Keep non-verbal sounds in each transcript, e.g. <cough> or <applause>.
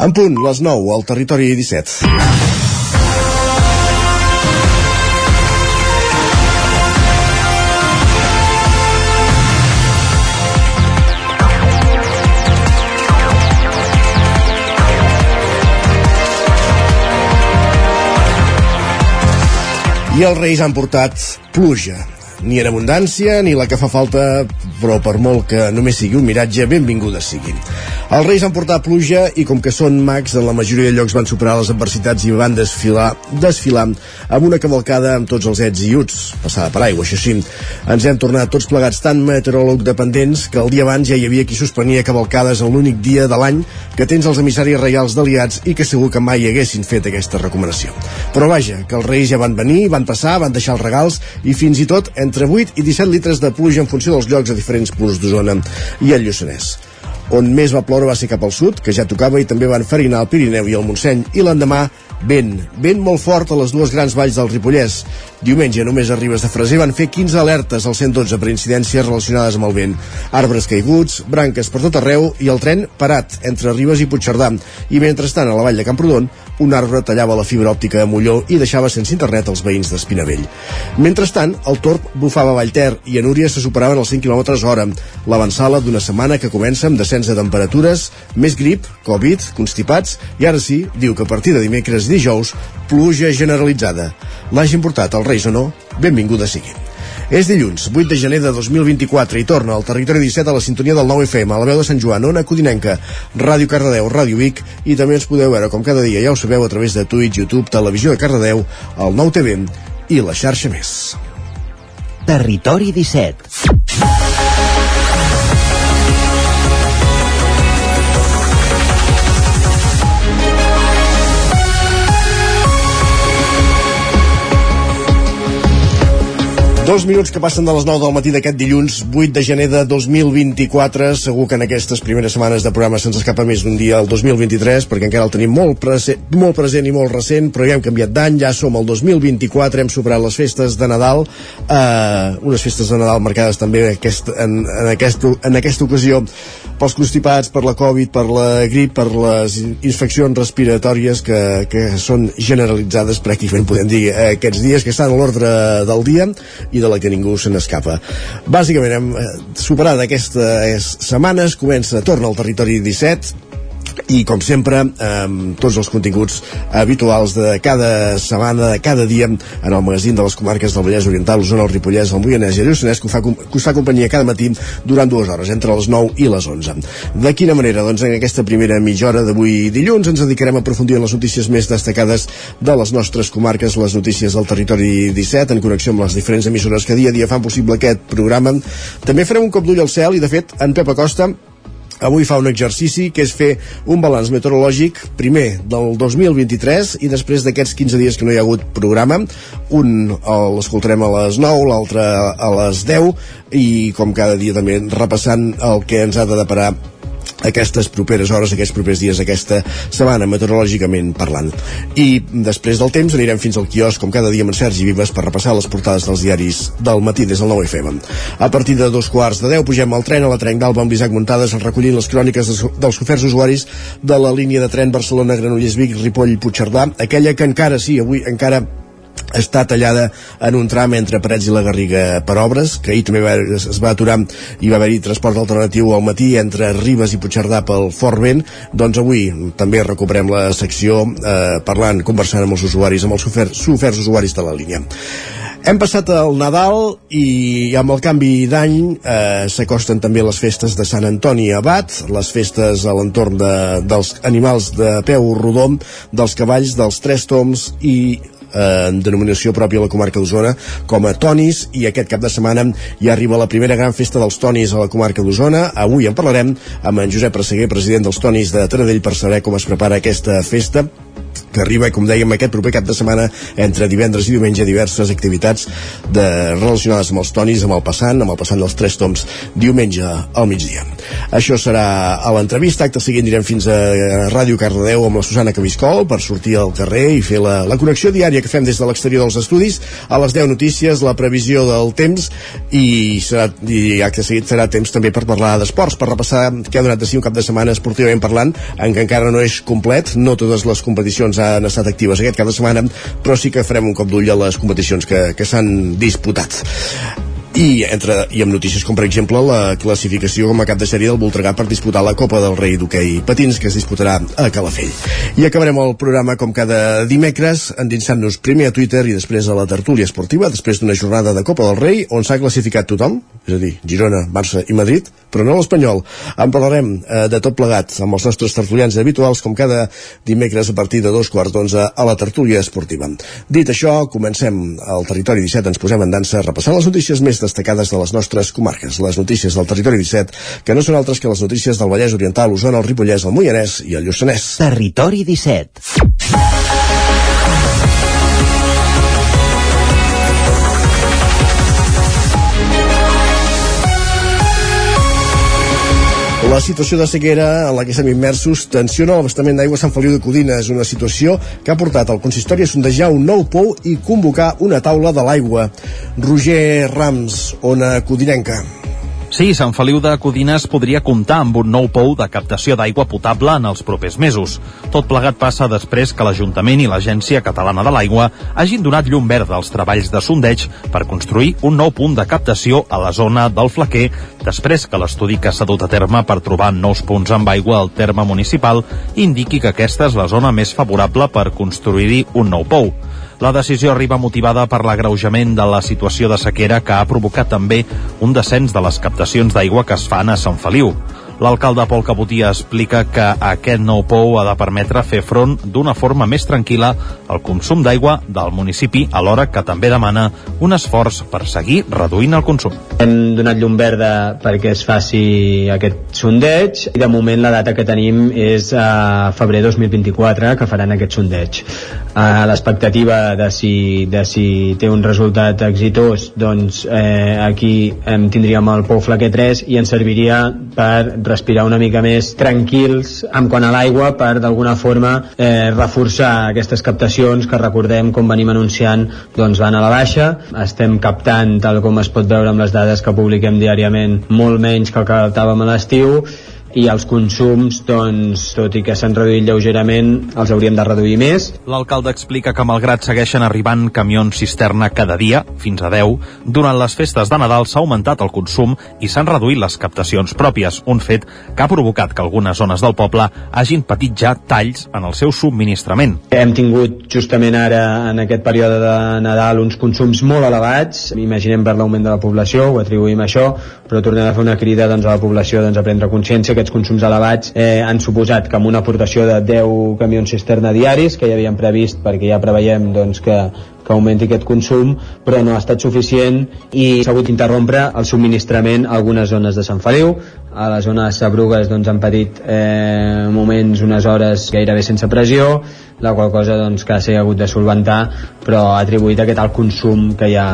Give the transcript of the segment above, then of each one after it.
En punt, les 9, al territori 17. I els Reis han portat pluja ni en abundància ni la que fa falta, però per molt que només sigui un miratge, benvingudes siguin. Els Reis han portat pluja i com que són mags, en la majoria de llocs van superar les adversitats i van desfilar, desfilar amb una cavalcada amb tots els ets i uts, passada per aigua, això sí. Ens hem tornat tots plegats tan meteoròleg dependents que el dia abans ja hi havia qui suspenia cavalcades en l'únic dia de l'any que tens els emissaris reials d'aliats i que segur que mai haguessin fet aquesta recomanació. Però vaja, que els Reis ja van venir, van passar, van deixar els regals i fins i tot entre 8 i 17 litres de pluja en funció dels llocs a diferents punts d'Osona i el Lluçanès. On més va ploure va ser cap al sud, que ja tocava, i també van farinar el Pirineu i el Montseny, i l'endemà vent, vent molt fort a les dues grans valls del Ripollès. Diumenge només a Ribes de Freser van fer 15 alertes al 112 per incidències relacionades amb el vent. Arbres caiguts, branques per tot arreu i el tren parat entre Ribes i Puigcerdà. I mentrestant a la vall de Camprodon un arbre tallava la fibra òptica de Molló i deixava sense internet els veïns d'Espinavell. Mentrestant, el torb bufava Vallter i a Núria se superaven els 5 km hora. L'avançala d'una setmana que comença amb descens de temperatures, més grip, Covid, constipats, i ara sí, diu que a partir de dimecres i dijous, pluja generalitzada. L'hagin portat els Reis o no, benvinguda sigui. És dilluns, 8 de gener de 2024 i torna al territori 17 a la sintonia del 9 FM, a la veu de Sant Joan, Ona Codinenca, Ràdio Cardedeu, Ràdio Vic i també ens podeu veure com cada dia, ja ho sabeu, a través de Twitch, YouTube, Televisió de Cardedeu, el 9 TV i la xarxa més. Territori 17 Dos minuts que passen de les 9 del matí d'aquest dilluns 8 de gener de 2024 segur que en aquestes primeres setmanes de programa se'ns escapa més d'un dia el 2023 perquè encara el tenim molt present, molt present i molt recent però ja hem canviat d'any, ja som al 2024 hem superat les festes de Nadal eh, unes festes de Nadal marcades també aquest, en, en, aquest, en aquesta ocasió pels constipats, per la Covid, per la grip, per les infeccions respiratòries que, que són generalitzades pràcticament, podem dir, aquests dies que estan a l'ordre del dia i de la que ningú se n'escapa. Bàsicament hem eh, superat aquestes setmanes, comença, torna al territori 17, i com sempre amb tots els continguts habituals de cada setmana, de cada dia en el magazín de les comarques del Vallès Oriental, Osona, el Ripollès, el Moianès i el Lluçanès que, que us fa companyia cada matí durant dues hores, entre les 9 i les 11. De quina manera? Doncs en aquesta primera mitja hora d'avui dilluns ens dedicarem a aprofundir en les notícies més destacades de les nostres comarques, les notícies del territori 17, en connexió amb les diferents emissores que dia a dia fan possible aquest programa. També farem un cop d'ull al cel i, de fet, en Pep Acosta avui fa un exercici que és fer un balanç meteorològic primer del 2023 i després d'aquests 15 dies que no hi ha hagut programa. Un l'escoltarem a les 9 l'altre a les 10 i com cada dia també repassant el que ens ha de deparar aquestes properes hores, aquests propers dies, aquesta setmana, meteorològicament parlant. I després del temps anirem fins al quiosc, com cada dia amb en Sergi Vives, per repassar les portades dels diaris del matí des del 9 FM. A partir de dos quarts de 10 pugem al tren a la Trenc d'Alba amb l'Isaac Muntades recollint les cròniques dels oferts usuaris de la línia de tren Barcelona-Granollers-Vic, Ripoll-Puigcerdà, aquella que encara, sí, avui encara està tallada en un tram entre Parets i la Garriga per obres, que ahir també va, es va aturar i va haver-hi transport alternatiu al matí entre Ribes i Puigcerdà pel Fort Vent, doncs avui també recuperem la secció eh, parlant, conversant amb els usuaris, amb els oferts, usuaris de la línia. Hem passat el Nadal i amb el canvi d'any eh, s'acosten també les festes de Sant Antoni Abat, les festes a l'entorn de, dels animals de peu rodó, dels cavalls, dels tres toms i eh, en denominació pròpia a la comarca d'Osona com a Tonis i aquest cap de setmana ja arriba la primera gran festa dels Tonis a la comarca d'Osona. Avui en parlarem amb en Josep Presseguer, president dels Tonis de Taradell per saber com es prepara aquesta festa que arriba, com dèiem, aquest proper cap de setmana entre divendres i diumenge diverses activitats de, relacionades amb els tonis, amb el passant, amb el passant dels tres toms diumenge al migdia. Això serà a l'entrevista, acte seguint direm fins a Ràdio Cardedeu amb la Susana Cabiscol per sortir al carrer i fer la, la connexió diària que fem des de l'exterior dels estudis a les 10 notícies, la previsió del temps i, serà, i acte seguit serà temps també per parlar d'esports, per repassar què ha donat de si un cap de setmana esportivament parlant, en què encara no és complet, no totes les competicions han estat actives aquest cap de setmana, però sí que farem un cop d'ull a les competicions que, que s'han disputat i, entre, i amb notícies com per exemple la classificació com a cap de sèrie del Voltregà per disputar la Copa del Rei d'hoquei patins que es disputarà a Calafell. I acabarem el programa com cada dimecres endinsant-nos primer a Twitter i després a la tertúlia esportiva després d'una jornada de Copa del Rei on s'ha classificat tothom, és a dir, Girona, Barça i Madrid, però no l'Espanyol. En parlarem eh, de tot plegat amb els nostres tertulians habituals com cada dimecres a partir de dos quarts d'onze a la tertúlia esportiva. Dit això, comencem. Al territori 17 ens posem en dansa repassant les notícies més destacades de les nostres comarques, les notícies del territori 17, que no són altres que les notícies del Vallès Oriental, Osona, el Ripollès, el Moianès i el Lluçanès. Territori 17. La situació de sequera en la que estem immersos tensiona l'abastament d'aigua a Sant Feliu de Codina. És una situació que ha portat el consistori a sondejar un nou pou i convocar una taula de l'aigua. Roger Rams, Ona Codinenca. Sí, Sant Feliu de Codines podria comptar amb un nou pou de captació d'aigua potable en els propers mesos. Tot plegat passa després que l'Ajuntament i l'Agència Catalana de l'Aigua hagin donat llum verda als treballs de sondeig per construir un nou punt de captació a la zona del Flaquer després que l'estudi que s'ha dut a terme per trobar nous punts amb aigua al terme municipal indiqui que aquesta és la zona més favorable per construir-hi un nou pou. La decisió arriba motivada per l'agreujament de la situació de sequera que ha provocat també un descens de les captacions d'aigua que es fan a Sant Feliu. L'alcalde Pol Capotia explica que aquest nou pou ha de permetre fer front d'una forma més tranquil·la al consum d'aigua del municipi, alhora que també demana un esforç per seguir reduint el consum. Hem donat llum verda perquè es faci aquest sondeig i de moment la data que tenim és a febrer 2024 que faran aquest sondeig. Uh, L'expectativa de, si, de si té un resultat exitós doncs eh, aquí em tindríem el pou Flaquer 3 i ens serviria per respirar una mica més tranquils en quant a l'aigua per d'alguna forma eh, reforçar aquestes captacions que recordem com venim anunciant doncs van a la baixa. Estem captant tal com es pot veure amb les dades que publiquem diàriament molt menys que el que captàvem a l'estiu i els consums, doncs, tot i que s'han reduït lleugerament, els hauríem de reduir més. L'alcalde explica que malgrat segueixen arribant camions cisterna cada dia, fins a 10, durant les festes de Nadal s'ha augmentat el consum i s'han reduït les captacions pròpies, un fet que ha provocat que algunes zones del poble hagin patit ja talls en el seu subministrament. Hem tingut justament ara, en aquest període de Nadal, uns consums molt elevats, imaginem per l'augment de la població, ho atribuïm a això, però tornem a fer una crida doncs, a la població doncs, a prendre consciència aquests consums elevats eh, han suposat que amb una aportació de 10 camions cisterna diaris que ja havíem previst perquè ja preveiem doncs, que, que augmenti aquest consum, però no ha estat suficient i s'ha hagut d'interrompre el subministrament a algunes zones de Sant Feliu. A la zona de Sabrugues doncs, han patit eh, moments, unes hores gairebé sense pressió, la qual cosa doncs, que s'ha hagut de solventar, però ha atribuït aquest alt consum que hi ha,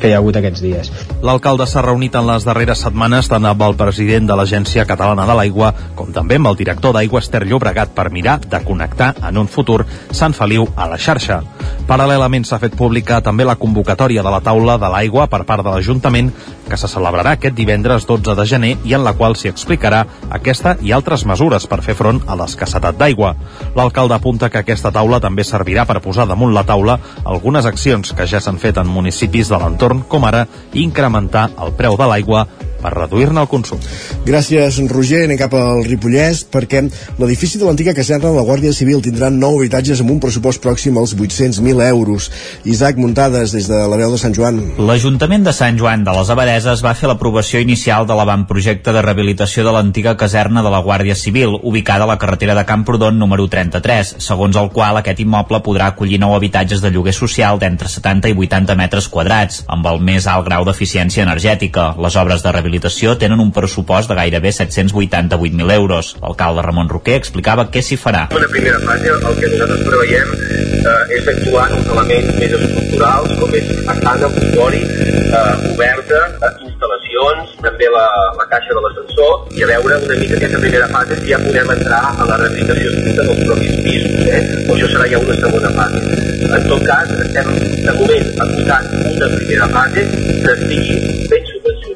que hi ha hagut aquests dies. L'alcalde s'ha reunit en les darreres setmanes tant amb el president de l'Agència Catalana de l'Aigua com també amb el director d'Aigües Ter Llobregat per mirar de connectar en un futur Sant Feliu a la xarxa. Paral·lelament s'ha fet pública també la convocatòria de la taula de l'aigua per part de l'Ajuntament que se celebrarà aquest divendres 12 de gener i en la qual s'hi explicarà aquesta i altres mesures per fer front a l'escassetat d'aigua. L'alcalde apunta que aquesta taula també servirà per posar damunt la taula algunes accions que ja s'han fet en municipis de l'entorn, com ara incrementar el preu de l'aigua per reduir-ne el consum. Gràcies, Roger. Anem cap al Ripollès perquè l'edifici de l'antiga caserna de la Guàrdia Civil tindrà nou habitatges amb un pressupost pròxim als 800.000 euros. Isaac Muntades, des de la veu de Sant Joan. L'Ajuntament de Sant Joan de les Abadeses va fer l'aprovació inicial de l'avantprojecte de rehabilitació de l'antiga caserna de la Guàrdia Civil, ubicada a la carretera de Camprodon número 33, segons el qual aquest immoble podrà acollir nou habitatges de lloguer social d'entre 70 i 80 metres quadrats, amb el més alt grau d'eficiència energètica. Les obres de rehabilitació rehabilitació tenen un pressupost de gairebé 788.000 euros. L'alcalde Ramon Roquer explicava què s'hi farà. En una primera fase el que nosaltres preveiem eh, és actuar en uns elements més estructurals com és façana, motori, eh, oberta, eh, instal·lació doncs, també la, la caixa de l'ascensor i a veure una mica aquesta primera fase si ja podem entrar a la rehabilitació dels propis pisos, eh? això serà ja una segona fase. En tot cas, estem de moment apuntant una primera fase que estigui ben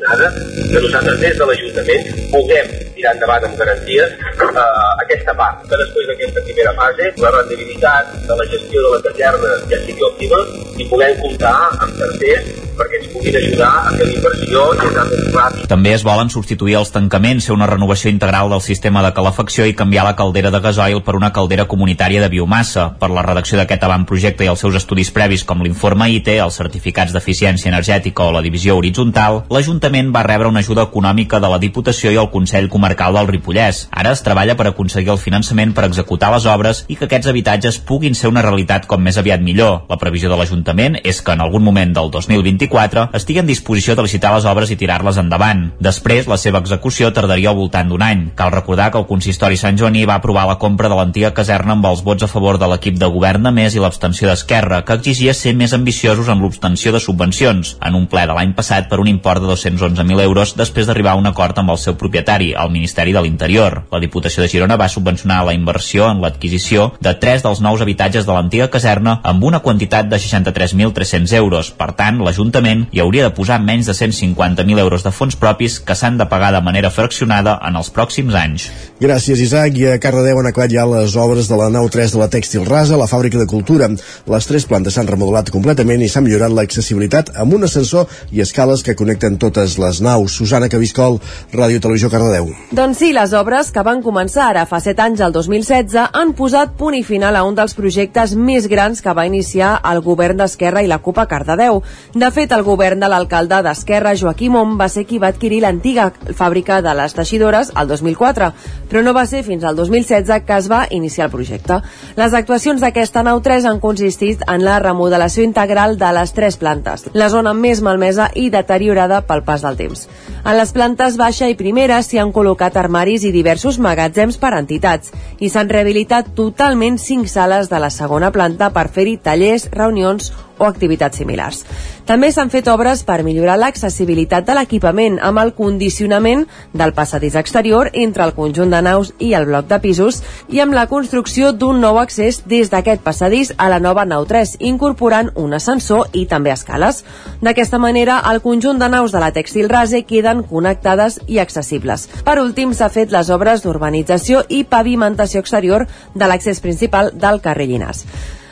subvencionada, que nosaltres des de l'Ajuntament puguem tirar endavant amb garanties eh, aquesta part, que després d'aquesta primera fase la rendibilitat de la gestió de la caserna ja sigui òptima i puguem comptar amb tercers perquè ens puguin ajudar a fer l'inversió i anar més ràpid. També es volen substituir els tancaments, fer una renovació integral del sistema de calefacció i canviar la caldera de gasoil per una caldera comunitària de biomassa. Per la redacció d'aquest avantprojecte i els seus estudis previs com l'informe IT, els certificats d'eficiència energètica o la divisió horitzontal, l'Ajuntament va rebre una ajuda econòmica de la Diputació i el Consell Comarcal del Ripollès. Ara es treballa per aconseguir el finançament per executar les obres i que aquests habitatges puguin ser una realitat com més aviat millor. La previsió de l'Ajuntament és que en algun moment del 2024 2024 estigui en disposició de licitar les obres i tirar-les endavant. Després, la seva execució tardaria al voltant d'un any. Cal recordar que el consistori Sant Joaní va aprovar la compra de l'antiga caserna amb els vots a favor de l'equip de govern de més i l'abstenció d'Esquerra, que exigia ser més ambiciosos en l'obtenció de subvencions, en un ple de l'any passat per un import de 211.000 euros després d'arribar a un acord amb el seu propietari, el Ministeri de l'Interior. La Diputació de Girona va subvencionar la inversió en l'adquisició de tres dels nous habitatges de l'antiga caserna amb una quantitat de 63.300 euros. Per tant, l'Ajuntament hi hauria de posar menys de 150.000 euros de fons propis que s'han de pagar de manera fraccionada en els pròxims anys. Gràcies, Isaac. I a Cardedeu han acabat ja les obres de la nau 3 de la Tèxtil Rasa, la fàbrica de cultura. Les tres plantes s'han remodelat completament i s'ha millorat l'accessibilitat amb un ascensor i escales que connecten totes les naus. Susana Cabiscol, Ràdio Televisió Cardedeu. Doncs sí, les obres que van començar ara fa 7 anys, el 2016, han posat punt i final a un dels projectes més grans que va iniciar el govern d'Esquerra i la CUP a Cardedeu. De fet, el govern de l'alcalde d'Esquerra, Joaquim Om, va ser qui va adquirir l'antiga fàbrica de les teixidores el 2004, però no va ser fins al 2016 que es va iniciar el projecte. Les actuacions d'aquesta nau 3 han consistit en la remodelació integral de les tres plantes, la zona més malmesa i deteriorada pel pas del temps. En les plantes baixa i primera s'hi han col·locat armaris i diversos magatzems per entitats i s'han rehabilitat totalment cinc sales de la segona planta per fer-hi tallers, reunions o activitats similars. També s'han fet obres per millorar l'accessibilitat de l'equipament amb el condicionament del passadís exterior entre el conjunt de naus i el bloc de pisos i amb la construcció d'un nou accés des d'aquest passadís a la nova nau 3, incorporant un ascensor i també escales. D'aquesta manera, el conjunt de naus de la Textil Rase queden connectades i accessibles. Per últim, s'ha fet les obres d'urbanització i pavimentació exterior de l'accés principal del carrer Llinàs.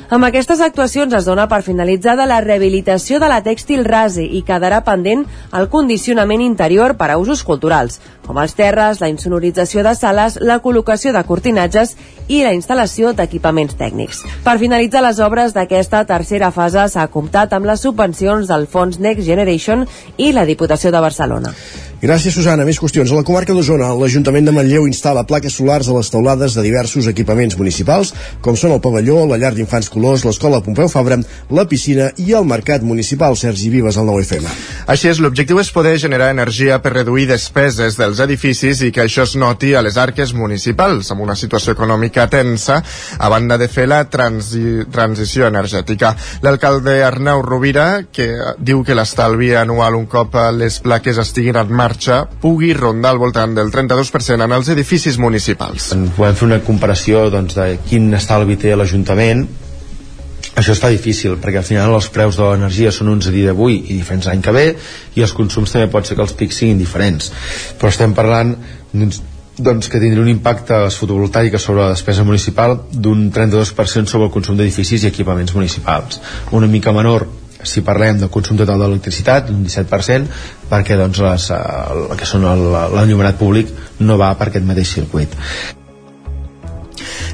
Amb aquestes actuacions es dona per finalitzada la rehabilitació de la tèxtil rase i quedarà pendent el condicionament interior per a usos culturals, com els terres, la insonorització de sales, la col·locació de cortinatges i la instal·lació d'equipaments tècnics. Per finalitzar les obres d'aquesta tercera fase s'ha comptat amb les subvencions del Fons Next Generation i la Diputació de Barcelona. Gràcies, Susana. Més qüestions. A la comarca d'Osona, l'Ajuntament de Manlleu instal·la plaques solars a les teulades de diversos equipaments municipals, com són el pavelló, la llar d'infants colors, l'escola Pompeu Fabra, la piscina i el mercat municipal. Sergi Vives, al 9FM. Així és, l'objectiu és poder generar energia per reduir despeses dels edificis i que això es noti a les arques municipals, amb una situació econòmica tensa, a banda de fer la transi transició energètica. L'alcalde Arnau Rovira, que diu que l'estalvi anual un cop les plaques estiguin en marxa pugui rondar al voltant del 32% en els edificis municipals. Podem fer una comparació doncs, de quin estalvi té l'Ajuntament. Això està difícil perquè al final els preus de l'energia són uns a dia d'avui i diferents l'any que ve i els consums també pot ser que els pics siguin diferents. Però estem parlant doncs, doncs que tindria un impacte fotovoltaica sobre la despesa municipal d'un 32% sobre el consum d'edificis i equipaments municipals. Una mica menor si parlem del consum total d'electricitat, un 17%, perquè doncs, les, el, que són l'enllumenat públic no va per aquest mateix circuit.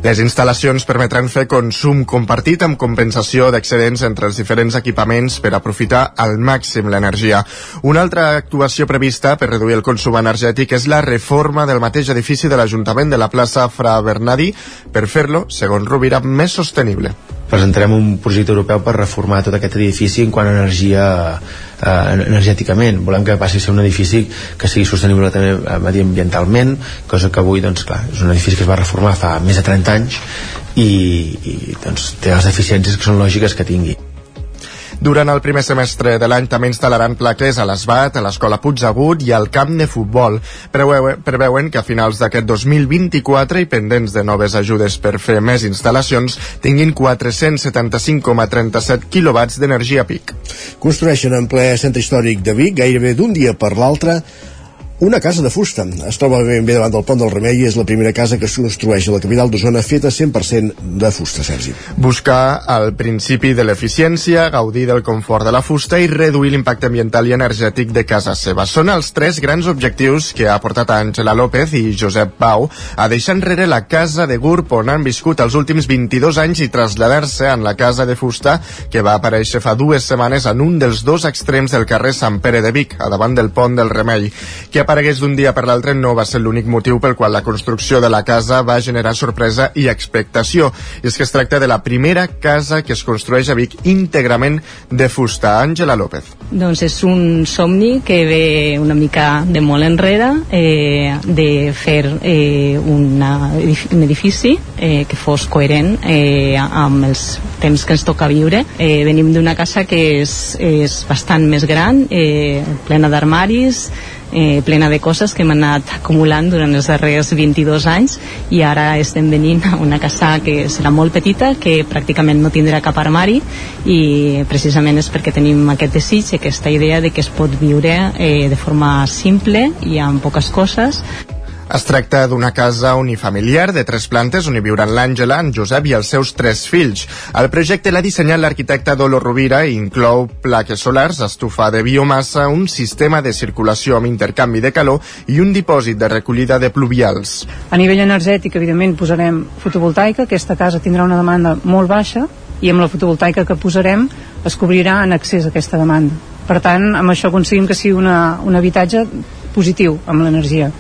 Les instal·lacions permetran fer consum compartit amb compensació d'excedents entre els diferents equipaments per aprofitar al màxim l'energia. Una altra actuació prevista per reduir el consum energètic és la reforma del mateix edifici de l'Ajuntament de la plaça Fra Bernadi per fer-lo, segons Rovira, més sostenible presentarem un projecte europeu per reformar tot aquest edifici en quant a energia eh, energèticament. Volem que passi a ser un edifici que sigui sostenible també eh, mediambientalment, cosa que avui doncs, clar, és un edifici que es va reformar fa més de 30 anys i, i doncs, té les deficiències que són lògiques que tingui. Durant el primer semestre de l'any també instal·laran plaques a l'Esbat, a l'Escola Puigdegut i al camp de futbol. Preveuen, preveuen que a finals d'aquest 2024 i pendents de noves ajudes per fer més instal·lacions tinguin 475,37 quilowatts d'energia pic. Construeixen en ple centre històric de Vic, gairebé d'un dia per l'altre, una casa de fusta. Es troba ben bé davant del pont del Remei i és la primera casa que es construeix a la capital d'Osona feta 100% de fusta, Sergi. Buscar el principi de l'eficiència, gaudir del confort de la fusta i reduir l'impacte ambiental i energètic de casa seva. Són els tres grans objectius que ha portat Àngela López i Josep Pau a deixar enrere la casa de Gurb on han viscut els últims 22 anys i traslladar-se en la casa de fusta que va aparèixer fa dues setmanes en un dels dos extrems del carrer Sant Pere de Vic, a davant del pont del Remei, que aparegués d'un dia per l'altre no va ser l'únic motiu pel qual la construcció de la casa va generar sorpresa i expectació. I és que es tracta de la primera casa que es construeix a Vic íntegrament de fusta. Àngela López. Doncs és un somni que ve una mica de molt enrere eh, de fer eh, una, un edifici eh, que fos coherent eh, amb els temps que ens toca viure. Eh, venim d'una casa que és, és bastant més gran, eh, plena d'armaris, eh, plena de coses que hem anat acumulant durant els darrers 22 anys i ara estem venint a una casa que serà molt petita, que pràcticament no tindrà cap armari i precisament és perquè tenim aquest desig, aquesta idea de que es pot viure eh, de forma simple i amb poques coses es tracta d'una casa unifamiliar de tres plantes on hi viuran l'Àngela, en Josep i els seus tres fills. El projecte l'ha dissenyat l'arquitecte Dolo Rovira i inclou plaques solars, estufa de biomassa, un sistema de circulació amb intercanvi de calor i un dipòsit de recollida de pluvials. A nivell energètic, evidentment, posarem fotovoltaica. Aquesta casa tindrà una demanda molt baixa i amb la fotovoltaica que posarem es cobrirà en accés a aquesta demanda. Per tant, amb això aconseguim que sigui una, un habitatge positiu amb l'energia.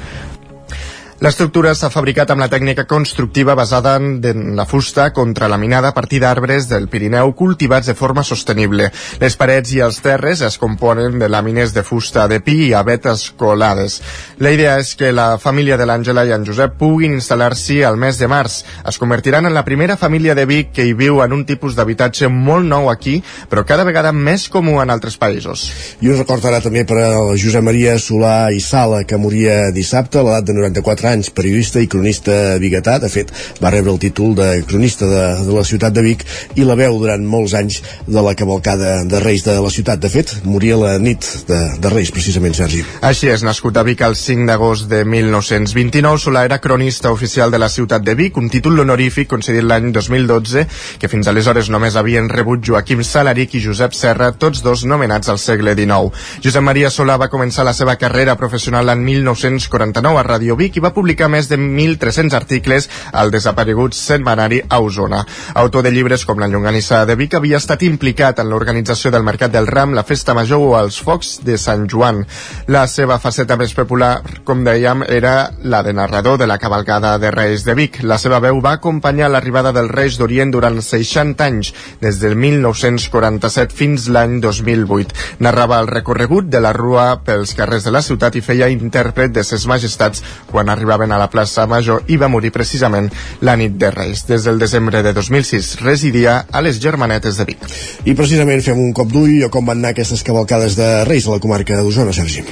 L'estructura s'ha fabricat amb la tècnica constructiva basada en la fusta contralaminada a partir d'arbres del Pirineu cultivats de forma sostenible. Les parets i els terres es componen de làmines de fusta de pi i abetes colades. La idea és que la família de l'Àngela i en Josep puguin instal·lar-s'hi al mes de març. Es convertiran en la primera família de Vic que hi viu en un tipus d'habitatge molt nou aquí, però cada vegada més comú en altres països. I un record ara també per al Josep Maria Solà i Sala, que moria dissabte a l'edat de 94 anys, periodista i cronista biguetà. De fet, va rebre el títol de cronista de, de la ciutat de Vic i la veu durant molts anys de la cavalcada de Reis de la ciutat. De fet, moria la nit de, de Reis, precisament, Sergi. Així és, nascut a Vic el 5 d'agost de 1929, Solà era cronista oficial de la ciutat de Vic, un títol honorífic concedit l'any 2012, que fins aleshores només havien rebut Joaquim Salaric i Josep Serra, tots dos nomenats al segle XIX. Josep Maria Solà va començar la seva carrera professional en 1949 a Radio Vic i va publicar més de 1.300 articles al desaparegut setmanari a Osona. Autor de llibres com La llonganissa de Vic havia estat implicat en l'organització del Mercat del Ram, la Festa Major o els Focs de Sant Joan. La seva faceta més popular, com dèiem, era la de narrador de la cavalcada de Reis de Vic. La seva veu va acompanyar l'arribada dels Reis d'Orient durant 60 anys, des del 1947 fins l'any 2008. Narrava el recorregut de la rua pels carrers de la ciutat i feia intèrpret de ses majestats quan arribaven a la plaça Major i va morir precisament la nit de Reis. Des del desembre de 2006 residia a les Germanetes de Vic. I precisament fem un cop d'ull a com van anar aquestes cavalcades de Reis a la comarca d'Osona, Sergi.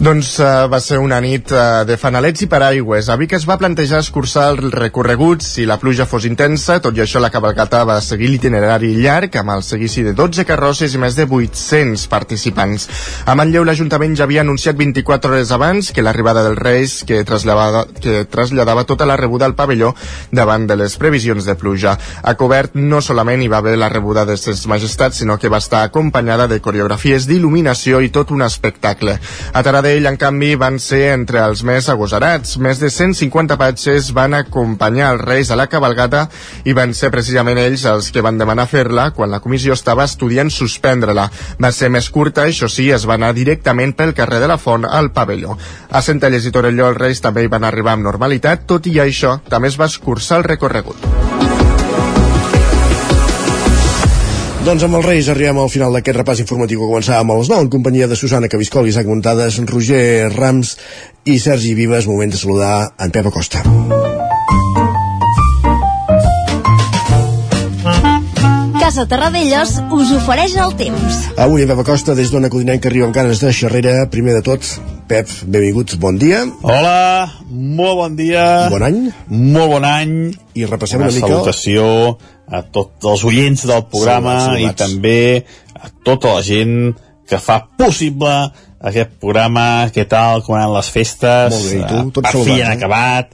Doncs uh, va ser una nit uh, de fanalets i paraigües. A Vic es va plantejar escurçar el recorregut si la pluja fos intensa, tot i això la cabalgata va seguir l'itinerari llarg amb el seguici de 12 carrosses i més de 800 participants. A Manlleu l'Ajuntament ja havia anunciat 24 hores abans que l'arribada dels Reis que traslladava, que traslladava tota la rebuda al pavelló davant de les previsions de pluja. A cobert no solament hi va haver la rebuda de ses majestats, sinó que va estar acompanyada de coreografies d'il·luminació i tot un espectacle. A Taradell d'ell, en canvi, van ser entre els més agosarats. Més de 150 patxes van acompanyar els reis a la cabalgata i van ser precisament ells els que van demanar fer-la quan la comissió estava estudiant suspendre-la. Va ser més curta, això sí, es va anar directament pel carrer de la Font al pavelló. A Centelles i Torelló els reis també hi van arribar amb normalitat, tot i això també es va escurçar el recorregut. Doncs amb els Reis arribem al final d'aquest repàs informatiu que començàvem a les 9 en companyia de Susana Cabiscol, Isaac Montades, Roger Rams i Sergi Vives. Moment de saludar en Pep Acosta. Casa Terradellos us ofereix el temps. Avui Pep Acosta des d'Ona Codinenca arriba amb ganes de xerrera. Primer de tot, Pep, benvinguts, bon dia. Hola, molt bon dia. Bon any. Molt bon any. I repassem una, una mica... salutació a tots els oients del programa Saludats, i també a tota la gent que fa possible aquest programa, què tal, com anaven les festes, Molt bé, i tu? Eh, Tots per fi han eh? acabat,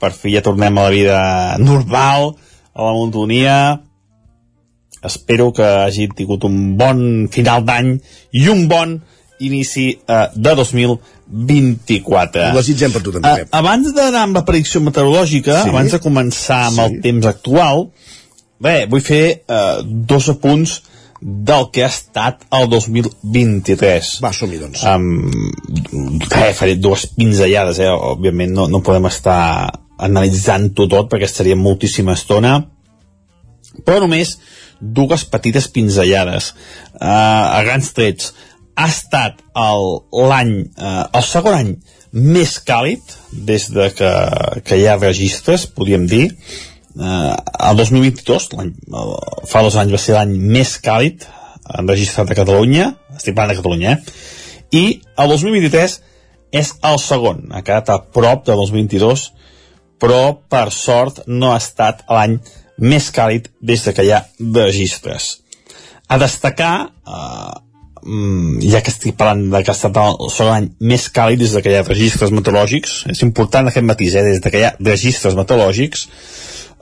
per fi ja tornem a la vida normal, a la monotonia, espero que hagi tingut un bon final d'any i un bon inici eh, de 2024. Ho desitgem per tu també, Eh, Pep. abans d'anar amb la predicció meteorològica, Sí. abans de començar amb Sí. el temps actual, bé, vull fer eh, dos apunts del que ha estat el 2023. Va, som-hi, doncs. Um, eh, faré dues pinzellades, eh? òbviament no, no podem estar analitzant-ho tot perquè estaria moltíssima estona, però només dues petites pinzellades. Uh, a grans trets, ha estat l'any, uh, el segon any més càlid des de que, que hi ha registres, podríem dir. Uh, el 2022, l'any- el- fa dos anys va ser l'any més càlid enregistrat a Catalunya, estic parlant de Catalunya, eh? i el 2023 és el segon, ha quedat a prop de 2022, però per sort no ha estat l'any més càlid des de que hi ha registres. A destacar, eh, mm, ja que estic parlant de que ha estat el segon any més càlid des de que hi ha registres meteorològics, és important aquest matís, eh, des de que hi ha registres meteorològics,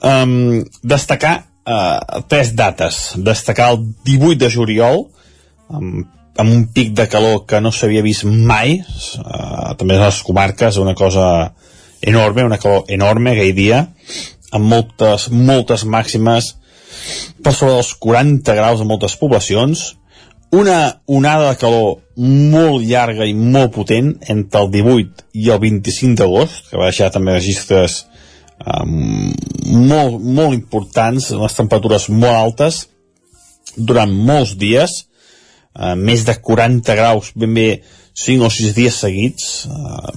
um, destacar uh, tres dates. Destacar el 18 de juliol, amb, amb un pic de calor que no s'havia vist mai, uh, també a les comarques, una cosa enorme, una calor enorme aquell dia, amb moltes, moltes màximes per sobre dels 40 graus en moltes poblacions, una onada de calor molt llarga i molt potent entre el 18 i el 25 d'agost, que va deixar també registres um, molt, molt importants, les temperatures molt altes, durant molts dies, uh, més de 40 graus, ben bé 5 o 6 dies seguits, uh,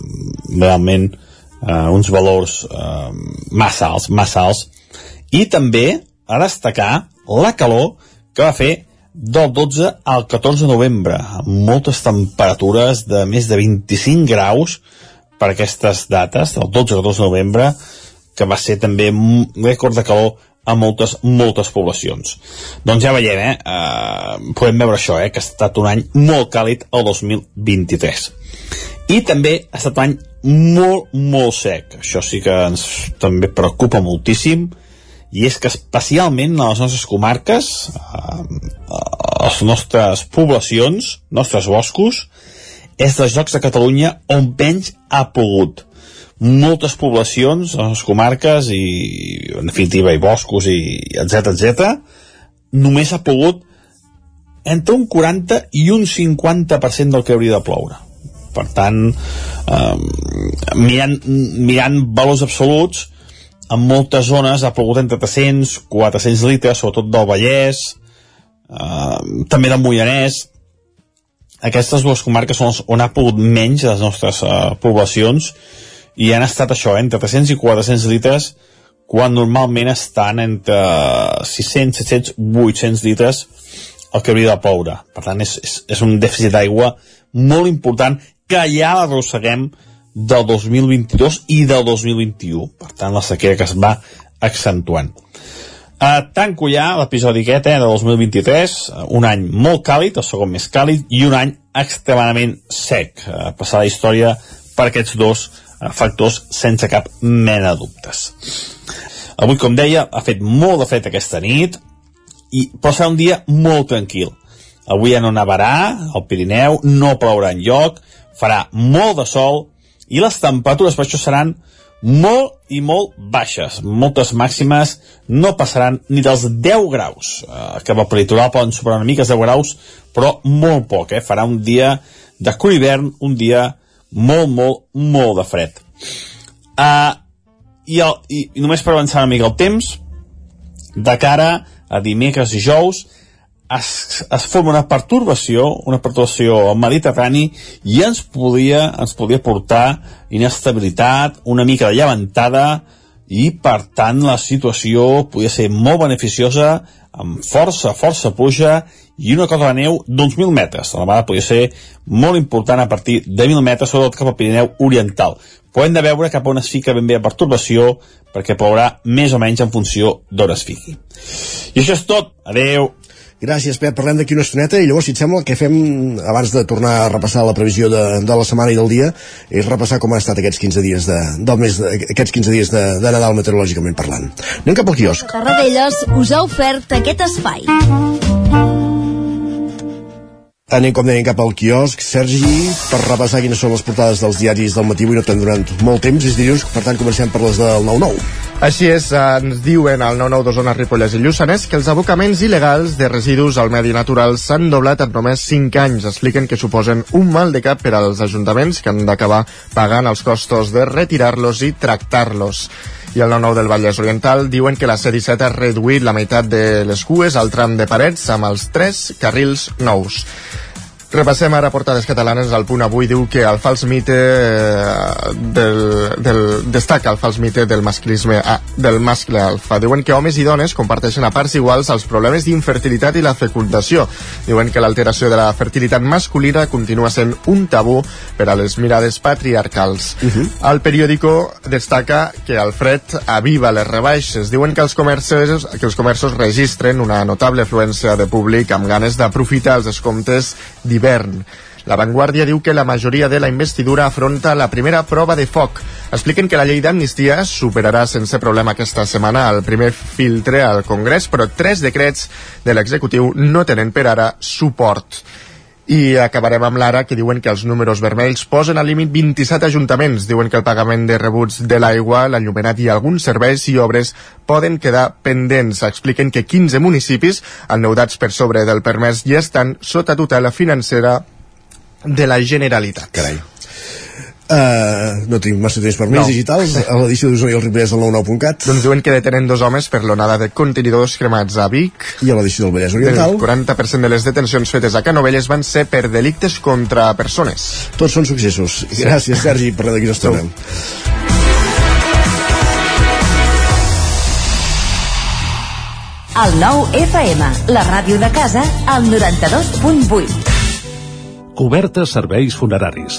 realment uh, uns valors uh, massa alts, massa alts, i també a destacar la calor que va fer del 12 al 14 de novembre, amb moltes temperatures de més de 25 graus per aquestes dates, del 12 al 14 de novembre, que va ser també un rècord de calor a moltes, moltes poblacions. Doncs ja veiem, eh? Uh, podem veure això, eh? Que ha estat un any molt càlid el 2023. I també ha estat un any molt, molt sec. Això sí que ens també preocupa moltíssim, i és que especialment a les nostres comarques, eh, a les nostres poblacions, nostres boscos, és dels llocs de Catalunya on menys ha pogut. Moltes poblacions, a les comarques i, en definitiva, i boscos i etc etc, només ha pogut entre un 40 i un 50% del que hauria de ploure. Per tant, eh, mirant, mirant valors absoluts, en moltes zones ha plogut entre 300, 400 litres, sobretot del Vallès, eh, també del Moianès. Aquestes dues comarques són on ha pogut menys les nostres eh, poblacions i han estat això, entre 300 i 400 litres, quan normalment estan entre 600, 700, 800 litres el que hauria de ploure. Per tant, és, és, és un dèficit d'aigua molt important que ja l'arrosseguem del 2022 i del 2021. Per tant, la sequera que es va accentuant. Uh, tanco ja l'episodi aquest eh, de 2023, uh, un any molt càlid, el segon més càlid, i un any extremadament sec. Uh, passar la història per aquests dos uh, factors sense cap mena de dubtes. Avui, com deia, ha fet molt de fred aquesta nit, i, però serà un dia molt tranquil. Avui ja no nevarà al Pirineu, no plourà en lloc, farà molt de sol i les temperatures per això seran molt i molt baixes. Moltes màximes no passaran ni dels 10 graus. Eh, que al peritoral poden superar una mica els 10 graus, però molt poc. Eh? Farà un dia de cru hivern, un dia molt, molt, molt de fred. Uh, i, el, i, I només per avançar una mica el temps, de cara a dimecres i jous, es, es forma una pertorbació, una pertorbació al Mediterrani i ens podia, ens podia portar inestabilitat, una mica de llevantada i per tant la situació podia ser molt beneficiosa amb força, força pluja i una cota de neu d'uns 1.000 metres. La vegada podia ser molt important a partir de 1.000 metres, sobretot cap al Pirineu Oriental. Però hem de veure cap on es fica ben bé la pertorbació perquè plourà més o menys en funció d'on es fiqui. I això és tot. Adeu. Gràcies, Pep. Parlem d'aquí una estoneta i llavors, si et sembla, que fem abans de tornar a repassar la previsió de, de la setmana i del dia és repassar com han estat aquests 15 dies de, del mes de, aquests 15 dies de, de Nadal meteorològicament parlant. Anem cap al quiosc. Tarradellas us ha ofert aquest espai. Anem, com dèiem, cap al quiosc. Sergi, per repassar quines són les portades dels diaris del matí, avui no t'hem donat molt temps, és dilluns, per tant comencem per les del 9-9. Així és, ens diuen al 99 d'Osona, Ripollès i Lluçanès que els abocaments il·legals de residus al medi natural s'han doblat en només 5 anys. Expliquen que suposen un mal de cap per als ajuntaments que han d'acabar pagant els costos de retirar-los i tractar-los i el 9-9 del Vallès Oriental diuen que la C-17 ha reduït la meitat de les cues al tram de parets amb els tres carrils nous. Repassem ara portades catalanes. El punt avui diu que el fals mite eh, del, del, destaca el fals mite del masclisme ah, del mascle alfa. Diuen que homes i dones comparteixen a parts iguals els problemes d'infertilitat i la fecundació. Diuen que l'alteració de la fertilitat masculina continua sent un tabú per a les mirades patriarcals. Uh -huh. El periòdico destaca que el fred aviva les rebaixes. Diuen que els comerços, que els comerços registren una notable afluència de públic amb ganes d'aprofitar els descomptes d'hivern. La Vanguardia diu que la majoria de la investidura afronta la primera prova de foc. Expliquen que la llei d'amnistia superarà sense problema aquesta setmana el primer filtre al Congrés, però tres decrets de l'executiu no tenen per ara suport. I acabarem amb l'ara, que diuen que els números vermells posen al límit 27 ajuntaments. Diuen que el pagament de rebuts de l'aigua, l'enllumenat i alguns serveis i obres poden quedar pendents. Expliquen que 15 municipis, endeudats per sobre del permès, ja estan sota tutela financera de la Generalitat. Carai. Uh, no tenim massa temps per més No. digitals a l'edició d'Osona i el Ripollès del 99.cat Doncs diuen que detenen dos homes per l'onada de contenidors cremats a Vic. i a l'edició del Vallès Oriental El 40% de les detencions fetes a Canovelles van ser per delictes contra persones. tots són successos gràcies Sergi, parlem d'aquí una estona El nou FM, la ràdio de casa, al 92.8. Cobertes serveis funeraris.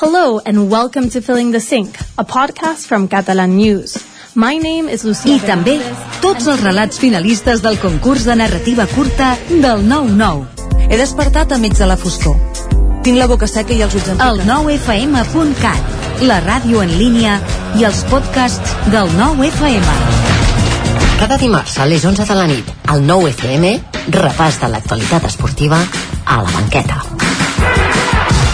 Hello and welcome to Filling the Sink, a podcast from Catalan News. My name is Lucía I també tots els relats finalistes del concurs de narrativa curta del 9-9. He despertat a mig de la foscor. Tinc la boca seca i els ulls El 9fm.cat, la ràdio en línia i els podcasts del 9FM. Cada dimarts a les 11 de la nit, al 9FM, repàs de l'actualitat esportiva a la banqueta.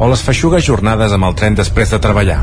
o les feixugues jornades amb el tren després de treballar.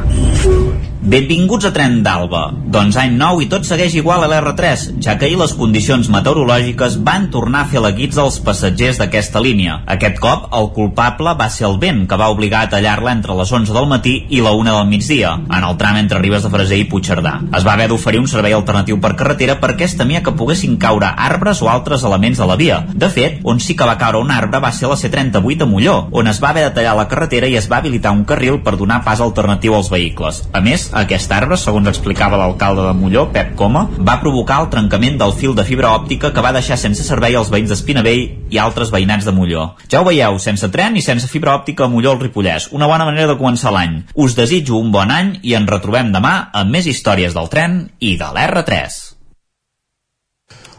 Benvinguts a Tren d'Alba. Doncs any nou i tot segueix igual a l'R3, ja que ahir les condicions meteorològiques van tornar a fer la guits als passatgers d'aquesta línia. Aquest cop, el culpable va ser el vent, que va obligar a tallar-la entre les 11 del matí i la 1 del migdia, en el tram entre Ribes de Freser i Puigcerdà. Es va haver d'oferir un servei alternatiu per carretera perquè es temia que poguessin caure arbres o altres elements de la via. De fet, on sí que va caure un arbre va ser la C38 a Molló, on es va haver de tallar la carretera i es va habilitar un carril per donar pas alternatiu als vehicles. A més, aquest arbre, segons explicava l'alcalde de Molló, Pep Coma, va provocar el trencament del fil de fibra òptica que va deixar sense servei els veïns d'Espinavell i altres veïnats de Molló. Ja ho veieu, sense tren i sense fibra òptica a Molló al Ripollès. Una bona manera de començar l'any. Us desitjo un bon any i ens retrobem demà amb més històries del tren i de l'R3.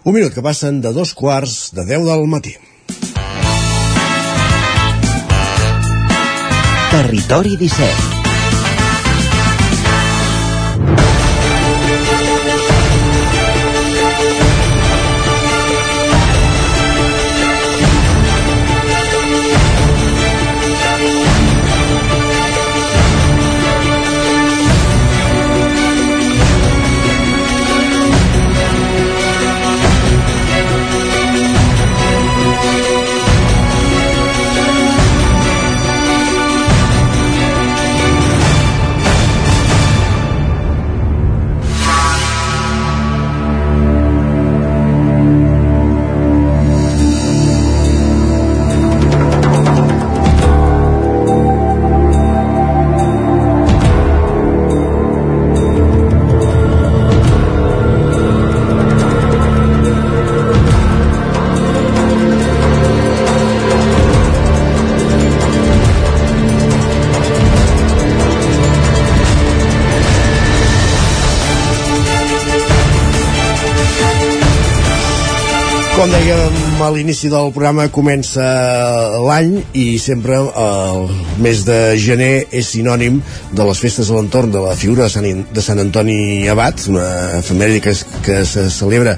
Un minut que passen de dos quarts de 10 del matí. Territori 17 l'inici del programa comença l'any i sempre el mes de gener és sinònim de les festes a l'entorn de la figura de Sant, de Sant Antoni Abat, una efemèride que, que se celebra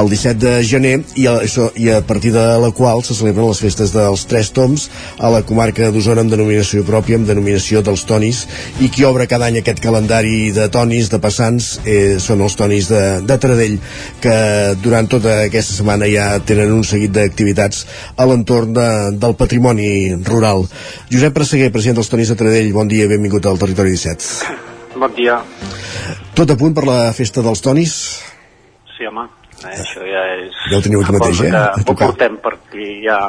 el 17 de gener i a, i a partir de la qual se celebren les festes dels Tres Toms a la comarca d'Osona amb denominació pròpia, amb denominació dels Tonis i qui obre cada any aquest calendari de Tonis, de passants, eh, són els Tonis de, de Taradell que durant tota aquesta setmana ja tenen un seguit d'activitats a l'entorn de, del patrimoni rural. Josep Presseguer, president dels Tonis de Taradell, bon dia i benvingut al Territori 17. Bon dia. Tot a punt per la festa dels Tonis? Sí, home. Eh, això ja és... Ja ho teniu aquí mateix, eh? Que ho portem perquè ja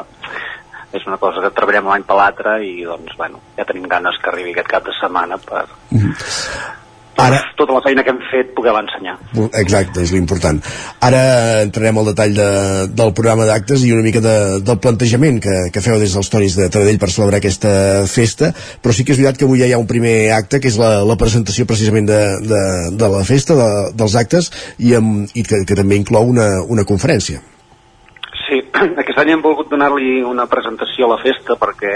és una cosa que treballem l'any per l'altre i doncs, bueno, ja tenim ganes que arribi aquest cap de setmana per, Mm -hmm. Ara... tota la feina que hem fet poder ensenyar. Exacte, és l'important. Ara entrarem al detall de, del programa d'actes i una mica de, del plantejament que, que feu des dels Tonis de Taradell per celebrar aquesta festa, però sí que és veritat que avui ja hi ha un primer acte, que és la, la presentació precisament de, de, de la festa, de, dels actes, i, amb, i que, que també inclou una, una conferència. Sí, <clears throat> aquest any hem volgut donar-li una presentació a la festa perquè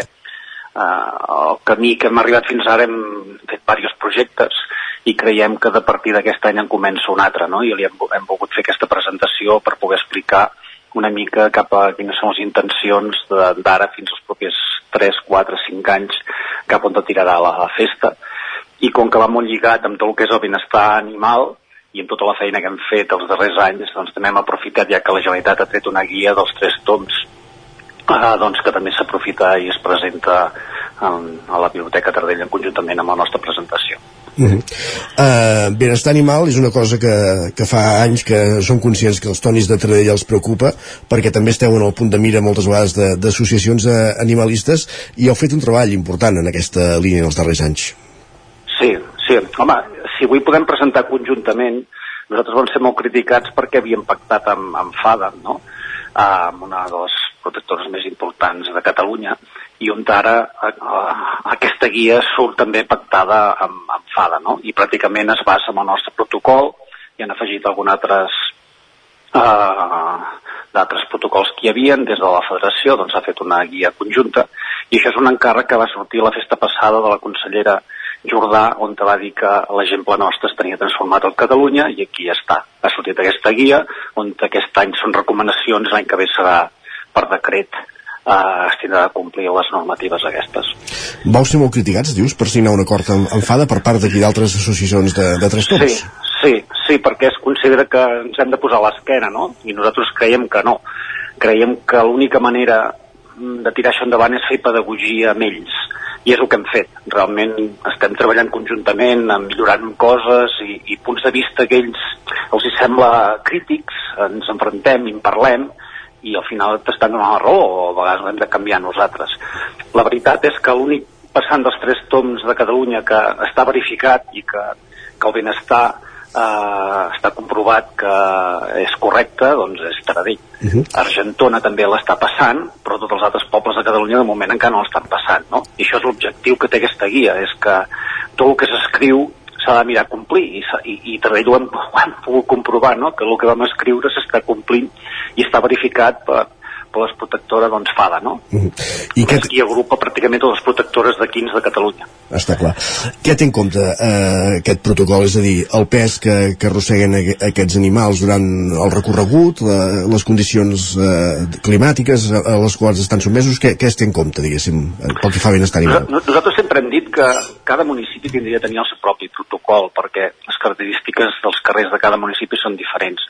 eh, el camí que hem arribat fins ara hem fet diversos projectes i creiem que de partir d'aquest any en comença un altre, no? I li hem, hem volgut fer aquesta presentació per poder explicar una mica cap a quines són les intencions d'ara fins als propers 3, 4, 5 anys cap on tirarà la, la festa i com que va molt lligat amb tot el que és el benestar animal i amb tota la feina que hem fet els darrers anys, doncs també hem aprofitat ja que la Generalitat ha tret una guia dels tres toms eh, doncs que també s'aprofita i es presenta en, a la Biblioteca Tardella conjuntament amb la nostra presentació. Uh -huh. uh, benestar animal és una cosa que, que fa anys que som conscients que els tonis de Tradella els preocupa perquè també esteu en el punt de mira moltes vegades d'associacions animalistes i heu fet un treball important en aquesta línia els darrers anys Sí, sí, home, si avui podem presentar conjuntament nosaltres vam ser molt criticats perquè havíem pactat amb, amb FADA no? amb una de les protectores més importants de Catalunya i on ara eh, aquesta guia surt també pactada amb, amb FADA, no? I pràcticament es basa en el nostre protocol i han afegit alguns altres eh, d'altres protocols que hi havien des de la federació, doncs ha fet una guia conjunta i això és un encàrrec que va sortir a la festa passada de la consellera Jordà, on te va dir que l'exemple nostre es tenia transformat al Catalunya i aquí ja està. Ha sortit aquesta guia on aquest any són recomanacions, l'any que ve serà per decret eh, es tindrà de complir les normatives aquestes. Vau ser molt criticats, dius, per signar un acord amb, amb FADA per part d'aquí d'altres associacions de, de trastorns? Sí, sí, sí, perquè es considera que ens hem de posar a l'esquena, no? I nosaltres creiem que no. Creiem que l'única manera de tirar això endavant és fer pedagogia amb ells i és el que hem fet. Realment estem treballant conjuntament, millorant coses i, i punts de vista que ells els hi sembla crítics, ens enfrontem i en parlem i al final t'estan donant la raó o a vegades hem de canviar nosaltres. La veritat és que l'únic passant dels tres toms de Catalunya que està verificat i que, que el benestar eh, està comprovat que és correcte, doncs és Taradell. Uh -huh. Argentona també l'està passant, però tots els altres pobles de Catalunya de moment encara no l'estan passant, no? I això és l'objectiu que té aquesta guia, és que tot el que s'escriu s'ha de mirar complir i, i, i Taradell ho hem, ho hem pogut comprovar, no? que el que vam escriure s'està complint i està verificat per, per les protectores doncs FADA, no? Uh -huh. I que aquí agrupa pràcticament totes les protectores de quins de Catalunya. Està clar. Què té en compte eh, aquest protocol? És a dir, el pes que, que arrosseguen aquests animals durant el recorregut, la, les condicions eh, climàtiques a les quals estan sotmesos, què, què es té en compte, diguéssim, pel que fa benestar animal? Nosaltres sempre hem dit que cada municipi tindria de tenir el seu propi protocol, perquè les característiques dels carrers de cada municipi són diferents.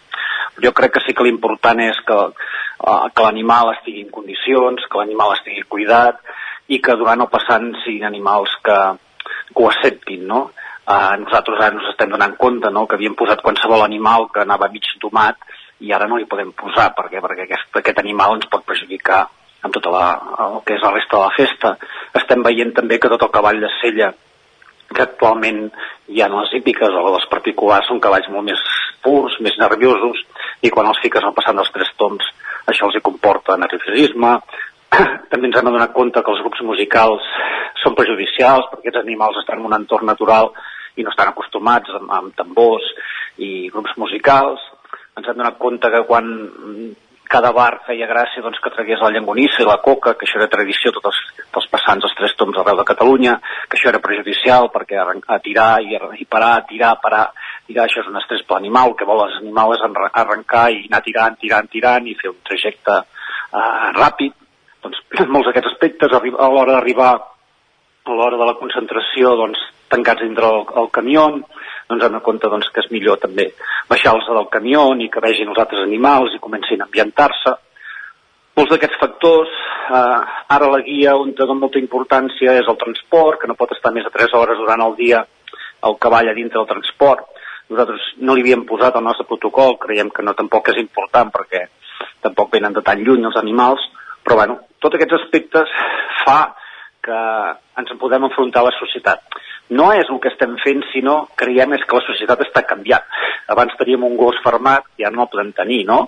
Jo crec que sí que l'important és que uh, que l'animal estigui en condicions, que l'animal estigui cuidat i que durant el passant siguin animals que, que ho acceptin, no? Uh, nosaltres ara ens estem donant compte no? que havíem posat qualsevol animal que anava mig domat i ara no li podem posar perquè, perquè aquest, aquest animal ens pot perjudicar amb tota la, el que és la resta de la festa. Estem veient també que tot el cavall de sella que actualment hi ha les hípiques o les particulars són cavalls molt més purs, més nerviosos, i quan els fiques al passant dels tres toms això els hi comporta nerviosisme, <clears throat> també ens hem donat compte que els grups musicals són perjudicials perquè aquests animals estan en un entorn natural i no estan acostumats amb, amb tambors i grups musicals. Ens hem donat compte que quan cada bar feia gràcia doncs, que tragués la llangonissa i la coca, que això era tradició tots els, els passants dels tres toms arreu de Catalunya, que això era prejudicial perquè a tirar i, a, i parar, tirar, parar, tirar, això és un estrès per l'animal, que vol els animals arrencar i anar tirant, tirant, tirant i fer un trajecte eh, ràpid. Doncs <clears throat> molts d'aquests aspectes a l'hora d'arribar a l'hora de la concentració doncs, tancats dintre el, el camió, doncs de compte doncs, que és millor també baixar-los del camió i que vegin els altres animals i comencin a ambientar-se. Molts d'aquests factors, eh, ara la guia on té molta importància és el transport, que no pot estar més de 3 hores durant el dia el cavall a dintre del transport. Nosaltres no li havíem posat al nostre protocol, creiem que no tampoc és important perquè tampoc venen de tan lluny els animals, però bueno, tots aquests aspectes fa que ens en podem enfrontar a la societat no és el que estem fent, sinó creiem és que la societat està canviant. Abans teníem un gos fermat, ja no el podem tenir, no?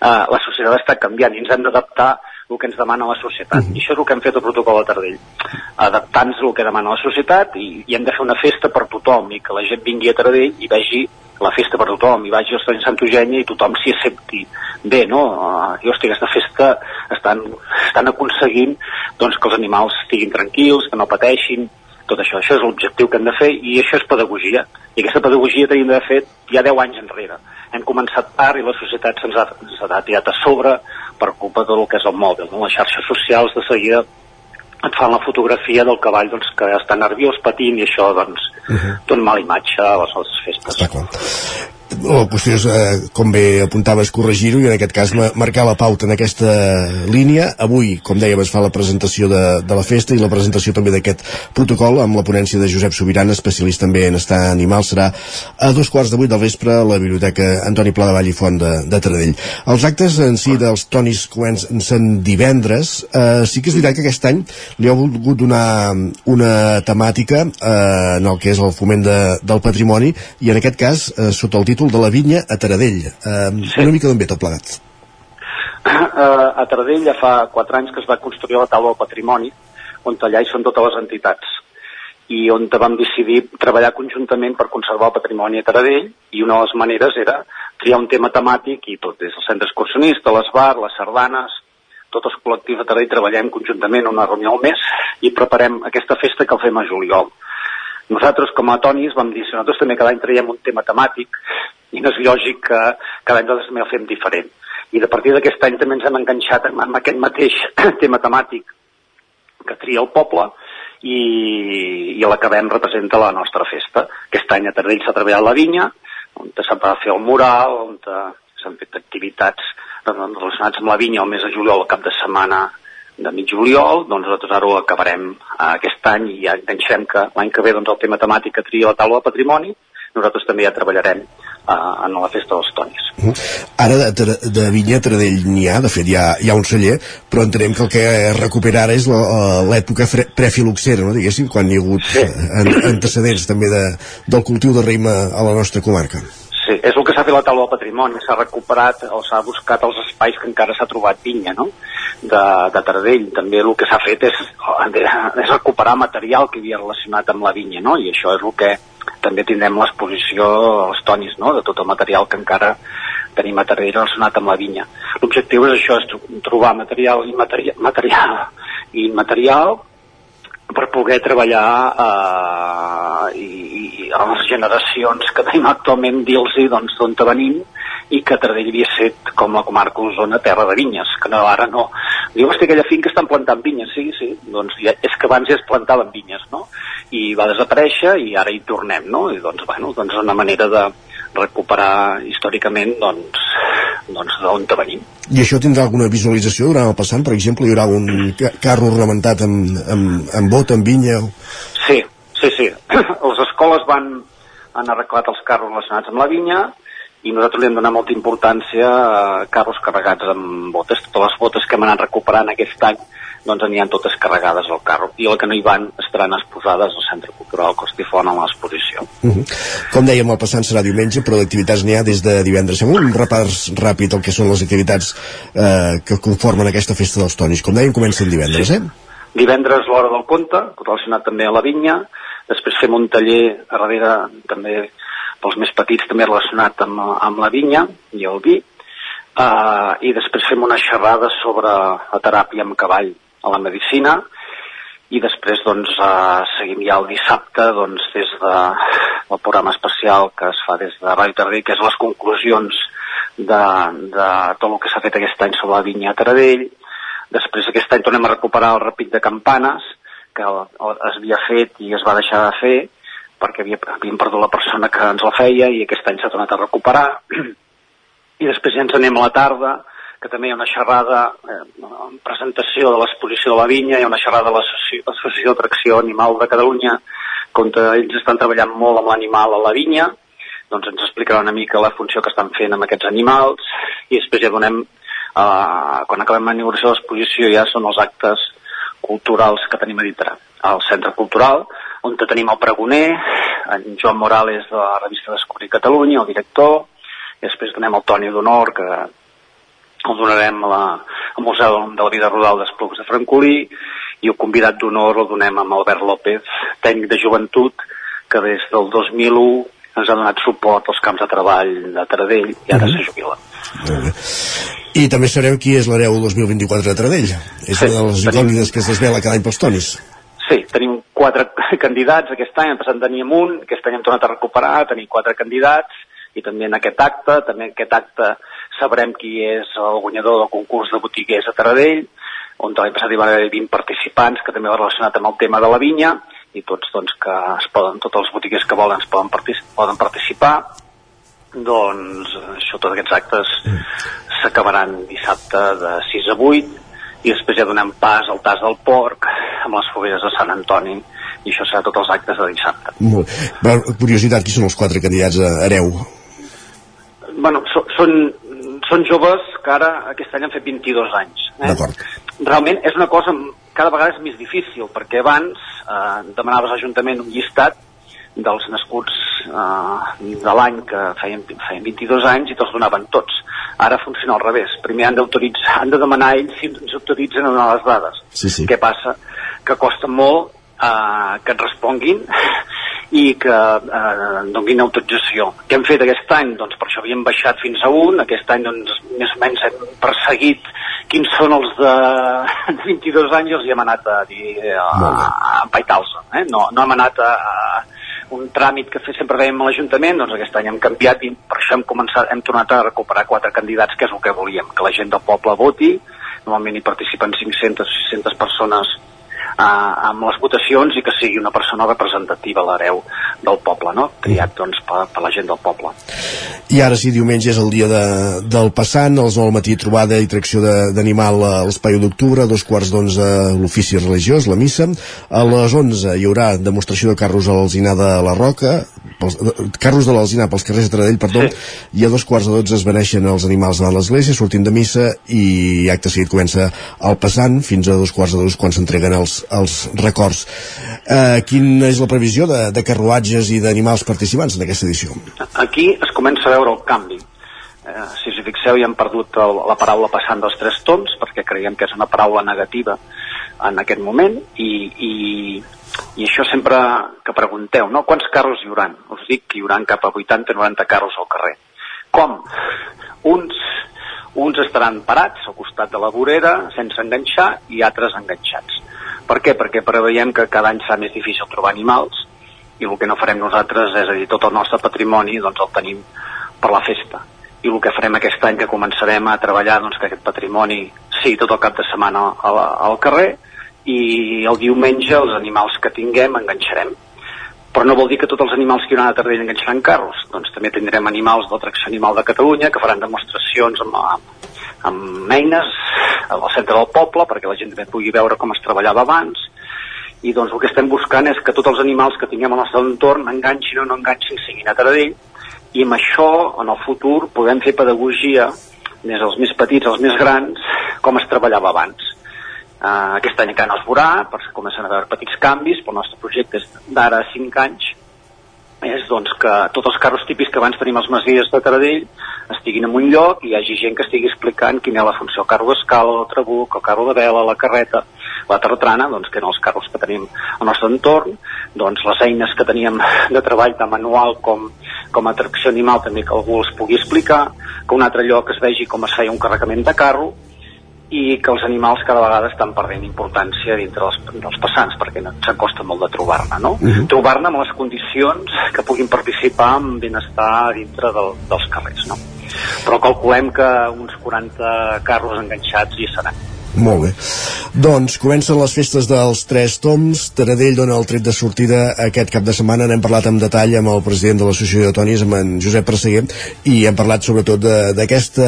Uh, la societat està canviant i ens hem d'adaptar el que ens demana la societat. I això és el que hem fet el protocol de Tardell. Adaptant-nos al que demana la societat i, i hem de fer una festa per tothom i que la gent vingui a Tardell i vegi la festa per tothom, i vagi al Sant Eugènia i tothom s'hi accepti bé, no? Uh, I, hòstia, aquesta festa estan, estan aconseguint doncs, que els animals estiguin tranquils, que no pateixin, tot això. Això és l'objectiu que hem de fer i això és pedagogia. I aquesta pedagogia tenim de fer ja 10 anys enrere. Hem començat tard i la societat se'ns ha, ha tirat a sobre per culpa del que és el mòbil. No? Les xarxes socials de seguida et fan la fotografia del cavall doncs, que està nerviós, patint, i això doncs, Uh -huh. dona mala imatge a les nostres festes. Està clar la qüestió és, eh, com bé apuntaves, corregir-ho i en aquest cas marcar la pauta en aquesta línia. Avui, com dèiem, es fa la presentació de, de la festa i la presentació també d'aquest protocol amb la ponència de Josep Sobiran, especialista en benestar animal. Serà a dos quarts de vuit del vespre a la Biblioteca Antoni Pla de Vall i Font de, de Taradell. Els actes en si dels Tonis comencen divendres. Eh, sí que és veritat que aquest any li ha volgut donar una temàtica eh, en el que és el foment de, del patrimoni i en aquest cas, eh, sota el títol de la vinya a Taradell. Eh, sí. Una mica d'on ve tot plegat? Uh, a Taradell ja fa 4 anys que es va construir la taula del patrimoni, on allà hi són totes les entitats i on vam decidir treballar conjuntament per conservar el patrimoni a Taradell i una de les maneres era triar un tema temàtic i tot, des del centre excursionista, l'Esbar, les sardanes, tots els col·lectius de Taradell treballem conjuntament una reunió al mes i preparem aquesta festa que el fem a juliol. Nosaltres, com a tonis, vam dir, si nosaltres també cada any traiem un tema temàtic, i no és lògic que cada any nosaltres també el fem diferent. I de partir d'aquest any també ens hem enganxat amb aquest mateix <coughs> tema temàtic que tria el poble i, i l'acabem representa la nostra festa. Aquest any a Tardell s'ha treballat la vinya, on s'ha de fer el mural, on s'han fet activitats relacionats amb la vinya el mes de juliol, el cap de setmana de mig juliol, doncs nosaltres ara ho acabarem eh, aquest any i ja enganxem que l'any que ve doncs, el tema temàtic que tria la taula de patrimoni, nosaltres també ja treballarem eh, en la festa dels tonis. Uh -huh. Ara de, de Vinya Tradell n'hi ha, de fet hi ha, hi ha un celler, però entenem que el que recupera ara és l'època prefiluxera, no, diguéssim, quan hi ha hagut sí. antecedents també de, del cultiu de raïm a la nostra comarca. Sí, és el que s'ha fet la taula del patrimoni, s'ha recuperat o s'ha buscat els espais que encara s'ha trobat vinya, no? De, de Taradell. També el que s'ha fet és, <laughs> és recuperar material que havia relacionat amb la vinya, no? I això és el que també tindrem l'exposició als tonis, no? De tot el material que encara tenim a Taradell relacionat amb la vinya. L'objectiu és això, és trobar material i material, material i material per poder treballar eh, i, i a les generacions que tenim actualment dir-los doncs, d'on venim i que Taradell havia set com la comarca Osona terra de vinyes, que no, ara no. Diu, hosti, aquella finca estan plantant vinyes, sí, sí, doncs ja, és que abans ja es plantaven vinyes, no? I va desaparèixer i ara hi tornem, no? I doncs, bueno, doncs una manera de recuperar històricament, doncs, doncs d'on venim. I això tindrà alguna visualització durant el passant? Per exemple, hi haurà un carro ornamentat amb, amb, amb bot, amb vinya? Sí, sí, sí. <clears throat> Les escoles van, han arreglat els carros relacionats amb la vinya i nosaltres li hem donat molta importància a carros carregats amb botes. Totes les botes que hem anat recuperant aquest any doncs aniran totes carregades al carro i el que no hi van estaran exposades al Centre Cultural Costifon a l'exposició. Uh -huh. Com dèiem, el passant serà diumenge, però d'activitats n'hi ha des de divendres. Fem un repàs ràpid el que són les activitats eh, que conformen aquesta festa dels tonis. Com dèiem, comencen divendres, sí. eh? Divendres l'hora del conte, relacionat també a la vinya, després fem un taller a darrere també pels més petits també relacionat amb, amb la vinya i el vi, uh, i després fem una xerrada sobre la teràpia amb cavall a la medicina i després doncs eh, seguim ja el dissabte doncs des de el programa especial que es fa des de Ràdio Taradell que és les conclusions de, de tot el que s'ha fet aquest any sobre la vinya a Taradell. Després aquest any tornem a recuperar el repic de campanes que es havia fet i es va deixar de fer perquè havia, havíem perdut la persona que ens la feia i aquest any s'ha tornat a recuperar. <clears throat> I després ja ens anem a la tarda que també hi ha una xerrada, eh, presentació de l'exposició de la vinya, hi ha una xerrada de l'Associació d'Atracció Animal de Catalunya, on ells estan treballant molt amb l'animal a la vinya, doncs ens explicarà una mica la funció que estan fent amb aquests animals, i després ja donem, eh, quan acabem la inauguració de l'exposició ja són els actes culturals que tenim a dintre. Al Centre Cultural, on tenim el pregoner, en Joan Morales de la revista Descobrir Catalunya, el director, i després donem el Toni d'Honor, que el donarem a la, al Museu de la Vida Rural d'Esplucs de Francolí i el convidat d'honor el donem amb Albert López, tècnic de joventut, que des del 2001 ens ha donat suport als camps de treball de Taradell i ara uh -huh. se jubila. I també sabrem qui és l'hereu 2024 de Taradell. És sí, una de les incògnites que es desvela cada any pels tonis. Sí, tenim quatre <laughs> candidats aquest any, en passat teníem un, aquest any hem tornat a recuperar, tenim quatre candidats, i també en aquest acte, també en aquest acte sabrem qui és el guanyador del concurs de botiguers a Taradell, on l'any passat hi va haver 20 participants, que també va relacionat amb el tema de la vinya, i tots doncs, que es poden, tots els botiguers que volen es poden, partic poden participar doncs això, tots aquests actes s'acabaran dissabte de 6 a 8 i després ja donem pas al tas del porc amb les fogueres de Sant Antoni i això serà tots els actes de dissabte. Molt. Per curiositat, qui són els quatre candidats a hereu? Bueno, so, són, són joves que ara aquest any han fet 22 anys. Eh? D'acord. Realment és una cosa cada vegada és més difícil, perquè abans eh, demanaves a l'Ajuntament un llistat dels nascuts eh, de l'any que feien, feien 22 anys i te'ls donaven tots. Ara funciona al revés. Primer han han de demanar ells si ens autoritzen a donar les dades. Sí, sí. Què passa? Que costa molt eh, que et responguin i que eh, donin autorització. Què hem fet aquest any? Doncs per això havíem baixat fins a un, aquest any doncs més o menys hem perseguit quins són els de <laughs> 22 anys i els hi hem anat a dir eh, a, a empaitar-los. Eh? No, no hem anat a, a un tràmit que sempre veiem a l'Ajuntament, doncs aquest any hem canviat i per això hem, començat, hem tornat a recuperar quatre candidats, que és el que volíem, que la gent del poble voti, normalment hi participen 500 o 600 persones eh, amb les votacions i que sigui una persona representativa l'hereu del poble, no? triat doncs, per, per la gent del poble. I ara sí, diumenge és el dia de, del passant, als 9 al matí trobada i tracció d'animal a l'Espai d'Octubre, dos quarts d'onze l'ofici religiós, la missa. A les 11 hi haurà demostració de carros a l'Alzinar de la Roca, pels, de, carros de l'Alzinar pels carrers de Taradell, perdó, sí. i a dos quarts de dotze es beneixen els animals davant l'església, sortint de missa i acte seguit comença el passant fins a dos quarts de dos quan s'entreguen els, els records. Eh, quina és la previsió de, de carruatges i d'animals participants en aquesta edició? Aquí es comença a veure el canvi. Eh, si us fixeu, ja hem perdut el, la paraula passant dels tres tons, perquè creiem que és una paraula negativa en aquest moment, i, i, i això sempre que pregunteu, no? Quants carros hi haurà? Us dic que hi haurà cap a 80-90 carros al carrer. Com? Uns, uns estaran parats al costat de la vorera, sense enganxar, i altres enganxats. Per què? Perquè preveiem que cada any serà més difícil trobar animals, i el que no farem nosaltres és a dir, tot el nostre patrimoni doncs el tenim per la festa i el que farem aquest any que començarem a treballar doncs, que aquest patrimoni sigui tot el cap de setmana al, al carrer i el diumenge els animals que tinguem enganxarem. Però no vol dir que tots els animals que hi haurà a Tardell enganxaran carros. Doncs també tindrem animals d'atracció animal de Catalunya que faran demostracions amb, amb, amb eines al centre del poble perquè la gent també pugui veure com es treballava abans. I doncs el que estem buscant és que tots els animals que tinguem al nostre entorn enganxin o no enganxin siguin a Taradell i amb això en el futur podem fer pedagogia des dels més petits als més grans com es treballava abans uh, aquest any encara no es veurà perquè comencen a haver petits canvis però el nostre projecte és d'ara a 5 anys. És doncs, que tots els carros típics que abans tenim als masies de Taradell estiguin en un lloc i hi hagi gent que estigui explicant quina és la funció, el carro d'escala, el trabuc, el carro de vela, la carreta, la tartrana, doncs, que eren els carros que tenim al nostre entorn, doncs les eines que teníem de treball tant manual com, com a atracció animal també que algú els pugui explicar, que un altre lloc es vegi com es feia un carregament de carro, i que els animals cada vegada estan perdent importància dintre dels, dels passants perquè no, se'n costa molt de trobar-ne no? Mhm. trobar-ne amb les condicions que puguin participar amb benestar dintre del, dels carrers no? però calculem que uns 40 carros enganxats hi seran Molt bé. Doncs comencen les festes dels Tres Toms. Taradell dona el tret de sortida aquest cap de setmana. N'hem parlat amb detall amb el president de l'Associació de Tonis, amb en Josep Presseguer, i hem parlat sobretot d'aquest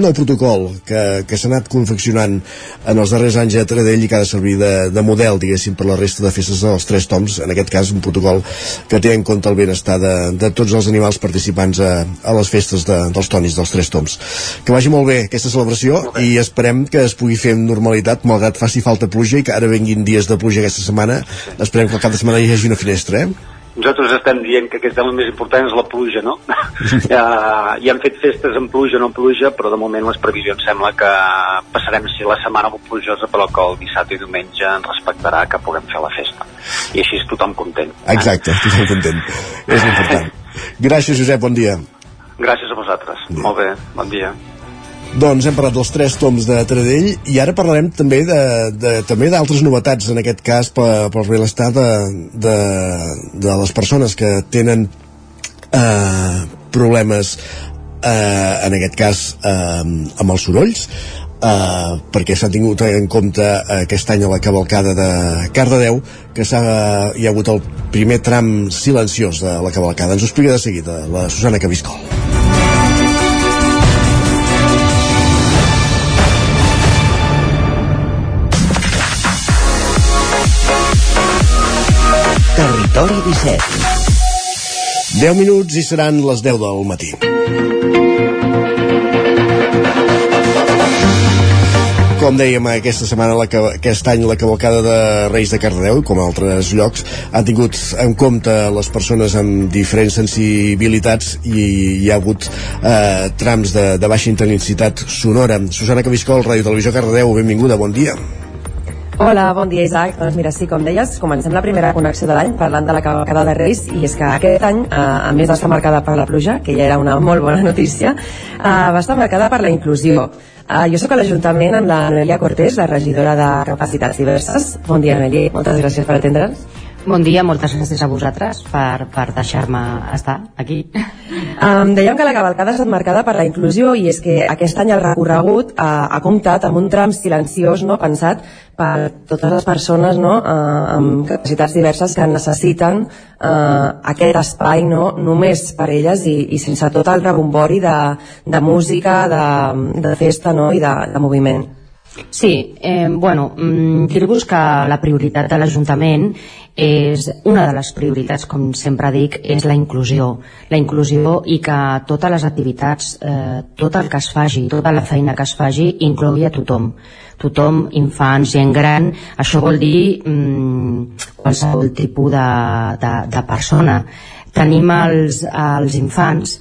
nou protocol que, que s'ha anat confeccionant en els darrers anys a Taradell i que ha de servir de, de model, diguéssim, per la resta de festes dels Tres Toms. En aquest cas, un protocol que té en compte el benestar de, de tots els animals participants a, a les festes de, dels Tonis, dels Tres Toms. Que vagi molt bé aquesta celebració i esperem que es pugui fer amb normalitat, malgrat faci falta pluja i que ara venguin dies de pluja aquesta setmana. Esperem que al cap de setmana hi hagi una finestra, eh? nosaltres estem dient que aquest el més important és la pluja, no? <laughs> ja, ja han fet festes amb pluja o no amb pluja, però de moment les previsions sembla que passarem si la setmana molt plujosa, però que el dissabte i diumenge ens respectarà que puguem fer la festa. I així és tothom content. Exacte, <laughs> tothom content. És l'important. Gràcies, Josep, bon dia. Gràcies a vosaltres. Molt bé, bon dia. Doncs hem parlat dels tres toms de Taradell i ara parlarem també de, de també d'altres novetats, en aquest cas per, pel benestar de, de, de les persones que tenen eh, problemes eh, en aquest cas eh, amb els sorolls eh, perquè s'ha tingut en compte aquest any a la cavalcada de Cardedeu que s'ha hi ha hagut el primer tram silenciós de la cavalcada. Ens ho explica de seguida la Susana Cabiscol Territori 17 10 minuts i seran les 10 del matí. Com dèiem, aquesta setmana, la, aquest any, la cavalcada de Reis de Cardedeu, com altres llocs, han tingut en compte les persones amb diferents sensibilitats i hi ha hagut eh, trams de, de baixa intensitat sonora. Susana Cabiscol, Ràdio Televisió Cardedeu, benvinguda, bon dia. Hola, bon dia Isaac. Doncs mira, sí, com deies, comencem la primera connexió de l'any parlant de la cavalcada de Reis i és que aquest any, eh, a més d'estar marcada per la pluja, que ja era una molt bona notícia, eh, va estar marcada per la inclusió. Uh, jo sóc a l'Ajuntament amb la Noelia Cortés, la regidora de Capacitats Diverses. Bon dia, Noelia. Moltes gràcies per atendre'ns. Bon dia, moltes gràcies a vosaltres per, per deixar-me estar aquí. Um, dèiem que la cavalcada ha estat marcada per la inclusió i és que aquest any el recorregut uh, ha comptat amb un tram silenciós no, pensat per totes les persones no, uh, amb capacitats diverses que necessiten uh, aquest espai no, només per elles i, i sense tot el rebombori de, de música, de, de festa no, i de, de moviment. Sí, eh, bueno, mm, dir-vos que la prioritat de l'Ajuntament és una de les prioritats, com sempre dic, és la inclusió. La inclusió i que totes les activitats, eh, tot el que es faci, tota la feina que es faci, inclogui a tothom. Tothom, infants, gent gran, això vol dir mm, qualsevol tipus de, de, de persona. Tenim els, els infants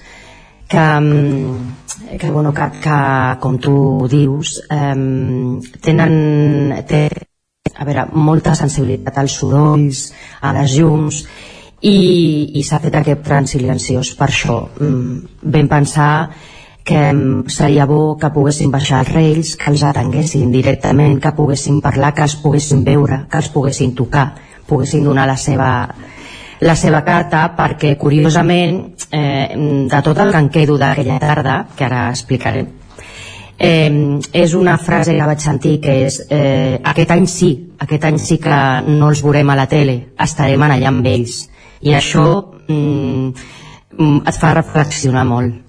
que, mm, que, bueno, que, que com tu dius, eh, tenen, té, a veure, molta sensibilitat als sorolls, a les llums, i, i s'ha fet aquest tram silenciós per això. Mm, vam pensar que mm, seria bo que poguessin baixar els reis, que els atenguessin directament, que poguessin parlar, que els poguessin veure, que els poguessin tocar, poguessin donar la seva, la seva carta perquè curiosament eh, de tot el que en quedo d'aquella tarda que ara explicaré eh, és una frase que vaig sentir que és eh, aquest any sí, aquest any sí que no els veurem a la tele, estarem allà amb ells i això mm, et fa reflexionar molt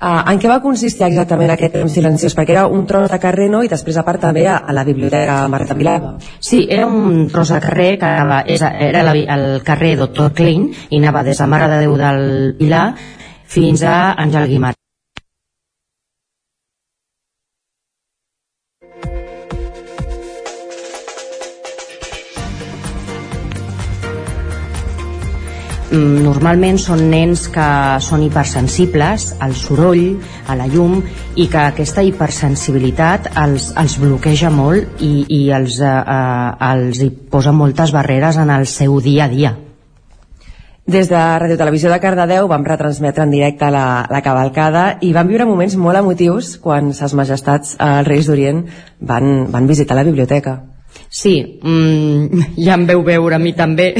Uh, en què va consistir exactament aquest temps silenciós? Perquè era un tros de carrer, no?, i després a part també a, a la biblioteca Marta Vilava. Sí, era un tros de carrer que anava, era la, el carrer Doctor Klein i anava des de Mare de Déu del Pilar fins a Àngel Guimarà. Normalment són nens que són hipersensibles al soroll, a la llum i que aquesta hipersensibilitat els, els bloqueja molt i, i els, eh, eh, els hi posa moltes barreres en el seu dia a dia. Des de Radio Televisió de Cardedeu vam retransmetre en directe la, la cavalcada i vam viure moments molt emotius quan ses majestats, eh, els Reis d'Orient, van, van visitar la biblioteca. Sí, mm, ja em veu veure a mi també.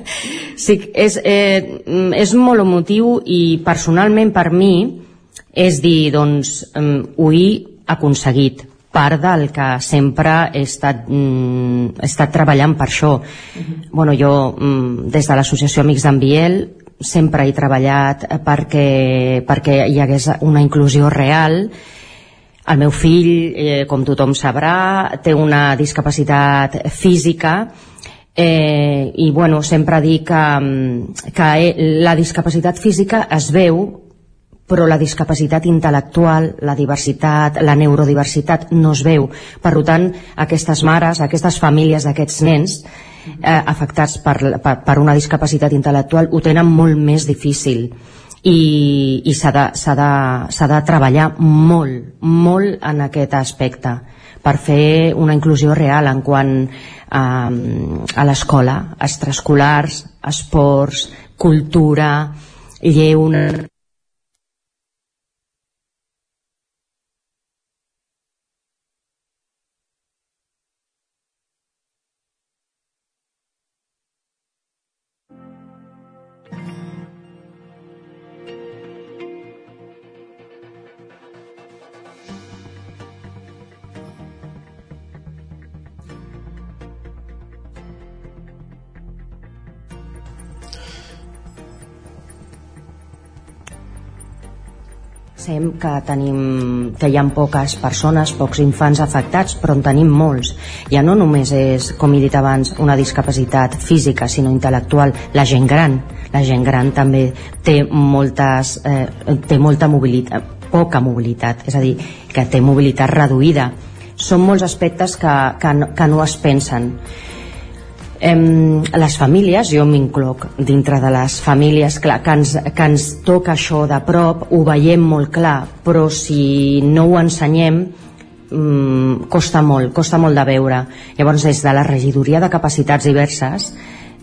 <laughs> sí, és, eh, és molt emotiu i personalment per mi és dir, doncs, mm, ho he aconseguit part del que sempre he estat, mm, he estat treballant per això. Uh -huh. bueno, jo, mm, des de l'associació Amics d'en Biel, sempre he treballat perquè, perquè hi hagués una inclusió real el meu fill, eh, com tothom sabrà, té una discapacitat física eh, i bueno, sempre dic que, mm, que eh, la discapacitat física es veu però la discapacitat intel·lectual, la diversitat, la neurodiversitat no es veu. Per tant, aquestes mares, aquestes famílies d'aquests nens eh, afectats per, per, per una discapacitat intel·lectual ho tenen molt més difícil i, i s'ha de, de, de treballar molt, molt en aquest aspecte per fer una inclusió real en quant a, a l'escola, extraescolars, esports, cultura, lleure, Sabem que tenim que hi ha poques persones, pocs infants afectats, però en tenim molts. Ja no només és, com he dit abans, una discapacitat física, sinó intel·lectual. La gent gran, la gent gran també té moltes, eh, té molta mobilitat, poca mobilitat, és a dir, que té mobilitat reduïda. Són molts aspectes que, que, no, que no es pensen. Em, les famílies, jo m'incloc dintre de les famílies clar, que, ens, que ens toca això de prop, ho veiem molt clar, però si no ho ensenyem mm, costa molt, costa molt de veure. Llavors, des de la regidoria de capacitats diverses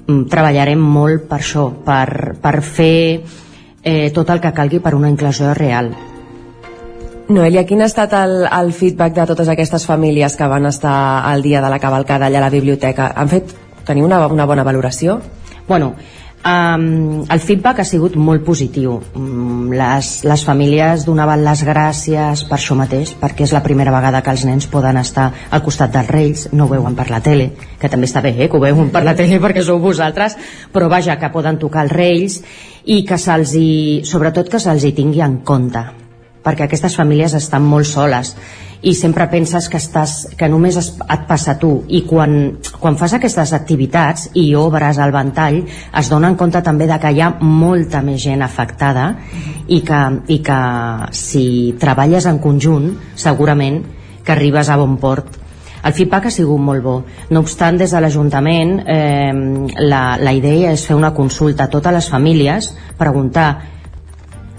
mm, treballarem molt per això, per, per fer eh, tot el que calgui per una inclusió real. Noelia, quin ha estat el, el feedback de totes aquestes famílies que van estar al dia de la cavalcada allà a la biblioteca? Han fet tenir una, una bona valoració? Bueno, Um, el feedback ha sigut molt positiu um, les, les famílies donaven les gràcies per això mateix perquè és la primera vegada que els nens poden estar al costat dels reis, no ho veuen per la tele que també està bé eh, que ho veuen per la tele <laughs> perquè sou vosaltres, però vaja que poden tocar els reis i que se'ls hi, sobretot que se'ls hi tingui en compte perquè aquestes famílies estan molt soles i sempre penses que, estàs, que només es, et passa a tu i quan, quan fas aquestes activitats i obres al ventall es donen compte també de que hi ha molta més gent afectada i que, i que si treballes en conjunt segurament que arribes a bon port el feedback ha sigut molt bo. No obstant, des de l'Ajuntament eh, la, la idea és fer una consulta a totes les famílies, preguntar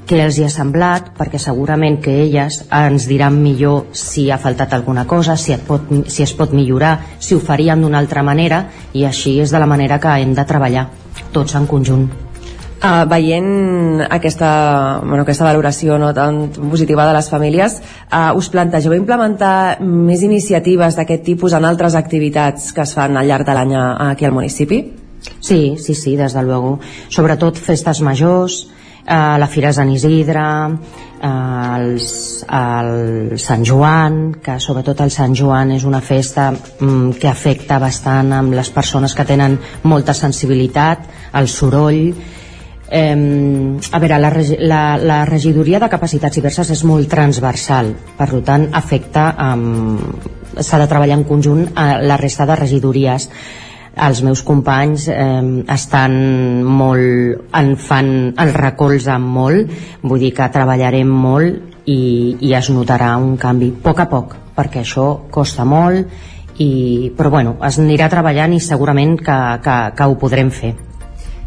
què els hi ha semblat, perquè segurament que elles ens diran millor si ha faltat alguna cosa, si, et pot, si es pot millorar, si ho faríem d'una altra manera, i així és de la manera que hem de treballar, tots en conjunt. Uh, veient aquesta, bueno, aquesta valoració no, tan positiva de les famílies, uh, us plantegeu implementar més iniciatives d'aquest tipus en altres activitats que es fan al llarg de l'any aquí al municipi? Sí, sí, sí, des de luego. Sobretot festes majors, eh, la Fira Sant Isidre, eh, els, el Sant Joan, que sobretot el Sant Joan és una festa mm, que afecta bastant amb les persones que tenen molta sensibilitat, el soroll, Eh, a veure, la, la, la regidoria de capacitats diverses és molt transversal, per tant afecta s'ha de treballar en conjunt a la resta de regidories els meus companys eh, estan molt, en fan, el recolzen molt, vull dir que treballarem molt i, i es notarà un canvi a poc a poc, perquè això costa molt, i, però bueno, es anirà treballant i segurament que, que, que ho podrem fer.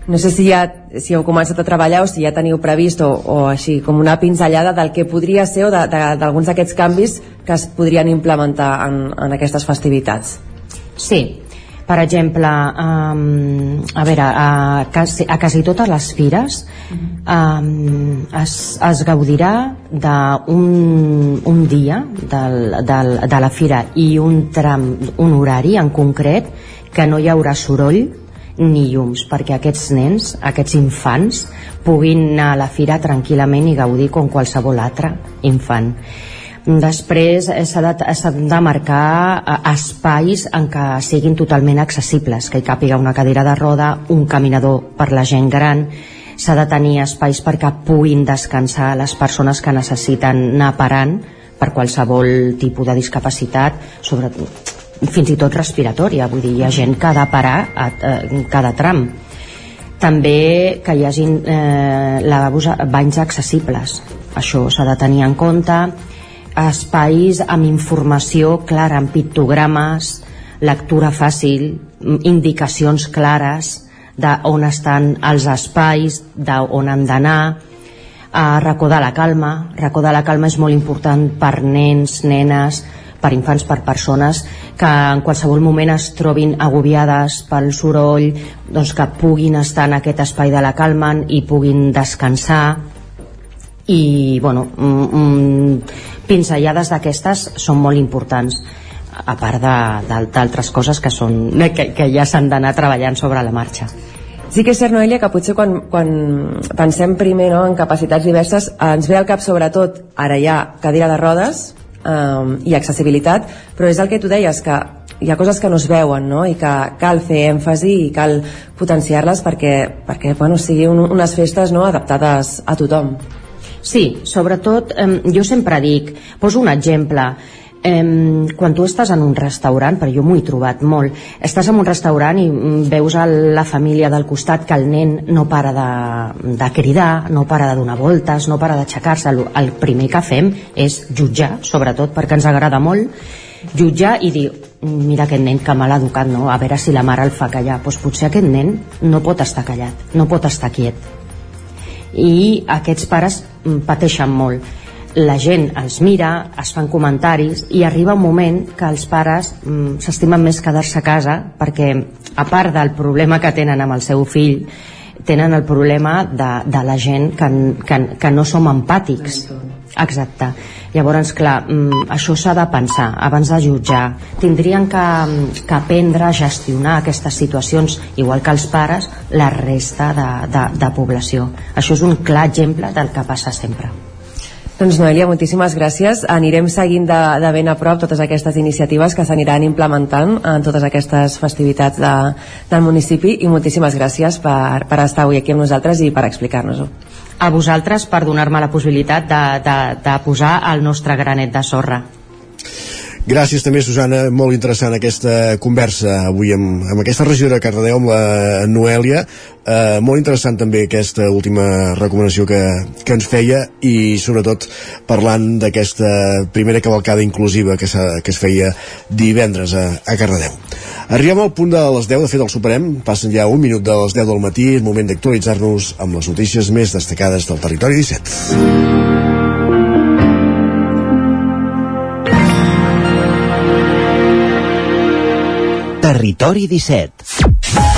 No sé si ja si heu començat a treballar o si ja teniu previst o, o així com una pinzellada del que podria ser o d'alguns d'aquests canvis que es podrien implementar en, en aquestes festivitats. Sí, per exemple um, a veure a quasi, a quasi totes les fires um, es, es gaudirà d'un un dia del, del, de la fira i un tram, un horari en concret que no hi haurà soroll ni llums perquè aquests nens, aquests infants puguin anar a la fira tranquil·lament i gaudir com qualsevol altre infant Després eh, s'ha de, de marcar eh, espais en què siguin totalment accessibles, que hi càpiga una cadira de roda, un caminador per la gent gran, s'ha de tenir espais perquè puguin descansar les persones que necessiten anar parant per qualsevol tipus de discapacitat, sobretot fins i tot respiratòria, vull dir, hi ha gent que ha de parar a, a, a cada tram. També que hi hagin eh, lavabos, banys accessibles, això s'ha de tenir en compte, espais amb informació clara, amb pictogrames, lectura fàcil, indicacions clares de on estan els espais, d'on han d'anar, a racó de la calma. Racó de la calma és molt important per nens, nenes, per infants, per persones que en qualsevol moment es trobin agobiades pel soroll, doncs que puguin estar en aquest espai de la calma i puguin descansar i bueno, mm, mm, pinzellades d'aquestes són molt importants a part d'altres coses que, són, que, que ja s'han d'anar treballant sobre la marxa. Sí que és cert, Noelia, que potser quan, quan pensem primer no, en capacitats diverses ens ve al cap sobretot, ara ha cadira de rodes eh, i accessibilitat, però és el que tu deies, que hi ha coses que no es veuen no? i que cal fer èmfasi i cal potenciar-les perquè, perquè bueno, siguin un, unes festes no? adaptades a tothom. Sí, sobretot, eh, jo sempre dic, poso un exemple, eh, quan tu estàs en un restaurant, però jo m'ho he trobat molt, estàs en un restaurant i mm, veus a la família del costat que el nen no para de, de cridar, no para de donar voltes, no para d'aixecar-se. El, el primer que fem és jutjar, sobretot perquè ens agrada molt, jutjar i dir mira aquest nen que mal educat, no? a veure si la mare el fa callar. Doncs potser aquest nen no pot estar callat, no pot estar quiet. I aquests pares mm, pateixen molt. La gent els mira, es fan comentaris i arriba un moment que els pares mm, s'estimen més quedar-se a casa perquè a part del problema que tenen amb el seu fill tenen el problema de, de la gent que, que, que no som empàtics exacte llavors clar, mm, això s'ha de pensar abans de jutjar tindrien que, que aprendre a gestionar aquestes situacions igual que els pares la resta de, de, de població això és un clar exemple del que passa sempre doncs Noelia, moltíssimes gràcies. Anirem seguint de, de ben a prop totes aquestes iniciatives que s'aniran implementant en totes aquestes festivitats de, del municipi i moltíssimes gràcies per, per estar avui aquí amb nosaltres i per explicar-nos-ho. A vosaltres per donar-me la possibilitat de, de, de posar el nostre granet de sorra. Gràcies també, Susana, molt interessant aquesta conversa avui amb, amb aquesta regió de Cardedeu, amb la Noèlia. Eh, molt interessant també aquesta última recomanació que, que ens feia i sobretot parlant d'aquesta primera cavalcada inclusiva que, que es feia divendres a, a Cardedeu. Arribem al punt de les 10, de fet el superem, passen ja un minut de les 10 del matí, és moment d'actualitzar-nos amb les notícies més destacades del territori 17. Territori 17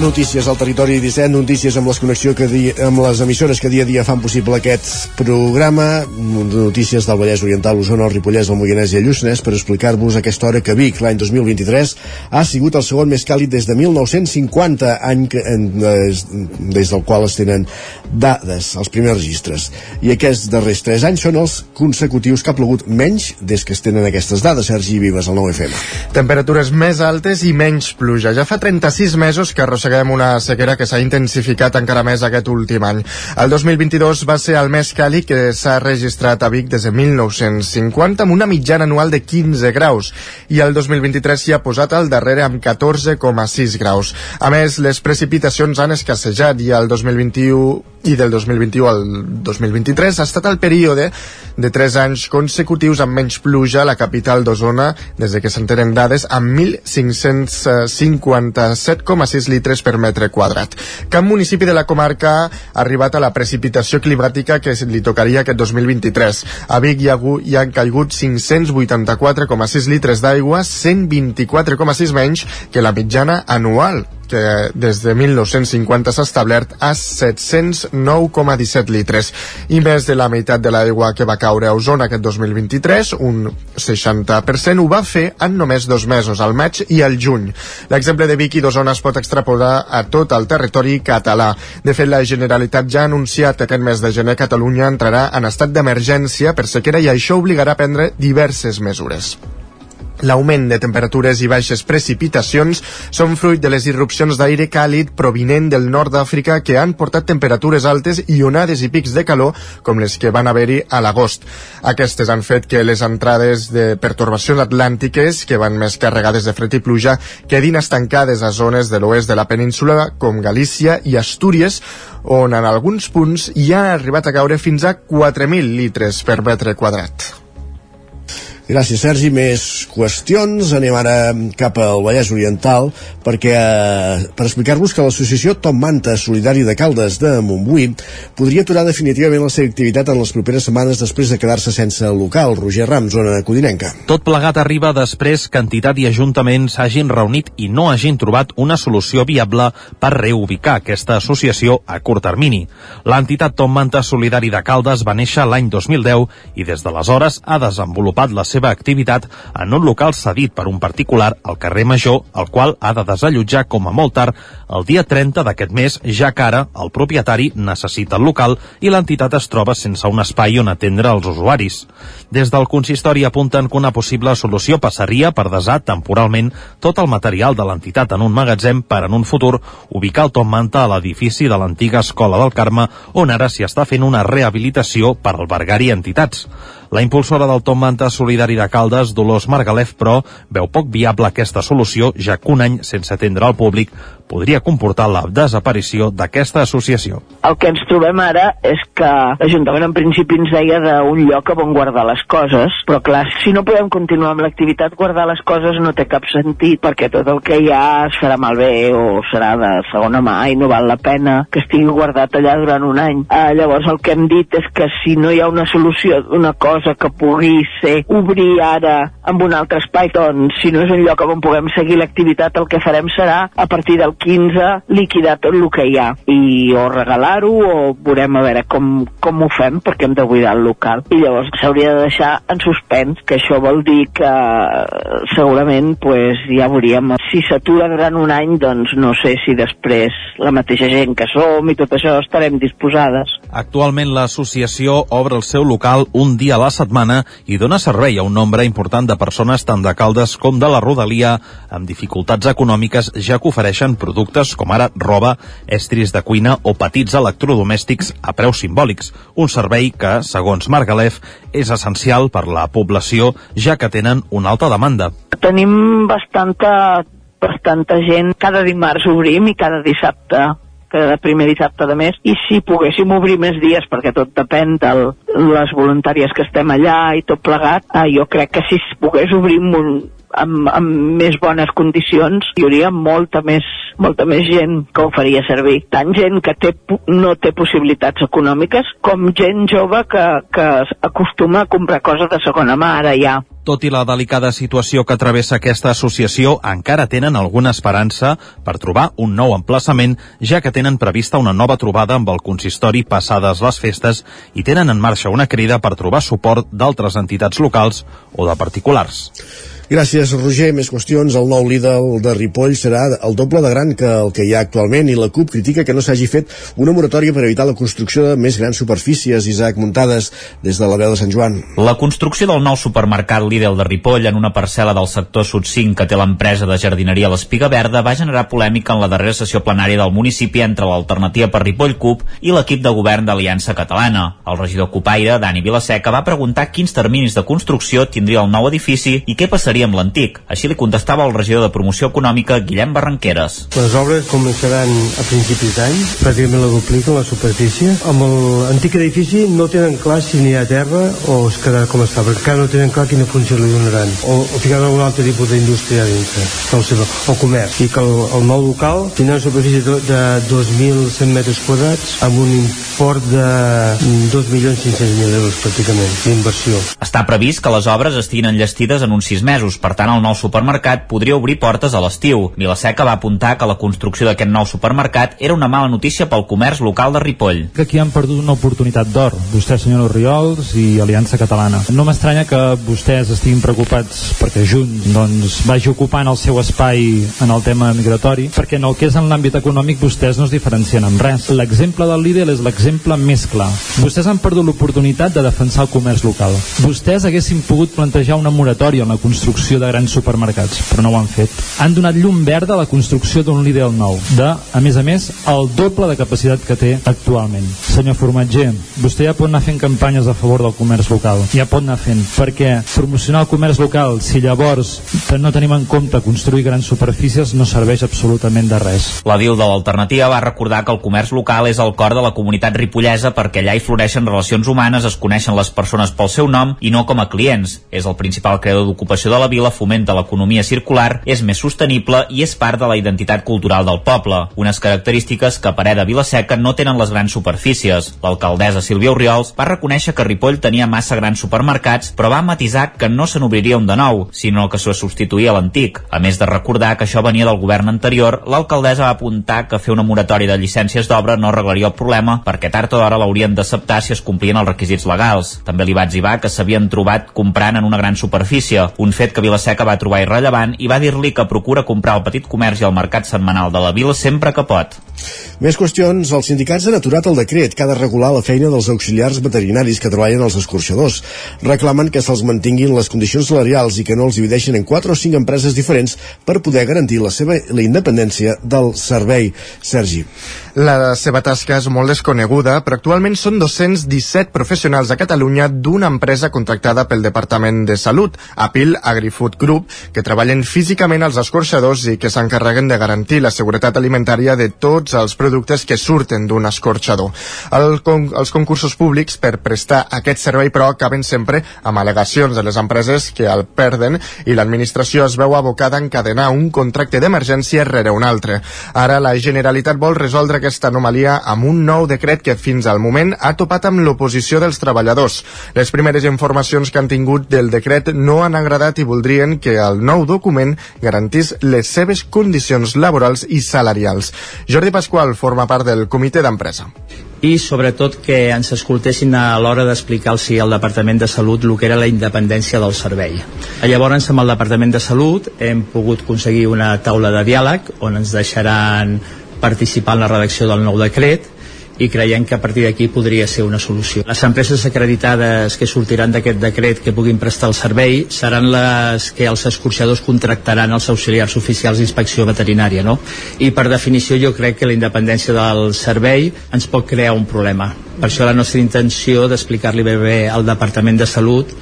Notícies al territori 17, notícies amb les connexió que dia, amb les emissores que dia a dia fan possible aquest programa, notícies del Vallès Oriental, Osona, el Ripollès, el Moianès i el Lluçanès per explicar-vos aquesta hora que Vic, l'any 2023, ha sigut el segon més càlid des de 1950, any que, en, des, des del qual es tenen dades, els primers registres. I aquests darrers 3 anys són els consecutius que ha plogut menys des que es tenen aquestes dades, Sergi Vives, al 9FM. Temperatures més altes i menys pluja. Ja fa 36 mesos que arrosseguem arrosseguem una sequera que s'ha intensificat encara més aquest últim any. El 2022 va ser el més càlid que s'ha registrat a Vic des de 1950 amb una mitjana anual de 15 graus i el 2023 s'hi ha posat al darrere amb 14,6 graus. A més, les precipitacions han escassejat i el 2021 i del 2021 al 2023 ha estat el període de 3 anys consecutius amb menys pluja a la capital d'Osona des de que s'entenen dades amb 1.557,6 litres per metre quadrat. Cap municipi de la comarca ha arribat a la precipitació climàtica que li tocaria aquest 2023. A Vic hi ha, hi han caigut 584,6 litres d'aigua, 124,6 menys que la mitjana anual que des de 1950 s'ha establert a 709,17 litres i més de la meitat de l'aigua que va caure a Osona aquest 2023, un 60%, ho va fer en només dos mesos, al maig i al juny. L'exemple de Vic i d'Osona es pot extrapolar a tot el territori català. De fet, la Generalitat ja ha anunciat que aquest mes de gener Catalunya entrarà en estat d'emergència per sequera i això obligarà a prendre diverses mesures. L'augment de temperatures i baixes precipitacions són fruit de les irrupcions d'aire càlid provinent del nord d'Àfrica que han portat temperatures altes i onades i pics de calor com les que van haver-hi a l'agost. Aquestes han fet que les entrades de pertorbacions atlàntiques, que van més carregades de fred i pluja, quedin estancades a zones de l'oest de la península com Galícia i Astúries, on en alguns punts hi ha arribat a caure fins a 4.000 litres per metre quadrat. Gràcies, Sergi. Més qüestions. Anem ara cap al Vallès Oriental perquè eh, per explicar-vos que l'associació Tom Manta Solidari de Caldes de Montbui podria aturar definitivament la seva activitat en les properes setmanes després de quedar-se sense local. Roger Ram, zona codinenca. Tot plegat arriba després que entitat i ajuntament s'hagin reunit i no hagin trobat una solució viable per reubicar aquesta associació a curt termini. L'entitat Tom Manta Solidari de Caldes va néixer l'any 2010 i des d'aleshores ha desenvolupat la seva seva activitat en un local cedit per un particular al carrer Major, el qual ha de desallotjar com a molt tard el dia 30 d'aquest mes, ja que ara el propietari necessita el local i l'entitat es troba sense un espai on atendre els usuaris. Des del consistori apunten que una possible solució passaria per desar temporalment tot el material de l'entitat en un magatzem per en un futur ubicar el Tom Manta a l'edifici de l'antiga Escola del Carme on ara s'hi està fent una rehabilitació per albergar-hi entitats. La impulsora del Tom Manta Solidari de Caldes, Dolors Margalef, però, veu poc viable aquesta solució, ja que un any sense atendre al públic podria comportar la desaparició d'aquesta associació. El que ens trobem ara és que l'Ajuntament en principi ens deia d'un lloc on guardar les coses, però clar, si no podem continuar amb l'activitat, guardar les coses no té cap sentit, perquè tot el que hi ha es farà malbé o serà de segona mà i no val la pena que estigui guardat allà durant un any. Eh, llavors el que hem dit és que si no hi ha una solució d'una cosa que pugui ser obrir ara amb un altre espai, doncs si no és un lloc on puguem seguir l'activitat, el que farem serà a partir del 15 liquidar tot el que hi ha. I o regalar-ho o veurem a veure com, com ho fem perquè hem de buidar el local. I llavors s'hauria de deixar en suspens que això vol dir que segurament pues, ja veuríem. Si s'atura durant un any doncs no sé si després la mateixa gent que som i tot això estarem disposades. Actualment l'associació obre el seu local un dia a la setmana i dona servei a un nombre important de persones tant de Caldes com de la Rodalia amb dificultats econòmiques ja que ofereixen productes com ara roba, estris de cuina o petits electrodomèstics a preus simbòlics, un servei que, segons Margalef, és essencial per la població ja que tenen una alta demanda. Tenim bastanta, bastanta gent, cada dimarts obrim i cada dissabte cada primer dissabte de mes. I si poguéssim obrir més dies perquè tot depèn de les voluntàries que estem allà i tot plegat eh, jo crec que si es pogués obrir un, amb, amb més bones condicions hi hauria molta més, molta més gent que ho faria servir. Tant gent que té, no té possibilitats econòmiques com gent jove que, que acostuma a comprar coses de segona mà ara ja. Tot i la delicada situació que travessa aquesta associació, encara tenen alguna esperança per trobar un nou emplaçament, ja que tenen prevista una nova trobada amb el consistori passades les festes i tenen en marxa una crida per trobar suport d'altres entitats locals o de particulars. Gràcies, Roger. Més qüestions. El nou líder de Ripoll serà el doble de gran que el que hi ha actualment i la CUP critica que no s'hagi fet una moratòria per evitar la construcció de més grans superfícies, Isaac, muntades des de la veu de Sant Joan. La construcció del nou supermercat Lidl de Ripoll en una parcel·la del sector Sud 5 que té l'empresa de jardineria l'Espiga Verda va generar polèmica en la darrera sessió plenària del municipi entre l'alternativa per Ripoll CUP i l'equip de govern d'Aliança Catalana. El regidor copaire, Dani Vilaseca, va preguntar quins terminis de construcció tindria el nou edifici i què passaria amb l'antic. Així li contestava el regidor de promoció econòmica, Guillem Barranqueres. Les obres començaran a principis d'any, pràcticament la dupliquen la superfície. Amb l'antic edifici no tenen clar si n'hi ha terra o es quedarà com està, perquè encara no tenen clar quina funció li donaran. O, o ficaran algun altre tipus d'indústria dintre, seu, o comerç. I que el, el nou local tindrà una superfície de, de 2.100 metres quadrats amb un import de 2.500.000 euros pràcticament d'inversió. Està previst que les obres estiguin enllestides en uns sis mesos, per tant el nou supermercat podria obrir portes a l'estiu. Vilaseca va apuntar que la construcció d'aquest nou supermercat era una mala notícia pel comerç local de Ripoll. Que aquí han perdut una oportunitat d'or, vostè, senyor Oriols i Aliança Catalana. No m'estranya que vostès estiguin preocupats perquè Junts doncs, vagi ocupant el seu espai en el tema migratori, perquè en el que és en l'àmbit econòmic vostès no es diferencien en res. L'exemple del Lidl és l'exemple més clar. Vostès han perdut l'oportunitat de defensar el comerç local. Vostès haguessin pogut plantejar una moratòria en la construcció de grans supermercats, però no ho han fet. Han donat llum verda a la construcció d'un Lidl nou, de, a més a més, el doble de capacitat que té actualment. Senyor Formatger, vostè ja pot anar fent campanyes a favor del comerç local, ja pot anar fent, perquè promocionar el comerç local, si llavors no tenim en compte construir grans superfícies, no serveix absolutament de res. La diu de l'alternativa va recordar que el comerç local és el cor de la comunitat ripollesa perquè allà hi floreixen relacions humanes, es coneixen les persones pel seu nom i no com a clients. És el principal creador d'ocupació de la la vila fomenta l'economia circular, és més sostenible i és part de la identitat cultural del poble, unes característiques que a parer de Vilaseca no tenen les grans superfícies. L'alcaldessa Sílvia Oriols va reconèixer que Ripoll tenia massa grans supermercats, però va matisar que no se n'obriria un de nou, sinó que se substituïa l'antic. A més de recordar que això venia del govern anterior, l'alcaldessa va apuntar que fer una moratòria de llicències d'obra no arreglaria el problema perquè tard o d'hora l'haurien d'acceptar si es complien els requisits legals. També li va etzibar que s'havien trobat comprant en una gran superfície, un fet que Vilaseca va trobar irrellevant i va dir-li que procura comprar al petit comerç i al mercat setmanal de la vila sempre que pot. Més qüestions. Els sindicats han aturat el decret que ha de regular la feina dels auxiliars veterinaris que treballen als escorxadors. Reclamen que se'ls mantinguin les condicions salarials i que no els divideixin en quatre o cinc empreses diferents per poder garantir la seva la independència del servei. Sergi. La seva tasca és molt desconeguda, però actualment són 217 professionals a Catalunya d'una empresa contractada pel Departament de Salut, Apil AgriFood Group, que treballen físicament als escorxadors i que s'encarreguen de garantir la seguretat alimentària de tots els productes que surten d'un escorxador. El, con, els concursos públics per prestar aquest servei, però, acaben sempre amb al·legacions de les empreses que el perden i l'administració es veu abocada a encadenar un contracte d'emergència rere un altre. Ara la Generalitat vol resoldre aquesta anomalia amb un nou decret que fins al moment ha topat amb l'oposició dels treballadors. Les primeres informacions que han tingut del decret no han agradat i voldrien que el nou document garantís les seves condicions laborals i salarials. Jordi Pasqual forma part del comitè d'empresa i sobretot que ens escoltessin a l'hora d'explicar-los al Departament de Salut el que era la independència del servei. Llavors, amb el Departament de Salut hem pogut aconseguir una taula de diàleg on ens deixaran participar en la redacció del nou decret i creiem que a partir d'aquí podria ser una solució. Les empreses acreditades que sortiran d'aquest decret que puguin prestar el servei seran les que els escorxadors contractaran els auxiliars oficials d'inspecció veterinària, no? I per definició jo crec que la independència del servei ens pot crear un problema. Per això la nostra intenció d'explicar-li bé bé al Departament de Salut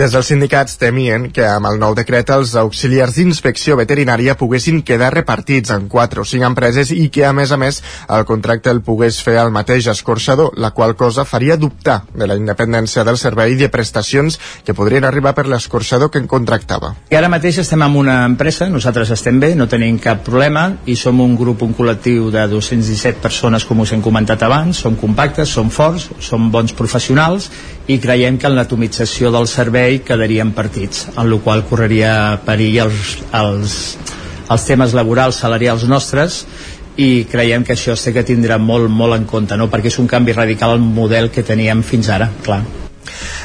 des dels sindicats temien que amb el nou decret els auxiliars d'inspecció veterinària poguessin quedar repartits en quatre o cinc empreses i que a més a més el contracte el pogués fer el mateix escorxador, la qual cosa faria dubtar de la independència del servei de prestacions que podrien arribar per l'escorxador que en contractava. I ara mateix estem amb una empresa, nosaltres estem bé, no tenim cap problema i som un grup, un col·lectiu de 217 persones com us hem comentat abans, som compactes, som forts, som bons professionals i creiem que en l'atomització del servei quedarien partits, en la qual correria perill els, els, els temes laborals salarials nostres i creiem que això sé que tindrà molt, molt en compte, no? perquè és un canvi radical al model que teníem fins ara, clar.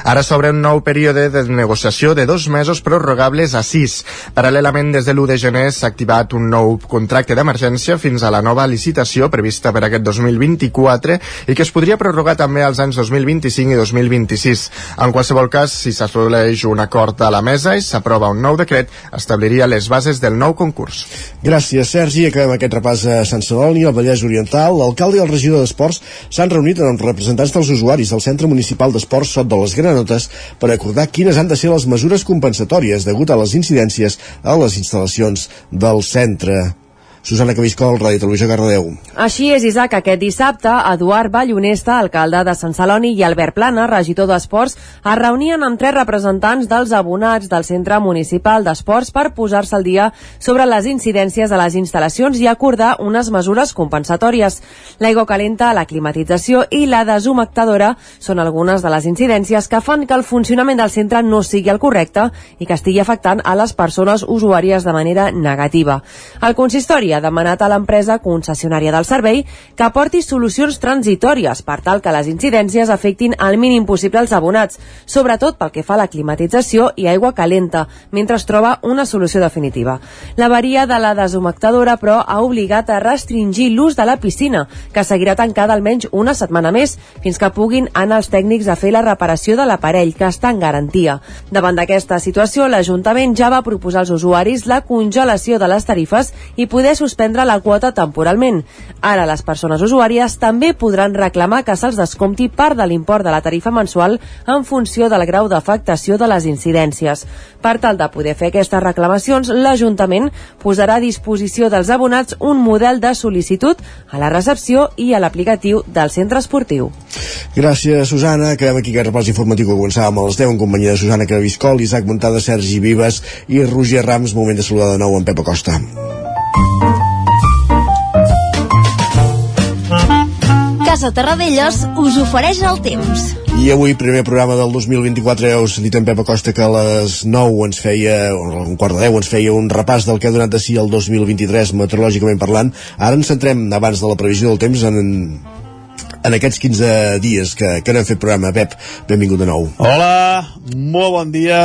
Ara s'obre un nou període de negociació de dos mesos prorrogables a sis. Paral·lelament, des de l'1 de gener s'ha activat un nou contracte d'emergència fins a la nova licitació prevista per aquest 2024 i que es podria prorrogar també als anys 2025 i 2026. En qualsevol cas, si s'assoleix un acord a la mesa i s'aprova un nou decret, establiria les bases del nou concurs. Gràcies, Sergi. Acabem aquest repàs a Sant Celoni, al Vallès Oriental. L'alcalde i el regidor d'Esports s'han reunit amb representants dels usuaris del Centre Municipal d'Esports Sot de les Granotes per acordar quines han de ser les mesures compensatòries degut a les incidències a les instal·lacions del centre. Susana Cabiscol, Ràdio Televisió Cardedeu. Així és, Isaac, aquest dissabte, Eduard Ballonesta, alcalde de Sant Celoni, i Albert Plana, regidor d'Esports, es reunien amb tres representants dels abonats del Centre Municipal d'Esports per posar-se al dia sobre les incidències a les instal·lacions i acordar unes mesures compensatòries. L'aigua calenta, la climatització i la deshumectadora són algunes de les incidències que fan que el funcionament del centre no sigui el correcte i que estigui afectant a les persones usuàries de manera negativa. El consistori ha demanat a l'empresa concessionària del servei que aporti solucions transitòries per tal que les incidències afectin al mínim possible els abonats, sobretot pel que fa a la climatització i aigua calenta, mentre es troba una solució definitiva. L'averia de la deshumectadora, però, ha obligat a restringir l'ús de la piscina, que seguirà tancada almenys una setmana més, fins que puguin anar els tècnics a fer la reparació de l'aparell, que està en garantia. Davant d'aquesta situació, l'Ajuntament ja va proposar als usuaris la congelació de les tarifes i poder suspendre la quota temporalment. Ara les persones usuàries també podran reclamar que se'ls descompti part de l'import de la tarifa mensual en funció del grau d'afectació de les incidències. Per tal de poder fer aquestes reclamacions, l'Ajuntament posarà a disposició dels abonats un model de sol·licitud a la recepció i a l'aplicatiu del centre esportiu. Gràcies, Susana. Acabem aquí aquest repòs informatiu que començàvem a les 10 en companyia de Susana Craviscol, Isaac Montada, Sergi Vives i Roger Rams. Moment de saludar de nou en Pep Acosta. Casa Terradellos us ofereix el temps. I avui, primer programa del 2024, heu sentit en Pep Acosta que a les 9 ens feia, o un quart de 10 ens feia un repàs del que ha donat de si el 2023 meteorològicament parlant. Ara ens centrem, abans de la previsió del temps, en, en aquests 15 dies que, que no hem fet programa. Pep, benvingut de nou. Hola, molt bon dia.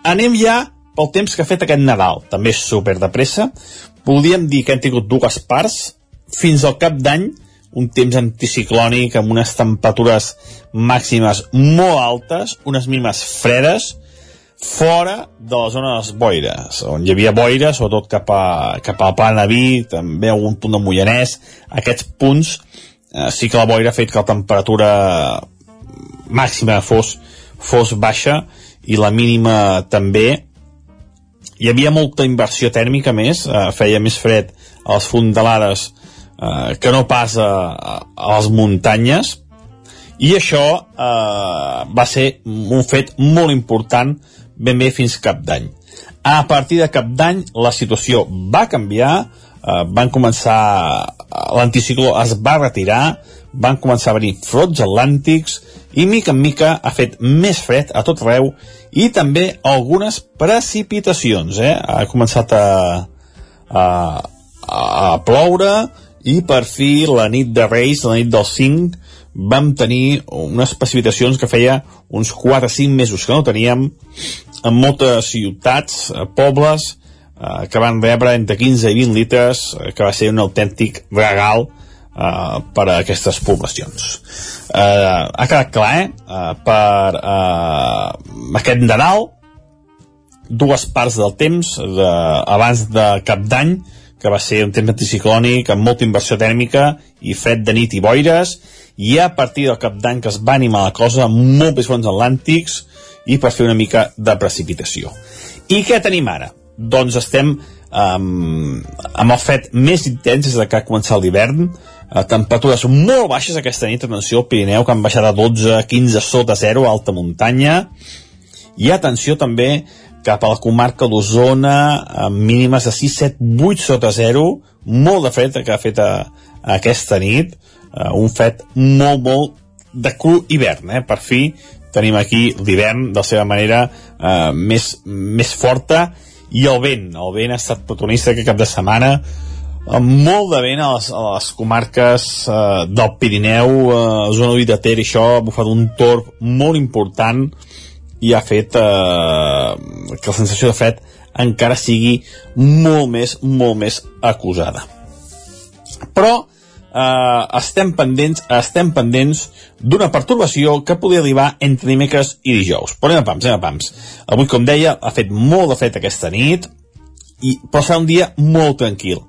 Anem ja pel temps que ha fet aquest Nadal. També és super de pressa. Podríem dir que hem tingut dues parts. Fins al cap d'any, un temps anticiclònic amb unes temperatures màximes molt altes, unes mínimes fredes, fora de la zona de les boires, on hi havia boires, sobretot cap, a, cap al Pla Naví, també algun punt de Mollanès, aquests punts eh, sí que la boira ha fet que la temperatura màxima fos, fos baixa i la mínima també. Hi havia molta inversió tèrmica més, eh, feia més fred a les fondalades eh, que no pas a, a les muntanyes i això eh, va ser un fet molt important ben bé fins cap d'any. A partir de cap d'any la situació va canviar, eh, van començar l'anticicló es va retirar, van començar a venir frots atlàntics i mica en mica ha fet més fred a tot arreu i també algunes precipitacions. Eh? Ha començat a, a, a ploure i per fi la nit de Reis, la nit del 5, vam tenir unes precipitacions que feia uns 4 o 5 mesos que no teníem en moltes ciutats, eh, pobles, eh, que van rebre entre 15 i 20 litres, eh, que va ser un autèntic regal eh, per a aquestes poblacions. Eh, ha quedat clar, eh? eh per eh, aquest Nadal, dues parts del temps, de, abans de cap d'any, que va ser un temps anticiclònic amb molta inversió tèrmica i fred de nit i boires, i a partir del cap d'any que es va animar la cosa amb molt més fons atlàntics i per fer una mica de precipitació. I què tenim ara? Doncs estem um, amb el fred més intens des que ha començat l'hivern, a temperatures molt baixes aquesta nit, atenció, al Pirineu, que han baixat a 12, 15 sota zero, alta muntanya, i atenció també cap a la comarca d'Osona, amb mínimes de 6, 7, 8 sota 0, molt de fred que ha fet a, a aquesta nit, uh, un fred molt, molt de cru hivern, eh? per fi tenim aquí l'hivern de la seva manera uh, més, més forta. I el vent, el vent ha estat protagonista aquest cap de setmana. Amb molt de vent a les, a les comarques uh, del Pirineu, uh, zona de Ter, això ha bufat un torb molt important i ha fet eh, que la sensació de fred encara sigui molt més, molt més acusada. Però eh, estem pendents, estem pendents d'una pertorbació que podria arribar entre dimecres i dijous. Però anem a pams, anem a pams. Avui, com deia, ha fet molt de fred aquesta nit, i, però serà un dia molt tranquil.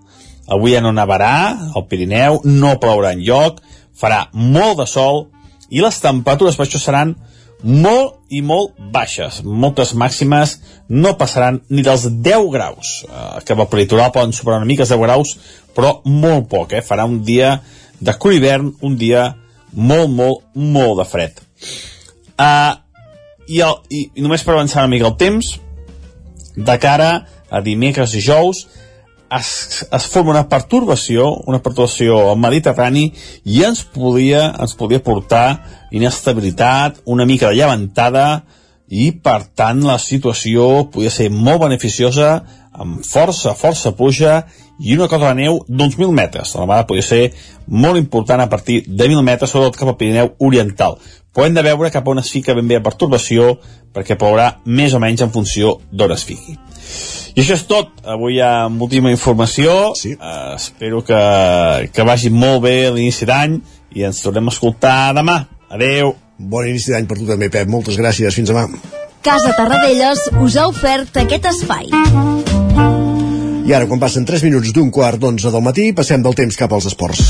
Avui ja no nevarà al Pirineu, no plourà en lloc, farà molt de sol i les temperatures per això seran molt i molt baixes. Moltes màximes no passaran ni dels 10 graus. Eh, que pel litoral poden superar una mica els 10 graus, però molt poc. Eh? Farà un dia de cru hivern, un dia molt, molt, molt de fred. Uh, i, el, i, I només per avançar una mica el temps, de cara a dimecres i jous, es, es forma una pertorbació, una pertorbació al Mediterrani i ens podia, ens podia portar inestabilitat, una mica de llevantada i per tant la situació podia ser molt beneficiosa amb força, força pluja i una cota de neu d'uns 1.000 metres. La vegada podia ser molt important a partir de 1.000 metres, sobretot cap al Pirineu Oriental. Però hem de veure cap on es fica ben bé la pertorbació perquè plourà més o menys en funció d'on es fiqui. I això és tot. Avui hi ha moltíssima informació. Sí. Uh, espero que, que vagi molt bé l'inici d'any i ens tornem a escoltar demà. Adeu. Bon inici d'any per tu també, Pep. Moltes gràcies. Fins demà. Casa Tarradellas us ha ofert aquest espai. I ara, quan passen 3 minuts d'un quart d'onze del matí, passem del temps cap als esports.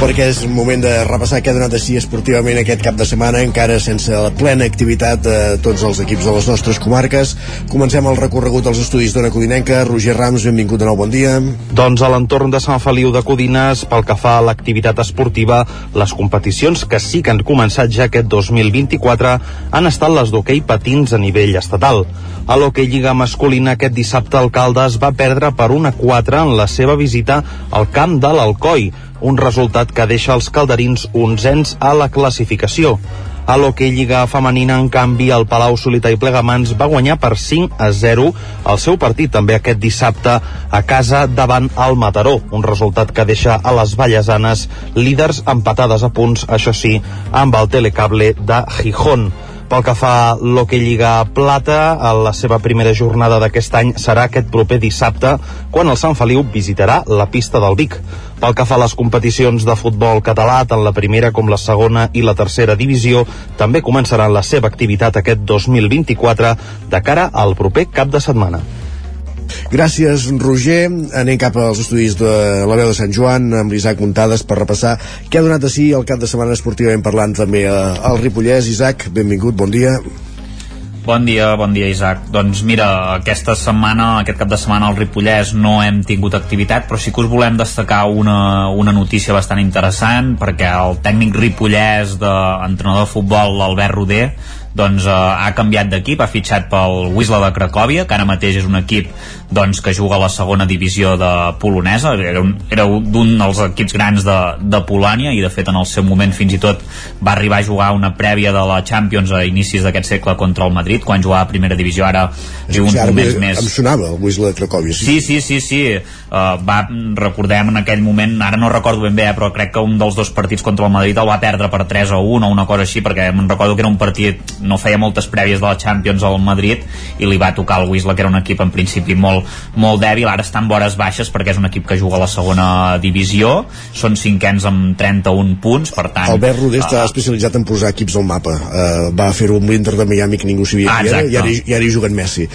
Perquè és moment de repassar què ha donat si esportivament aquest cap de setmana, encara sense la plena activitat de tots els equips de les nostres comarques. Comencem el recorregut als estudis d'Ona Codinenca. Roger Rams, benvingut de nou, bon dia. Doncs a l'entorn de Sant Feliu de Codines, pel que fa a l'activitat esportiva, les competicions que sí que han començat ja aquest 2024 han estat les d'hoquei patins a nivell estatal. A l'hoquei Lliga Masculina aquest dissabte el Caldes va perdre per 1-4 en la seva visita al camp de l'Alcoi, un resultat que deixa els calderins onzens a la classificació. A l'hoquei Lliga Femenina, en canvi, el Palau Solità i Plegamans va guanyar per 5 a 0 el seu partit també aquest dissabte a casa davant el Mataró, un resultat que deixa a les Vallesanes líders empatades a punts, això sí, amb el telecable de Gijón. Pel que fa a l'Hockey Lliga Plata, la seva primera jornada d'aquest any serà aquest proper dissabte, quan el Sant Feliu visitarà la pista del Vic. Pel que fa a les competicions de futbol català, tant la primera com la segona i la tercera divisió, també començaran la seva activitat aquest 2024 de cara al proper cap de setmana. Gràcies, Roger. Anem cap als estudis de la veu de Sant Joan amb l'Isaac Muntades per repassar què ha donat a si el cap de setmana esportivament parlant també al Ripollès. Isaac, benvingut, bon dia. Bon dia, bon dia Isaac. Doncs mira, aquesta setmana, aquest cap de setmana al Ripollès no hem tingut activitat, però sí que us volem destacar una, una notícia bastant interessant perquè el tècnic ripollès d'entrenador de futbol, l'Albert Roder, doncs eh, ha canviat d'equip, ha fitxat pel Wisla de Cracòvia, que ara mateix és un equip doncs, que juga a la segona divisió de polonesa, era un, era un dels equips grans de, de Polònia i de fet en el seu moment fins i tot va arribar a jugar una prèvia de la Champions a inicis d'aquest segle contra el Madrid quan jugava a primera divisió, ara viu uns moments més... Em sonava el Wisla de Cracòvia, sí. Sí, sí, sí, sí. Uh, va, recordem en aquell moment, ara no recordo ben bé, eh, però crec que un dels dos partits contra el Madrid el va perdre per 3 a 1 o una cosa així, perquè me'n recordo que era un partit no feia moltes prèvies de la Champions al Madrid i li va tocar el Wisla que era un equip en principi molt, molt dèbil. Ara està en vores baixes perquè és un equip que juga a la segona divisió. Són cinquens amb 31 punts per tant, Albert Roder uh, està especialitzat en posar equips al mapa. Uh, va fer-ho amb l'Inter de Miami que ningú sabia ah, qui era i ara, i ara hi juguen Messi.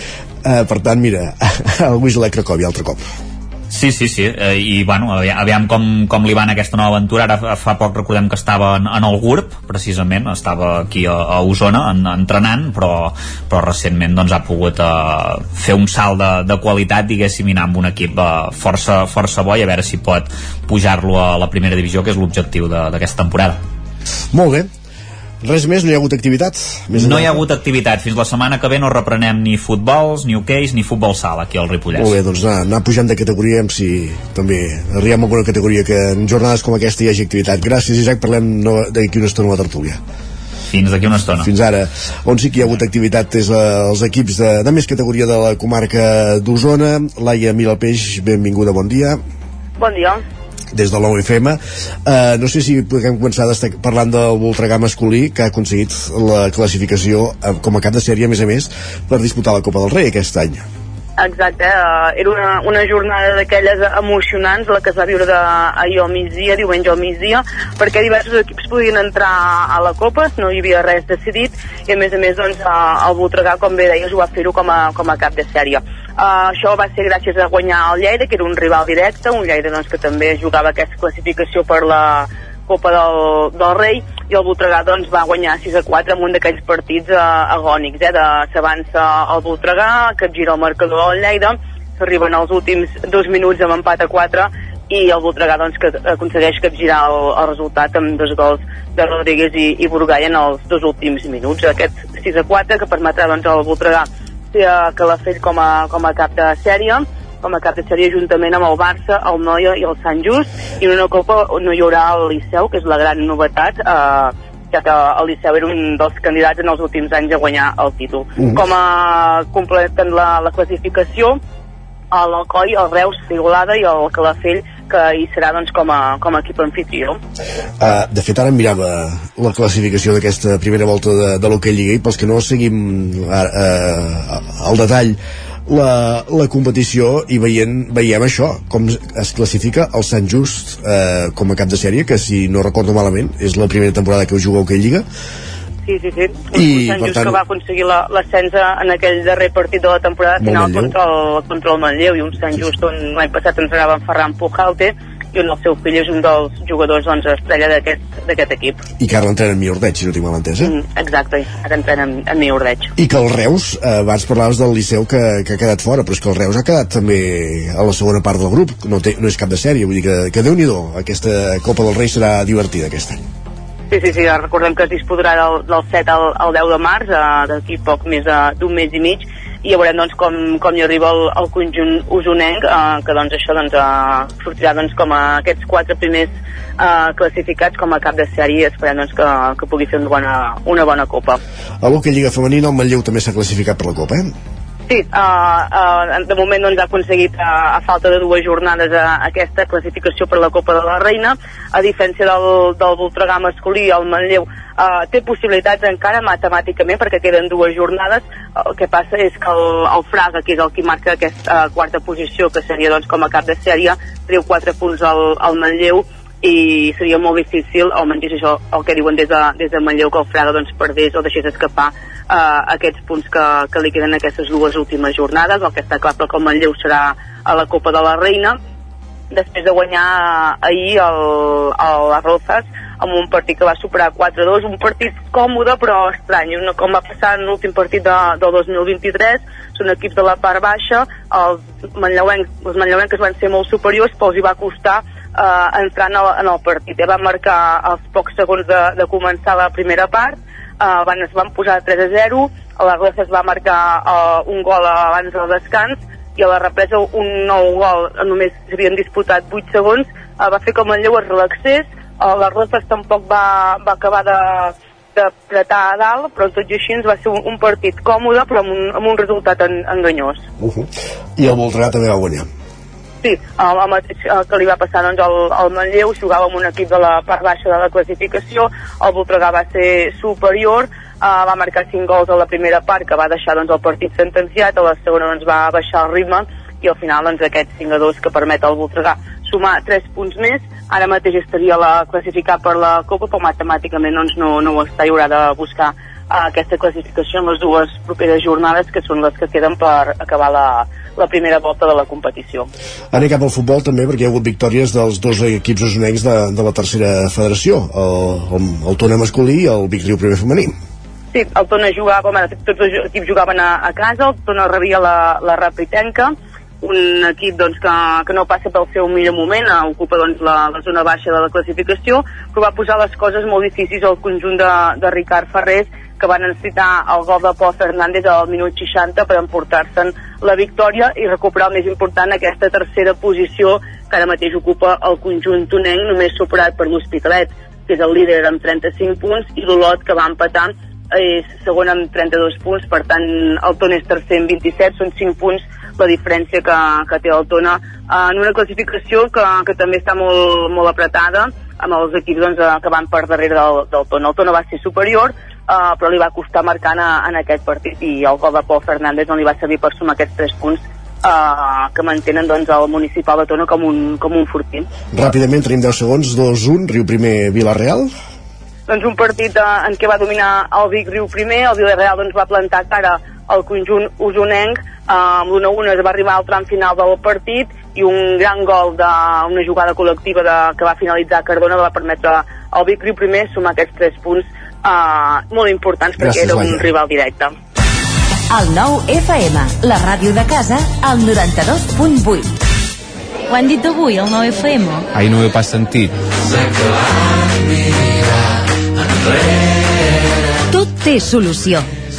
Uh, per tant mira <laughs> el Wisla Cracòvia altre cop Sí, sí, sí, eh, i bueno, aviam, com, com li va en aquesta nova aventura, ara fa poc recordem que estava en, en el GURB, precisament, estava aquí a, a Osona en, entrenant, però, però recentment doncs, ha pogut eh, fer un salt de, de qualitat, diguéssim, anar amb un equip eh, força, força bo i a veure si pot pujar-lo a la primera divisió, que és l'objectiu d'aquesta temporada. Molt bé, Res més? No hi ha hagut activitat? Més no hi ha hagut activitat. Fins la setmana que ve no reprenem ni futbols, ni hoqueis, ni futbol sala aquí al Ripollès. Molt bé, doncs anar, anar pujant de categoria amb si també arribem a alguna categoria que en jornades com aquesta hi hagi activitat. Gràcies, Isaac. Parlem no, d'aquí una estona a la tertúlia. Fins d'aquí una estona. Fins ara. On sí que hi ha hagut activitat és la, els equips de, de més categoria de la comarca d'Osona. Laia Milapeix, benvinguda, bon dia. Bon dia des de l'OFM. Uh, no sé si podem començar parlant del Voltregà masculí, que ha aconseguit la classificació uh, com a cap de sèrie, a més a més, per disputar la Copa del Rei aquest any. Exacte, uh, era una, una jornada d'aquelles emocionants, la que es va viure de, ahir al migdia, diumenge al migdia, perquè diversos equips podien entrar a la Copa, no hi havia res decidit, i a més a més doncs, el Voltregà, com bé deies, ho va fer-ho com, a, com a cap de sèrie. Uh, això va ser gràcies a guanyar el Lleida, que era un rival directe, un Lleida doncs, que també jugava aquesta classificació per la Copa del, del Rei, i el Voltregà doncs, va guanyar 6 a 4 en un d'aquells partits uh, agònics, eh, de s'avança el Voltregà, capgira el marcador del Lleida, s'arriben als últims dos minuts amb empat a 4 i el Voltregà doncs, que aconsegueix capgirar el, el resultat amb dos gols de Rodríguez i, i Burgall en els dos últims minuts. Aquest 6 a 4 que permetrà doncs, al Voltregà té a Calafell com a, com a cap de sèrie com a cap de sèrie juntament amb el Barça, el Noia i el Sant Just, i en una copa no hi haurà el Liceu, que és la gran novetat, eh, ja que el Liceu era un dels candidats en els últims anys a guanyar el títol. Mm -hmm. Com a completen la, la classificació, l'Alcoi, el Reus, l'Igualada i el Calafell que hi serà doncs, com, a, com a equip anfitrió. Uh, de fet, ara mirava la classificació d'aquesta primera volta de, de l'Hockey Lliga i pels que no seguim uh, uh, al detall la, la competició i veient, veiem això, com es classifica el Sant Just eh, com a cap de sèrie, que si no recordo malament és la primera temporada que ho juga a Lliga Sí, sí, sí. I, Sant Just tant- que va aconseguir la- l'ascens en aquell darrer partit de la temporada final Manlleu. contra el, contra el Manlleu i un Sant Just on l'any passat entrenava en Ferran Pujalte i on el seu fill és un dels jugadors doncs, estrella d'aquest equip. I que ara l'entrena en Miordeig, si no tinc mal entès, eh? Mm, exacte, ara entrena en, en mi Ordeig. I que el Reus, eh, abans parlaves del Liceu que, que ha quedat fora, però és que el Reus ha quedat també a la segona part del grup, no, té, no és cap de sèrie, vull dir que, que déu-n'hi-do, aquesta Copa del Rei serà divertida aquest any. Sí, sí, sí, recordem que es disputarà del, del 7 al, al 10 de març, eh, d'aquí poc més de- d'un mes i mig, i ja veurem doncs, com, com hi arriba el, el conjunt usonenc, eh, que doncs, això doncs, eh, sortirà doncs, com a aquests quatre primers eh, classificats com a cap de sèrie esperem doncs, que, que pugui fer una bona, una bona copa. A l'Hockey Lliga Femenina el Manlleu també s'ha classificat per la Copa, eh? Sí, uh, uh, de moment doncs, ha aconseguit, uh, a falta de dues jornades, uh, aquesta classificació per la Copa de la Reina. A diferència del, del Voltregà masculí, el Manlleu uh, té possibilitats encara matemàticament perquè queden dues jornades. El que passa és que el, el Fraga, que és el que marca aquesta uh, quarta posició, que seria doncs, com a cap de sèrie, treu quatre punts al, al Manlleu i seria molt difícil, almenys és això el que diuen des de, des de Manlleu, que el Fraga doncs, perdés o deixés escapar eh, aquests punts que, que li queden en aquestes dues últimes jornades. El que està clar que el Manlleu serà a la Copa de la Reina després de guanyar eh, ahir el, el les Rozas amb un partit que va superar 4-2, un partit còmode però estrany, una, com va passar en l'últim partit de, del 2023, són equips de la part baixa, els manlleuencs, els manlleuencs van ser molt superiors, però els hi va costar eh, entrar en el, partit. Eh? Van marcar els pocs segons de, de començar la primera part, eh, van, es van posar 3 a 0, a la Rozas va marcar eh, un gol abans del descans, i a la represa un nou gol, només s'havien disputat 8 segons, eh, va fer que el Manlleu es relaxés, eh, la Rozas tampoc va, va acabar de, d'apretar a dalt, però tot i així ens va ser un, un partit còmode, però amb un, amb un resultat en, enganyós. Uh -huh. I el Voltregà també va guanyar. Sí, el, el mateix eh, que li va passar doncs, al, al Manlleu, jugava amb un equip de la part baixa de la classificació, el Voltregà va ser superior, eh, va marcar 5 gols a la primera part, que va deixar doncs, el partit sentenciat, a la segona doncs, va baixar el ritme, i al final doncs, aquest 5 a 2 que permet al Voltregà sumar 3 punts més, ara mateix estaria la, classificat per la Copa, però matemàticament doncs, no, no ho està i haurà de buscar uh, aquesta classificació en les dues properes jornades, que són les que queden per acabar la, la primera volta de la competició. Anem cap al futbol també perquè hi ha hagut victòries dels dos equips usonencs de, de la tercera federació, el, el, el Tona masculí i el Vic Riu primer femení. Sí, el Tona jugava, bueno, tots els equips jugaven a, a casa, el Tona rebia la, la Rapritenca, un equip doncs, que, que no passa pel seu millor moment, eh, ocupa doncs, la, la zona baixa de la classificació, però va posar les coses molt difícils al conjunt de, de Ricard Ferrés, que van necessitar el gol de Pol Fernández al minut 60 per emportar-se'n la victòria i recuperar el més important, aquesta tercera posició que ara mateix ocupa el conjunt tonenc, només superat per l'Hospitalet, que és el líder amb 35 punts, i l'Olot, que va empatar, és segon amb 32 punts, per tant el Tona és tercer amb 27, són 5 punts la diferència que, que té el Tona eh, en una classificació que, que també està molt, molt apretada amb els equips doncs, que van per darrere del, del Tona. El Tona va ser superior, eh, però li va costar marcar en, en aquest partit i el gol de Pol Fernández no li va servir per sumar aquests 3 punts eh, que mantenen doncs, el municipal de Tona com un, com un fortí. Ràpidament, tenim 10 segons, 2-1, Riu primer, Vilareal. doncs un partit eh, en què va dominar el Vic Riu primer, el Villarreal doncs, va plantar cara al conjunt usonenc, eh, amb l'1-1 es va arribar al tram final del partit i un gran gol d'una jugada col·lectiva de, que va finalitzar Cardona va permetre al Vic Riu primer sumar aquests 3 punts eh, molt importants perquè Gràcies, era un Laia. rival directe. El 9 FM, la ràdio de casa, al 92.8. Ho han dit avui, el 9 FM? Ai, no ho he pas sentit. Tot té solució.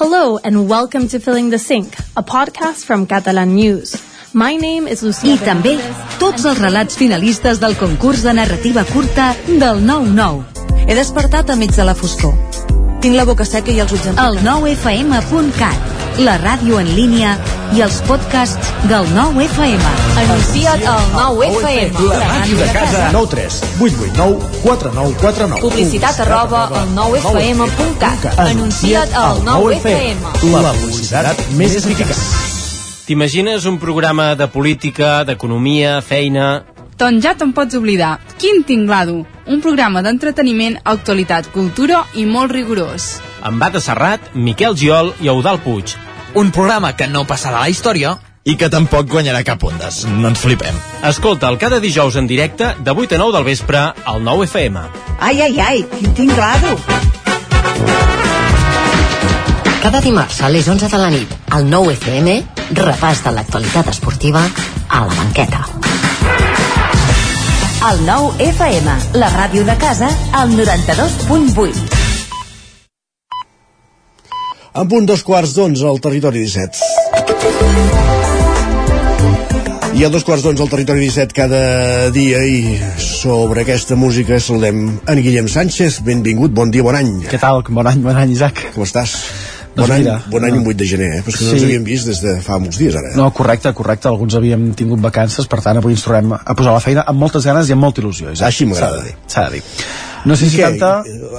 Hello and welcome to Filling the Sink, a podcast from Catalan News. My name is Lucía I també tots els relats finalistes del concurs de narrativa curta del 9-9. He despertat a mig de la foscor. Tinc la boca seca i els ulls El 9fm.cat, la ràdio en línia i els podcasts del 9FM. Anuncia't al 9FM. La màquina de casa. 9 3 8 8 9 4 9 4 9. Publicitat arroba al 9FM.cat. Anuncia't al 9FM. La publicitat més eficaç. T'imagines un programa de política, d'economia, feina... Doncs ja te'n pots oblidar. Quin tinglado! Un programa d'entreteniment, actualitat, cultura i molt rigorós. Amb Bata Serrat, Miquel Giol i Eudal Puig. Un programa que no passarà a la història i que tampoc guanyarà cap ondes. No ens flipem. Escolta'l cada dijous en directe de 8 a 9 del vespre al 9 FM. Ai, ai, ai, quin tinglado! Cada dimarts a les 11 de la nit, al 9 FM, repàs de l'actualitat esportiva a la banqueta. El 9 FM, la ràdio de casa, al 92.8. En punt dos quarts d'onze al territori 17. I a dos quarts d'onze al territori 17 cada dia i sobre aquesta música saludem en Guillem Sánchez. Benvingut, bon dia, bon any. Què tal? Bon any, bon any, Isaac. Com estàs? Doncs bon any, mira, bon any un 8 de gener, eh? Però és que no sí. ens havíem vist des de fa molts dies, ara. No, correcte, correcte. Alguns havíem tingut vacances, per tant, avui ens trobem a posar la feina amb moltes ganes i amb molta il·lusió. Isaac. Així m'agrada. S'ha de dir. No sé I si què? tanta...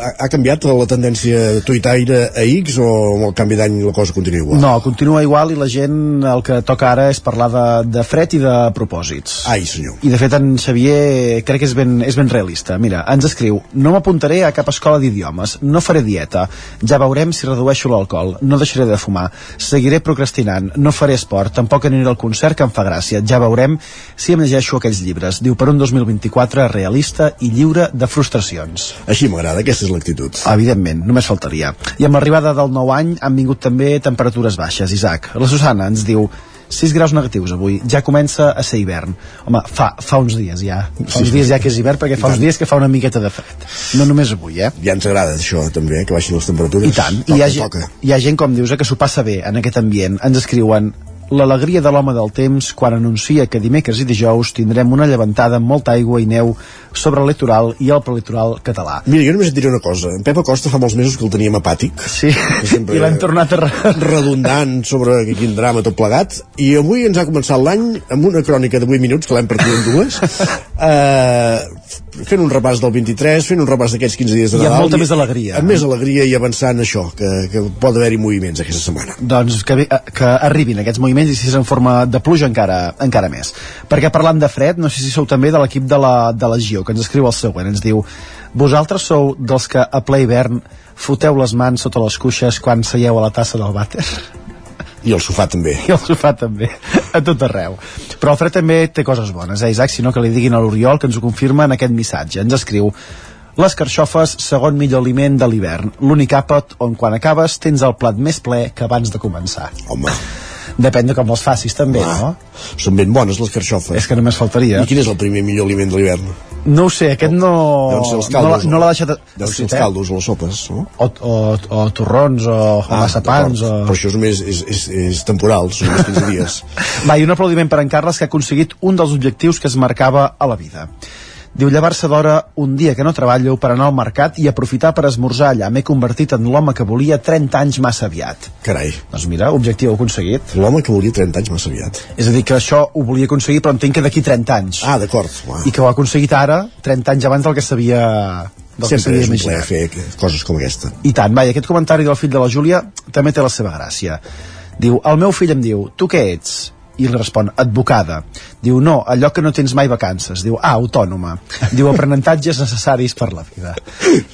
Ha, ha canviat la tendència tuitaire a X o amb el canvi d'any la cosa continua igual? No, continua igual i la gent el que toca ara és parlar de, de fred i de propòsits. Ai, senyor. I de fet en Xavier crec que és ben, és ben realista. Mira, ens escriu, no m'apuntaré a cap escola d'idiomes, no faré dieta, ja veurem si redueixo l'alcohol, no deixaré de fumar, seguiré procrastinant, no faré esport, tampoc aniré al concert que em fa gràcia, ja veurem si em llegeixo aquells llibres. Diu per un 2024 realista i lliure de frustracions. Així m'agrada, aquesta és l'actitud. Evidentment, només faltaria. I amb l'arribada del nou any han vingut també temperatures baixes, Isaac. La Susana ens diu 6 graus negatius avui, ja comença a ser hivern. Home, fa, fa uns dies ja. Fa uns Sí. dies ja que és hivern, perquè fa uns dies que fa una miqueta de fred. No només avui, eh? Ja ens agrada això, també, eh, que baixin les temperatures. I tant. Toca, I hi ha, toca. hi ha gent, com dius, eh, que s'ho passa bé en aquest ambient. Ens escriuen l'alegria de l'home del temps quan anuncia que dimecres i dijous tindrem una llevantada amb molta aigua i neu sobre el litoral i el prelitoral català. Mira, jo només et diré una cosa. En Pep Acosta fa molts mesos que el teníem apàtic. Sí, Sempre <laughs> i l'hem tornat a... Re... redundant sobre quin drama tot plegat. I avui ens ha començat l'any amb una crònica de 8 minuts, que l'hem partit en dues, <laughs> eh, fent un repàs del 23, fent un repàs d'aquests 15 dies de I amb Nadal. molta més alegria. Amb més alegria i avançant això, que, que pot haver-hi moviments aquesta setmana. doncs que, eh, que arribin aquests moviments i si és en forma de pluja encara, encara més perquè parlant de fred, no sé si sou també de l'equip de la, de la Gio, que ens escriu el següent ens diu, vosaltres sou dels que a ple hivern foteu les mans sota les cuixes quan seieu a la tassa del vàter I el sofà també. i el sofà també, a tot arreu però el fred també té coses bones, eh Isaac sinó que li diguin a l'Oriol que ens ho confirma en aquest missatge ens escriu les carxofes, segon millor aliment de l'hivern. L'únic àpat on quan acabes tens el plat més ple que abans de començar. Home. Depèn de com les facis també, no? Són ben bones les carxofes. És que només faltaria. I quin és el primer millor aliment de l'hivern? No ho sé, aquest no... Deuen ser els no caldos. l'ha- no l'ha deixat... Deuen ser els caldos o les sopes, no? O, o, o torrons, o, o massapans, o... Però això és només és, és, és temporal, són només 15 dies. <laughs> Va, i un aplaudiment per en Carles que ha aconseguit un dels objectius que es marcava a la vida. Diu llevar-se d'hora un dia que no treballo per anar al mercat i aprofitar per esmorzar allà. M'he convertit en l'home que volia 30 anys massa aviat. Carai. Doncs mira, objectiu aconseguit. L'home que volia 30 anys massa aviat. És a dir, que això ho volia aconseguir, però entenc que d'aquí 30 anys. Ah, d'acord. I que ho ha aconseguit ara, 30 anys abans del que s'havia Sempre és un plaer fer coses com aquesta. I tant, vai, aquest comentari del fill de la Júlia també té la seva gràcia. Diu, el meu fill em diu, tu què ets? I li respon, advocada. Diu, no, allò que no tens mai vacances. Diu, ah, autònoma. Diu, aprenentatges necessaris per la vida.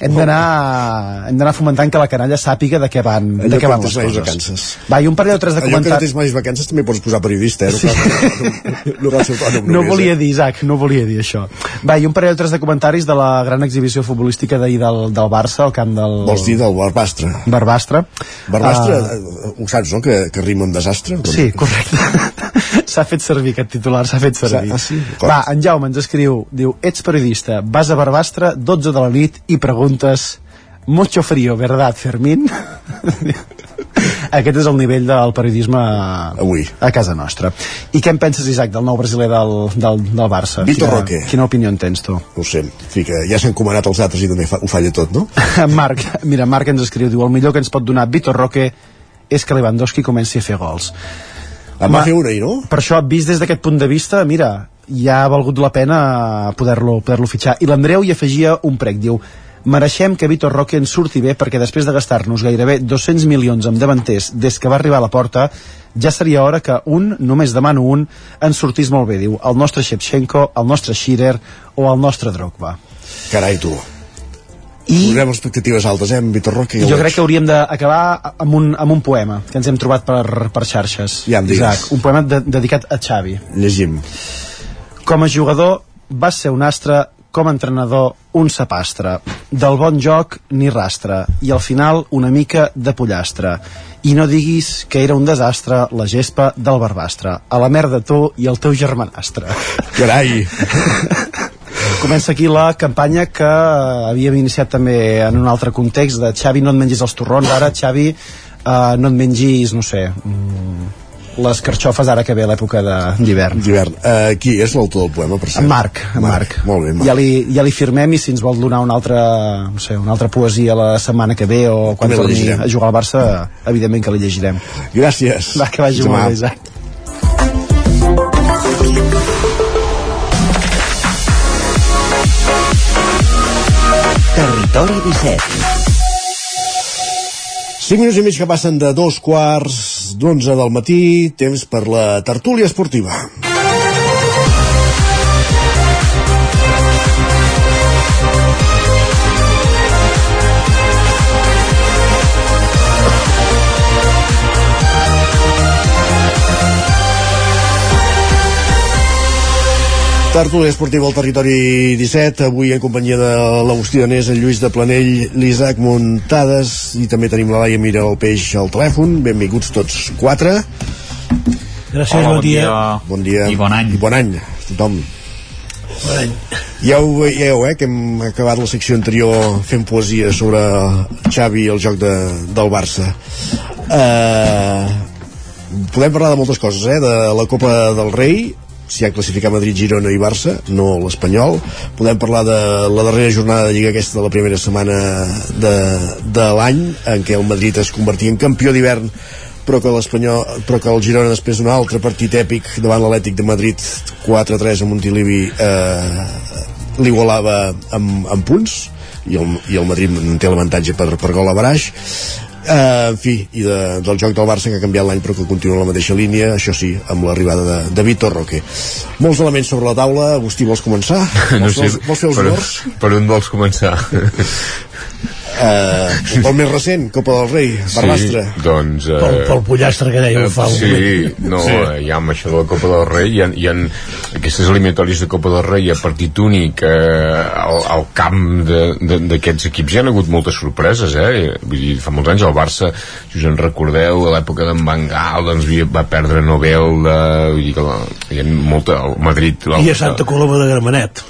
Hem d'anar fomentant que la canalla sàpiga de què van, Allò de què van no les coses. vacances. Va, i un parell o tres de Allò que no comentaris... tens mai vacances també pots posar periodista, eh? No, cal, no ser autònom No només, volia eh? dir, Isaac, no volia dir això. Va, i un parell o tres de comentaris de la gran exhibició futbolística d'ahir del, del Barça, al camp del... Vols dir del Barbastre? Barbastre. Barbastre, uh, ho saps, no?, que, que rima amb desastre. Sí, correcte. S'ha fet servir aquest titular, s'ha fet servir. Ah, sí? Va, en Jaume ens escriu, diu, ets periodista, vas a Barbastre, 12 de la nit, i preguntes, mucho frío, verdad, Fermín? <laughs> Aquest és el nivell del periodisme Avui. a casa nostra. I què en penses, Isaac, del nou brasiler del, del, del Barça? Vitor Quina- Roque. Quina opinió en tens tu? No ho sé, en fi, que ja s'han comanat els altres i també fa, ho falla tot, no? <laughs> Marc, mira, Marc ens escriu, diu, el millor que ens pot donar Vitor Roque és que Lewandowski comenci a fer gols. En va fer una ahir, no? Per això, vist des d'aquest punt de vista, mira, ja ha valgut la pena poder-lo poder, fitxar. I l'Andreu hi afegia un prec, diu, mereixem que Vitor Roque ens surti bé perquè després de gastar-nos gairebé 200 milions amb davanters des que va arribar a la porta, ja seria hora que un, només demano un, ens sortís molt bé, diu, el nostre Shevchenko, el nostre Schirer o el nostre Drogba. Carai, tu. I Posem expectatives altes, eh, amb Vitor Roque. jo crec que hauríem d'acabar amb, un, amb un poema que ens hem trobat per, per xarxes. Ja em digues. Isaac, un poema de, dedicat a Xavi. Llegim. Com a jugador vas ser un astre, com a entrenador un sapastre. Del bon joc ni rastre i al final una mica de pollastre. I no diguis que era un desastre la gespa del barbastre. A la merda tu i el teu germanastre. Carai! <laughs> Comença aquí la campanya que eh, havíem iniciat també en un altre context de Xavi no et mengis els torrons, ara Xavi eh, no et mengis, no sé mm, les carxofes ara que ve l'època de- d'hivern. D'hivern. Uh, qui és l'autor del poema, per cert? En Marc, en Marc. Molt bé, Marc. Ja li, ja li firmem i si ens vol donar una altra, no sé, una altra poesia la setmana que ve o quan També la torni a jugar al Barça, evidentment que li llegirem. Gràcies. Va, que vagi molt bé, Isaac. Territori 17. 5 minuts i mig que passen de dos quarts d'onze del matí, temps per la tertúlia esportiva. Tertúlia esportiva al territori 17, avui en companyia de l'Agustí Danés, el Lluís de Planell, l'Isaac Muntades i també tenim la Laia Mira el Peix al telèfon. Benvinguts tots quatre. Gràcies, Hola, bon dia. Bon dia. I bon any. I bon any a tothom. Bon any. Ja ho veieu, eh, que hem acabat la secció anterior fent poesia sobre Xavi i el joc de, del Barça. Uh, podem parlar de moltes coses, eh, de la Copa del Rei, si ha classificat Madrid, Girona i Barça, no l'Espanyol. Podem parlar de la darrera jornada de Lliga aquesta de la primera setmana de, de l'any, en què el Madrid es convertia en campió d'hivern però que l'Espanyol, però que el Girona després d'un altre partit èpic davant l'Atlètic de Madrid 4-3 a Montilivi eh, l'igualava amb, amb punts i el, i el Madrid té l'avantatge per, per gol a baraix Uh, en fi, i de, del joc del Barça que ha canviat l'any però que continua en la mateixa línia això sí, amb l'arribada de, de Vitor Roque molts elements sobre la taula Agustí, vols començar? <laughs> No Vols, sé, vols, vols fer els per, honors? per on vols començar? <laughs> Uh, el més recent, Copa del Rei, Barbastre. Sí, doncs... Eh, Pel, pel pollastre que deia eh, fa un Sí, moment. no, Sí. eh, ja amb això de la Copa del Rei hi ha, hi ha aquestes eliminatòries de Copa del Rei a partit únic eh, al, al camp de- de- d'aquests equips hi ha hagut moltes sorpreses eh? vull dir, fa molts anys el Barça si us en recordeu a l'època d'en Van Gaal doncs va perdre Nobel de, vull dir que la, hi ha molta, el Madrid I a Santa Coloma de Gramenet.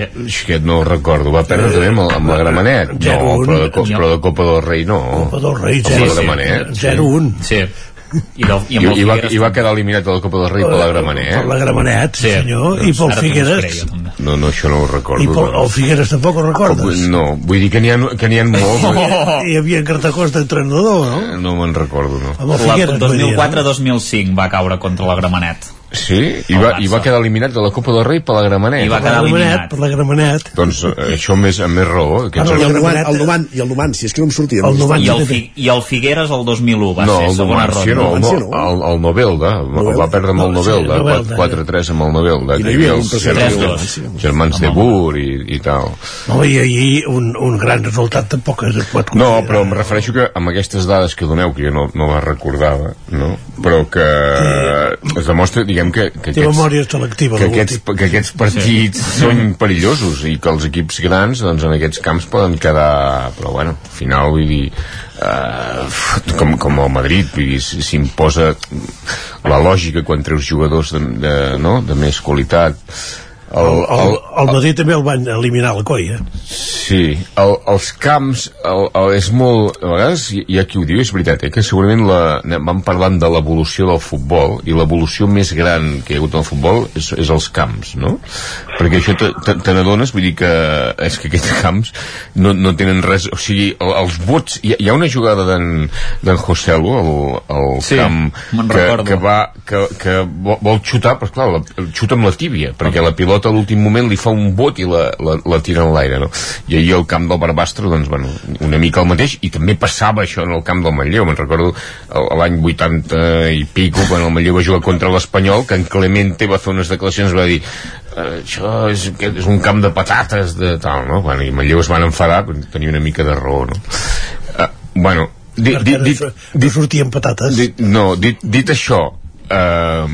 Sí. Aquest no ho recordo, va perdre també amb, amb la Gramenet. No, 0-1. però de, però de Copa del Rei no. Copa del Rei, Amb zero. la Gramenet. 0-1. Sí. I, del, i, i, va, I va quedar eliminat de la Copa del Rei per la Gramenet. Per la Gramenet, sí, senyor. I pel Figueres. No, no, això no ho recordo. I pel, el Figueres tampoc ho recordes? No, vull dir que n'hi ha, que n'hi ha molts. Oh, hi havia Cartacós d'entrenador, no? No me'n recordo, no. No? 2004-2005 va caure contra la Gramenet Sí, i va, i va quedar eliminat de la Copa del Rei per la Gramenet. I va quedar eliminat. Per la Gramenet. Doncs eh, això més, amb més raó. Ah, no, el, Numan, el Numan, i el Numan, si és que no em sortia. El Numan, I, el, Fi, I el Figueres el 2001 va no, ser el segona ronda. no, el, no, el, el Novelda, Novelda, va perdre amb el Novelda, 4-3 amb el Novelda. I no hi havia un tercer Germans de Bur i, i tal. No, i ahir un, un gran resultat tampoc es pot No, però em refereixo que amb aquestes dades que doneu, que jo no, no les recordava, no? però que es demostra, diguem, que, que Té memòria selectiva. que aquests, que aquests partits sí. són perillosos i que els equips grans doncs, en aquests camps poden quedar però bueno, al final vull dir eh, com, com el Madrid vull dir, s'imposa la lògica quan treus jugadors de, de, no? de més qualitat el, el, el Madrid també el van eliminar al coi, eh? Sí, el, els camps el, el, és molt... A vegades hi, ha qui ho diu, és veritat, eh, que segurament la, vam parlant de l'evolució del futbol i l'evolució més gran que hi ha hagut en el futbol és, és els camps, no? Perquè això te, te, te n'adones, vull dir que és que aquests camps no, no tenen res... O sigui, el, els vots... Hi, hi ha una jugada d'en Joselu al, al Sí, camp que, recordo. que, va, que, que vol, vol xutar, però clar, la, xuta amb la tíbia, perquè la pilota a l'últim moment li fa un bot i la, la, la tira en l'aire, no? I ahir al camp del Barbastre, doncs, bueno, una mica el mateix, i també passava això en el camp del Manlleu, me'n recordo l'any 80 i pico, quan el Manlleu va jugar contra l'Espanyol, que en Clemente va fer unes declaracions, va dir "Eh, això és, és un camp de patates de tal, no? Bueno, i Manlleu es van enfadar, tenia una mica de raó, no? Uh, bueno, dit, dit, dit, no, no sortien patates. dit, no, dit, dit això eh,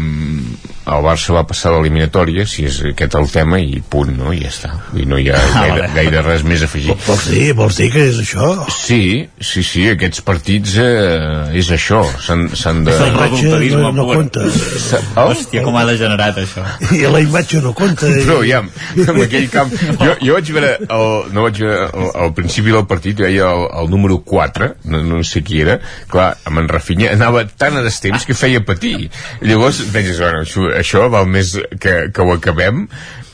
el Barça va passar a l'eliminatòria si és aquest el tema i punt, no? i ja està i no hi ha gaire, gaire res més a afegir Vols dir, vols dir que és això? sí, sí, sí, aquests partits eh, és això s'han s'han de... La imatge no, no compta. Hòstia, com ha degenerat això. I la imatge no compta. però ja, en aquell camp jo, jo vaig veure, el, no vaig veure el, al principi del partit, veia el, el número 4 no, no sé qui era clar, amb en Rafinha anava tan a destemps que feia patir llavors penses, bueno, això, val més que, que ho acabem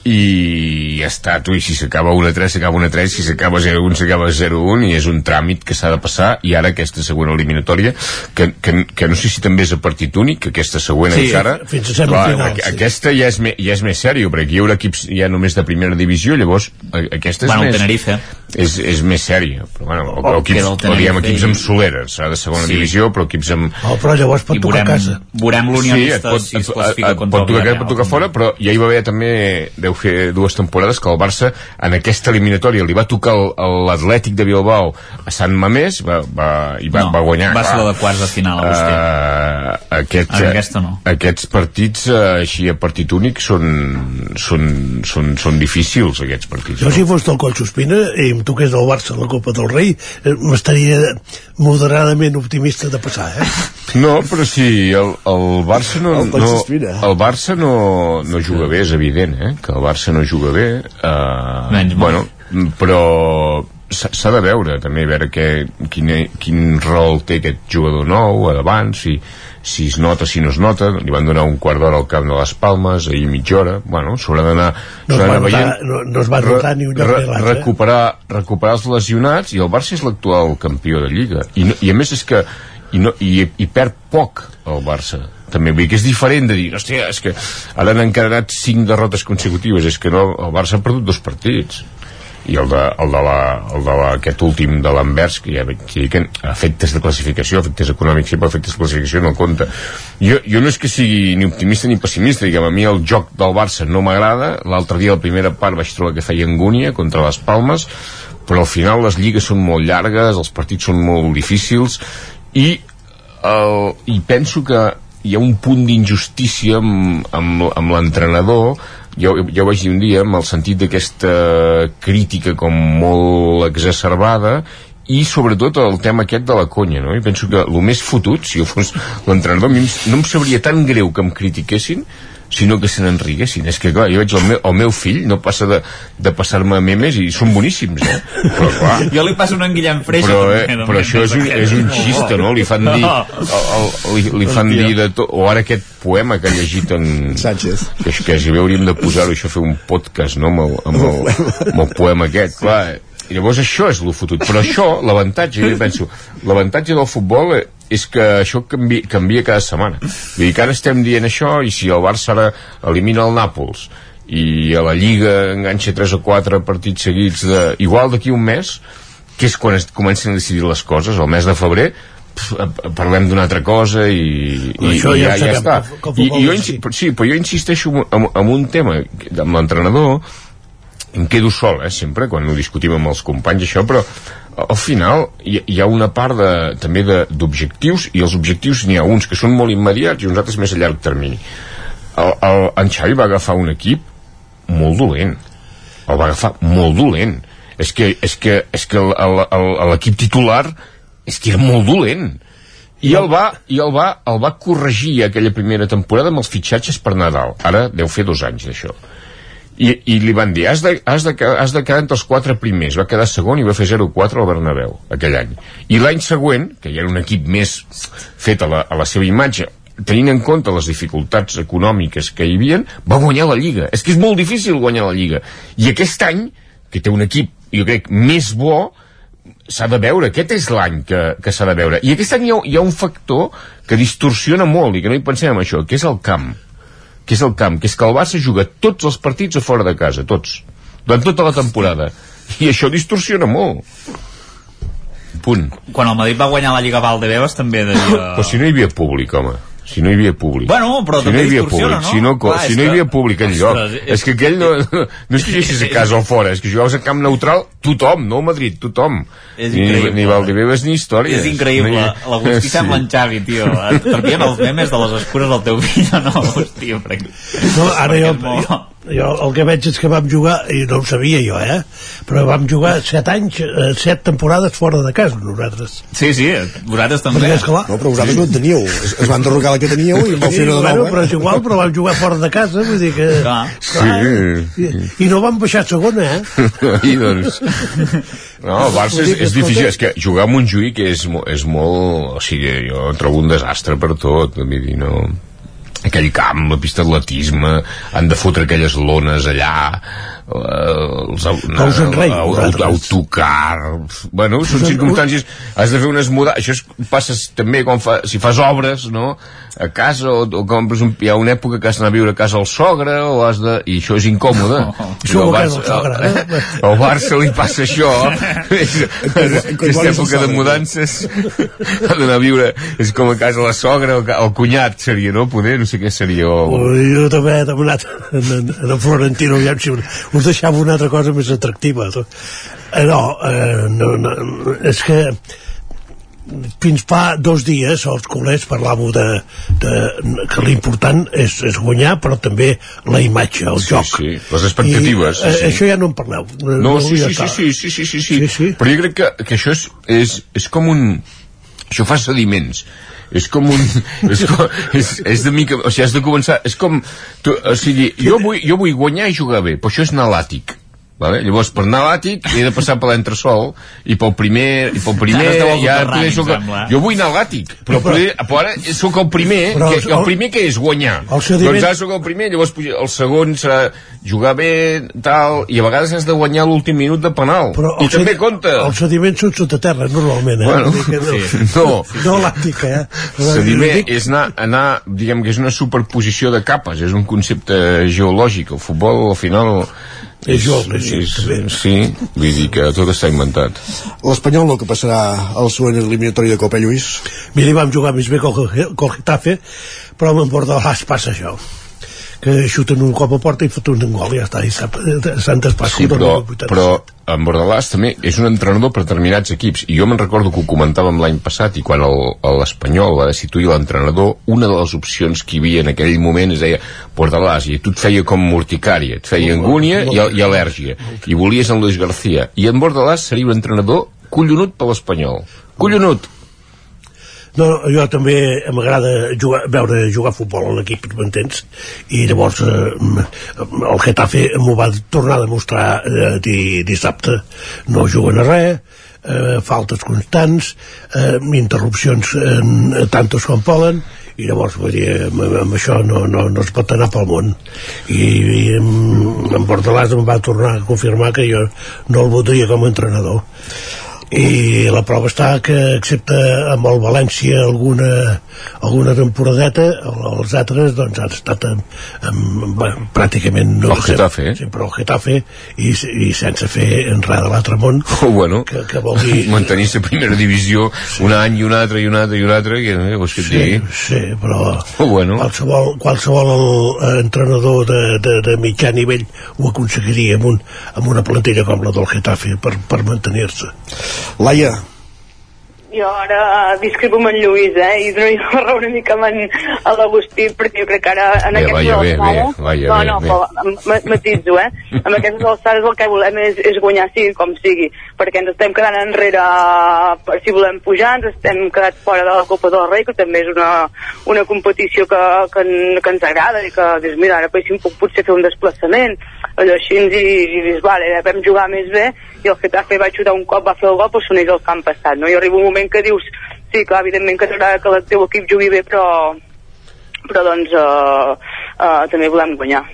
i ja està, tu, i si s'acaba 1-3 s'acaba 1-3, si s'acaba 0-1 s'acaba 0-1 i és un tràmit que s'ha de passar i ara aquesta següent eliminatòria que, que, que no sé si també és a partit únic aquesta següent Sí, encara fins a semifinals, aqu- sí. aquesta ja és, me, ja és més sèrio perquè aquí hi haurà equips ja només de primera divisió llavors a- aquesta és Bueno, el més Tenerife. és, és més sèria però bueno, o, O o equips, o diguem equips amb soleres serà de segona Sí. divisió però equips amb Oh, però llavors pot tocar a casa. veurem l'Unionista et pot, si es et, classifica et, contra pot tocar, Villarreal. pot tocar fora però ja hi va haver també deu fer dues temporades que el Barça en aquesta eliminatòria li va tocar l'Atlètic de Bilbao a Sant Mamés va, va, i va, No, va guanyar va ser la de quarts de final, a uh, aquest, En aquesta no. aquests partits uh, així a partit únic són, són, són, són difícils aquests partits Jo si fos del Coll Sospina i em toqués del Barça a la Copa del Rei eh, m'estaria moderadament optimista de passar, eh? No, però si el, el Barça no, El no, Collsospina. el Barça no, no juga bé, és evident, eh? que el Barça no juga bé. Uh, Menys bueno, però s'ha de veure també, a veure que, quin, quin rol té aquest jugador nou a davant, si, si es nota, si no es nota, li van donar un quart d'hora al camp de les Palmes, ahir mitja hora, bueno, s'haurà d'anar No veient. no, no es va notar ni un lloc ni l'altre. recuperar, recuperar els lesionats i el Barça és l'actual campió de Lliga i, no, i a més és que i, no, i, i perd poc el Barça també vull dir que és diferent de dir hòstia, és que ara n'han encadenat 5 derrotes consecutives és que no, el Barça ha perdut dos partits. I el de, el de, la, el de la, aquest últim de l'Anvers que ja que efectes de classificació efectes econòmics sí, però efectes de classificació no compta. Jo, jo no és que sigui ni optimista ni pessimista diguem, a mi el joc del Barça no m'agrada. L'altre dia la primera part vaig trobar que feia angúnia contra les Palmes però al final les lligues són molt llargues els partits són molt difícils i, el, i penso que hi ha un punt d'injustícia amb, amb, amb l'entrenador jo, jo vaig dir un dia amb el sentit d'aquesta crítica com molt exacerbada i sobretot el tema aquest de la conya no? i penso que el més fotut si jo fos l'entrenador no em sabria tan greu que em critiquessin sinó que se n'enriguessin. És que, clar, jo veig el meu, el meu fill, no passa de, de passar-me memes i són boníssims, eh? Però, clar, <laughs> Jo li passo un en Guillem Freixa. però, eh, també, però això és un, és un xista, no? Li fan dir, el, el, li, li fan dir de tot, o ara aquest poema que ha llegit en... Sánchez. Que, que si bé hauríem de posar-ho, això, fer un podcast, no?, amb el, amb el, amb el poema aquest, clar, i llavors això és lo fotut, però <laughs> això, l'avantatge, jo penso, l'avantatge del futbol és que això canvia, canvia cada setmana. Vull dir que ara estem dient això i si el Barça ara elimina el Nàpols i a la Lliga enganxa 3 o 4 partits seguits de... igual d'aquí un mes que és quan es comencen a decidir les coses el mes de febrer pf, eh, parlem d'una altra cosa i, i, Això i ja ja, ja està. que que I, i jo, sí, però jo insisteixo en, en un tema amb l'entrenador em quedo sol, eh, sempre, quan ho discutim amb els companys, això, però al final hi, hi ha una part de, també d'objectius, i els objectius n'hi ha uns que són molt immediats i uns altres més a llarg termini. El, el, en Xavi va agafar un equip molt dolent. El va agafar molt dolent. És que, és que, és que l'equip titular és que era molt dolent. I el va, i el va, el va corregir aquella primera temporada amb els fitxatges per Nadal. Ara deu fer dos anys d'això. I, i li van dir, has de, has, de, has de quedar entre els quatre primers va quedar segon i va fer 0-4 al Bernabéu aquell any, i l'any següent que ja era un equip més fet a la, a la seva imatge tenint en compte les dificultats econòmiques que hi havien, va guanyar la Lliga. És que és molt difícil guanyar la Lliga. I aquest any, que té un equip jo crec més bo s'ha de veure, aquest és l'any que, que s'ha de veure. I aquest any hi ha, hi ha un factor que distorsiona molt i que no hi pensem en això, que és el camp que és el camp, que és que el Barça juga tots els partits a fora de casa, tots durant tota la temporada. I això distorsiona molt. Punt. Quan el Madrid va guanyar la Lliga Valdebebas també devia... però si no hi havia públic, home si no hi havia públic Bueno, però si no hi havia públic, no? si no, Clar, si no hi que- havia públic enlloc Ostres, és, és que aquell no, no és que juguessis <laughs> a casa o fora és que jugaves a camp neutral tothom, no a Madrid, tothom És ni, increïble. ni Valdebebas ni històries És increïble, No hi- l'Agustí <laughs> sí. sembla en Xavi, tio. Et trepien els memes de les escures del teu fill, <laughs> o no, Agustí? Perquè... No, ara jo, jo, el que veig és que vam jugar, i no ho sabia jo, eh? Però vam jugar set anys, eh, set temporades fora de casa, nosaltres. Sí, sí, vosaltres també. Perquè, esclar, No, però vosaltres no en teníeu. Es, es van derrocar la que teníeu i vau Sí, fer una de bueno, nou, però eh? és igual, però vam jugar fora de casa, vull dir que... Clar. Sí. I, I no vam baixar a segona, eh? <laughs> I doncs... No, el Barça és, és difícil, és que jugar a Montjuïc és, és molt... O sigui, jo trobo un desastre per tot, vull dir, no aquell camp, la pista d'atletisme han de fotre aquelles lones allà els, us au- vosaltres. autocar bueno, són circumstàncies has de fer unes mudances això es, passes també quan fa, si fas obres no? a casa o, o compres un, hi ha una època que has d'anar a viure a casa al sogre o has de, i això és incòmode I Això al a del sogre, Barça, eh? <laughs> al Barça li passa això <laughs> aquesta època de mudances ha d'anar a viure és com a casa la sogra o el cunyat seria, no? Poder, no sé què seria o... Jo també he demanat en, en, en Florentino aviam si us deixava una altra cosa més atractiva. Eh, no, eh, no, no, és que fins fa dos dies els culers parlàveu de, de, que l'important és, és guanyar però també la imatge, el Sí, joc sí, les expectatives, I, sí, sí. eh, això ja no en parleu No, sí, ja sí, sí, sí, sí, sí, sí, sí. Sí, sí. Però jo crec que, que això és, és, és com un... Això fa sediments. És com un... És, <laughs> com, és, és de mica... O sigui, has de començar... És com... Tu, o sigui, jo vull, jo vull guanyar i jugar bé, però això és anar a l'àtic. Vale? Llavors, per anar a l'àtic, he de passar per l'entresol i pel primer, i pel primer ja soterrani, poder em soc, jo vull anar a l'àtic però, poder, però ara sóc el primer Però que, el- el primer que és guanyar el sediment- doncs ara sóc el primer, llavors el segon serà jugar bé, tal, i a vegades has de guanyar l'últim minut de penal. però I també sedi- compta. els sediments són sota terra normalment eh? Bueno, que no, sí. no. no l'àtic eh? Sediment Dic- és anar, anar, diguem que és una superposició de capes, és un concepte geològic. El futbol, al final, És geològic, és, també. sí, vull dir que tot està inventat. L'Espanyol no que passarà al següent eliminatori de Copa, Lluís? Mira, vam jugar més bé que el, que el Getafe, però amb Bordalàs passa això que xuten un cop a porta i foten un gol i ja està, i sap, s'han despat Sí, però, però en Bordalàs també és un entrenador per determinats equips. I jo me'n recordo que ho comentàvem l'any passat i quan l'Espanyol va destituir l'entrenador una de les opcions que hi havia en aquell moment es deia Bordalàs i tu et feia com morticària et feia angúnia i, i al·lèrgia. I volies en Luis García. I en Bordalàs seria un entrenador collonut per l'Espanyol. Collonut No, jo també m'agrada veure jugar futbol a l'equip, m'entens? I llavors eh, el Getafe m'ho va tornar a demostrar eh, di, dissabte. No juguen a res, eh, faltes constants, eh, interrupcions eh, tantos com poden, i llavors vull dir, amb, amb això no, no, no es pot anar pel món i, i en, en Bordalàs em va tornar a confirmar que jo no el voldria com a entrenador i la prova està que excepte amb el València alguna, alguna temporadeta els altres doncs han estat amb, amb, bueno, pràcticament no El Getafe, eh? sempre el Getafe i, i sense fer enrere de l'altre món <laughs> oh, bueno, que, que vol dir <laughs> mantenir la primera divisió sí. un any i un altre i un altre i un altre que, eh, vols que et sí, digui? sí, però oh, bueno. qualsevol, qualsevol eh, entrenador de, de, de mitjà nivell ho aconseguiria amb, un, amb una plantilla com la del Getafe per, per mantenir-se Laia, jo ara discrepo amb en Lluís, eh, i donaria la raó una mica amb en, a l'Agustí, perquè jo crec que ara en Bé, aquestes vaja, bé, bé, alçades... no, no, però ma- matitzo, eh? amb aquestes alçades el que volem és, és guanyar sigui com sigui, perquè ens estem quedant enrere per si volem pujar, ens estem quedat fora de la Copa del Rei, que també és una, una competició que, que, que ens agrada i que dius, mira, ara poguéssim pot- potser fer un desplaçament, allò així, i, i dius, vale, vam jugar més bé, i el Getafe va xutar un cop, va fer el gol, però s'uneix al camp passat, no? I arriba un moment que dius, sí, clar, evidentment que t'agrada que el teu equip jugui bé, però, però doncs uh, uh, també volem guanyar.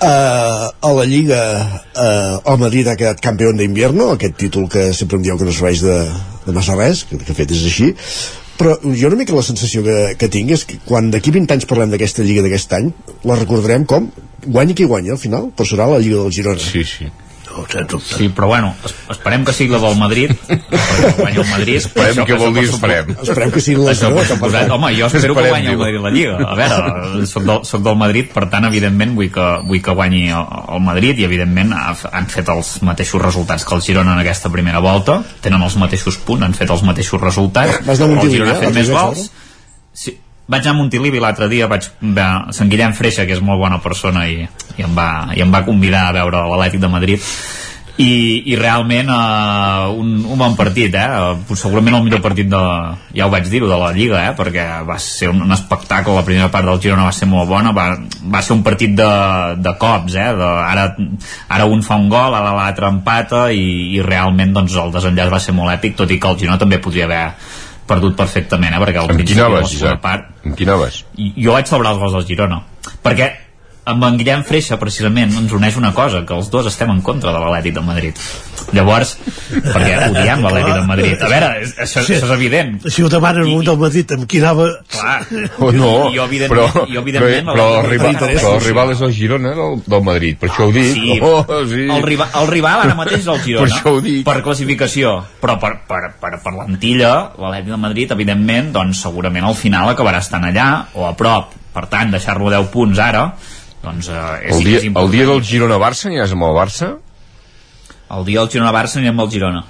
Uh, a la Lliga uh, el Madrid ha quedat campió d'invierno aquest títol que sempre em dieu que no serveix de, de massa res, que, que fet és així però jo una mica la sensació que, que tinc és que quan d'aquí 20 anys parlem d'aquesta Lliga d'aquest any la recordarem com guanya qui guanya al final, però serà la Lliga del Girona sí, sí no, Sí, però bueno, es, esperem que sigui la del Madrid, perquè guanya el Madrid. <laughs> Esperem, què vol dir esperem? Esperem que sigui la Això per suposat, home, jo espero que Esperem, guanyi el. Madrid la Lliga. A veure, soc del, soc del Madrid, per tant, evidentment, vull que, vull que guanyi el, el Madrid i, evidentment, ha, han fet els mateixos resultats que el Girona en aquesta primera volta. Tenen els mateixos punts, han fet els mateixos resultats. Vas a el Girona eh, ha fet l'altre més gols. Sí, vaig a Montilivi l'altre dia, vaig veure Sant Guillem Freixa, que és molt bona persona, i, i, em, va, i em va convidar a veure l'Atlètic de Madrid i, i realment uh, un, un bon partit eh? Segurament el millor partit de, ja ho vaig dir de la Lliga eh? perquè va ser un, un espectacle la primera part del Girona va ser molt bona va, va ser un partit de, de cops eh? de, ara, ara un fa un gol ara l'altre empata i, i realment doncs, el desenllaç va ser molt èpic tot i que el Girona també podria haver perdut perfectament eh? perquè al Amb principi quina vas, part Amb quina vas? jo vaig celebrar els gols del Girona perquè amb en Guillem Freixa precisament ens uneix una cosa que els dos estem en contra de l'Atlètic de Madrid. Llavors, perquè odiem l'Atlètic de Madrid? A veure, això, Sí. això és evident. Si ho demanen un del Madrid amb qui anava clar, Oh, no, jo evidentment, però, jo, evidentment però, però, el rival, però el rival és el Girona del, del Madrid, per això ho dic. Sí, Oh, sí. el, rival, el rival ara mateix és el Girona Per això ho dic. per classificació. Però per, per, per, per l'antilla l'Atlètic de Madrid evidentment doncs segurament al final acabarà estant allà o a prop. Per tant deixar-lo 10 punts ara doncs eh, és, El dia, és important. el dia del Girona-Barça aniràs amb el Barça? el dia del Girona-Barça anirem amb el Girona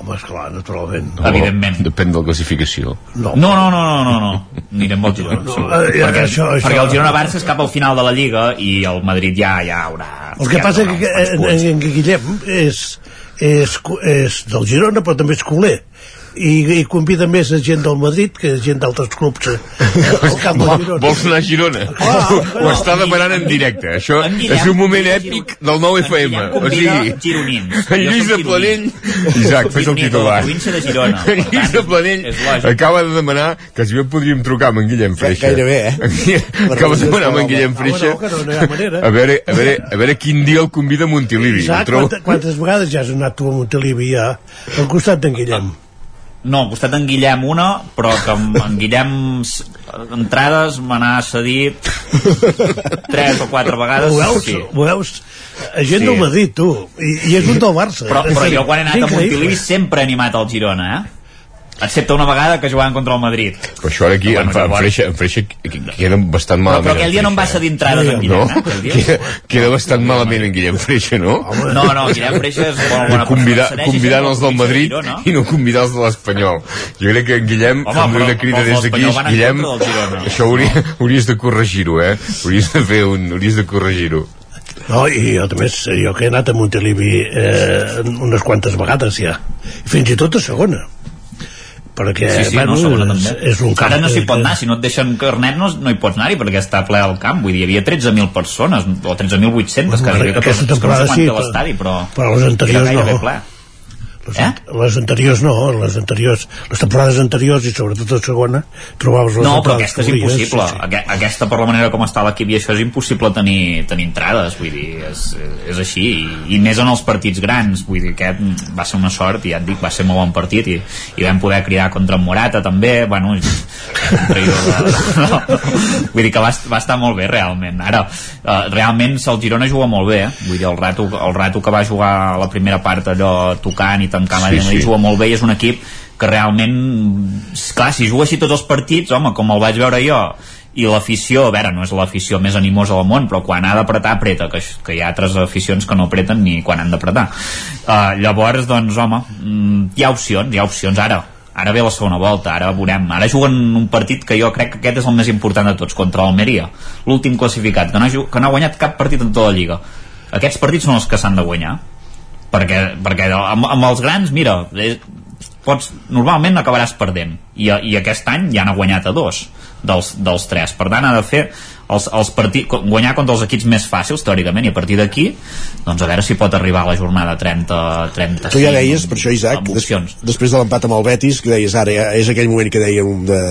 home, esclar, naturalment O Evidentment. Depèn de la classificació. no, No, no, no, no, no, no. Anirem al Girona. No, segur. eh, perquè, això- això- perquè el Girona-Barça és cap al final de la Lliga i el Madrid ja ja haurà... el que ja passa que quants en, en, en Guillem és, és, cu- és del Girona però també és culer i, i convida més a gent del Madrid que gent d'altres clubs eh, <laughs> al camp del Girona Vols anar a Girona? Ho està demanant en directe. Això En Guillem- és un moment èpic del nou FM. O sigui, gironins. <laughs> en Lluís de Planell... Isaac, fes el de titular. província de Girona. <laughs> En Per Lluís de Planell acaba de demanar que si bé podríem trucar amb en Guillem Freixa. Gairebé, eh? Acaba de demanar amb en Guillem Ah, Freixa a veure, a, veure, a veure quin dia el convida a Montilivi. Isaac, quantes, quantes vegades ja has anat tu a Montilivi ja al costat d'en Guillem No, al costat d'en Guillem una, però que amb en Guillem entrades me n'ha cedit tres o quatre vegades. ho veus? Sí. Ho veus? Gent Sí. del Madrid, tu i, i és un del Barça Però, però jo quan he anat a. Montilivi sempre he animat el Girona, eh? Excepte una vegada que jugàvem contra el Madrid Però això ara aquí, Bueno, en, fa, en, Freixa, en Freixa queda bastant però, malament. però aquell dia no em va entrades en Freixa. Guillem no? eh? dia. Queda, queda bastant malament en Guillem Freixa, no? no, no, Guillem Freixa és molt bona convidar, persona. Convidant els del Madrid Girona. i no convidar els de l'Espanyol jo crec que en Guillem Home, però- una crida però des d'aquí Guillem, Girona. això hauria, hauries de corregir-ho eh? hauries de fer un, hauries de corregir-ho No, i jo també, jo que he anat a Montilivi eh, unes quantes vegades ja, fins i tot a segona perquè Sí, sí, bueno, no, és, és un camp Ara no s'hi que- pot anar, si no et deixen carnet no, no hi pots anar-hi perquè està ple al camp, vull dir, hi havia 13.000 persones o 13.800 Bueno, quasi, aquesta que temporada quant sí, però- l'estadi, però, però les anteriors no. ple. Les, eh? les anteriors no, les anteriors, les temporades anteriors i sobretot la segona, trobaves les No, però aquesta és volies, impossible. sí, sí. Aque- Aquesta, per la manera com està l'equip i això, és impossible tenir, tenir entrades, vull dir, és, és així. I, I més en els partits grans, vull dir, aquest va ser una sort, i ja et dic, va ser molt bon partit, i, i vam poder cridar contra en Morata també, bueno, i- no, <laughs> vull dir que va, va estar molt bé realment. Ara, eh, realment el Girona juga molt bé, eh? vull dir, el rato, el rato que va jugar la primera part allò tocant i tancant Sí, sí, sí. sí. juga molt bé i és un equip que realment clar, si juga així tots els partits home, com el vaig veure jo i l'afició, a veure, no és l'afició més animosa del món, però quan ha d'apretar, apreta, que, que hi ha altres aficions que no apreten ni quan han d'apretar. Uh, llavors, doncs, home, mm, hi ha opcions, hi ha opcions ara. Ara ve la segona volta, ara veurem. Ara juguen un partit que jo crec que aquest és el més important de tots, contra l'Almeria, l'últim classificat, que no, ha, que no ha guanyat cap partit en tota la Lliga. Aquests partits són els que s'han de guanyar, perquè, perquè amb, amb els grans, mira, eh, pots, normalment acabaràs perdent. I, i aquest any ja n'ha guanyat a dos dels, dels tres, per tant ha de fer els, els partits, guanyar contra els equips més fàcils teòricament i a partir d'aquí doncs a veure si pot arribar a la jornada 30 35 Tu ja deies, per això, Isaac, des, després de l'empat amb el Betis, que deies ara, ja és aquell moment que dèiem de,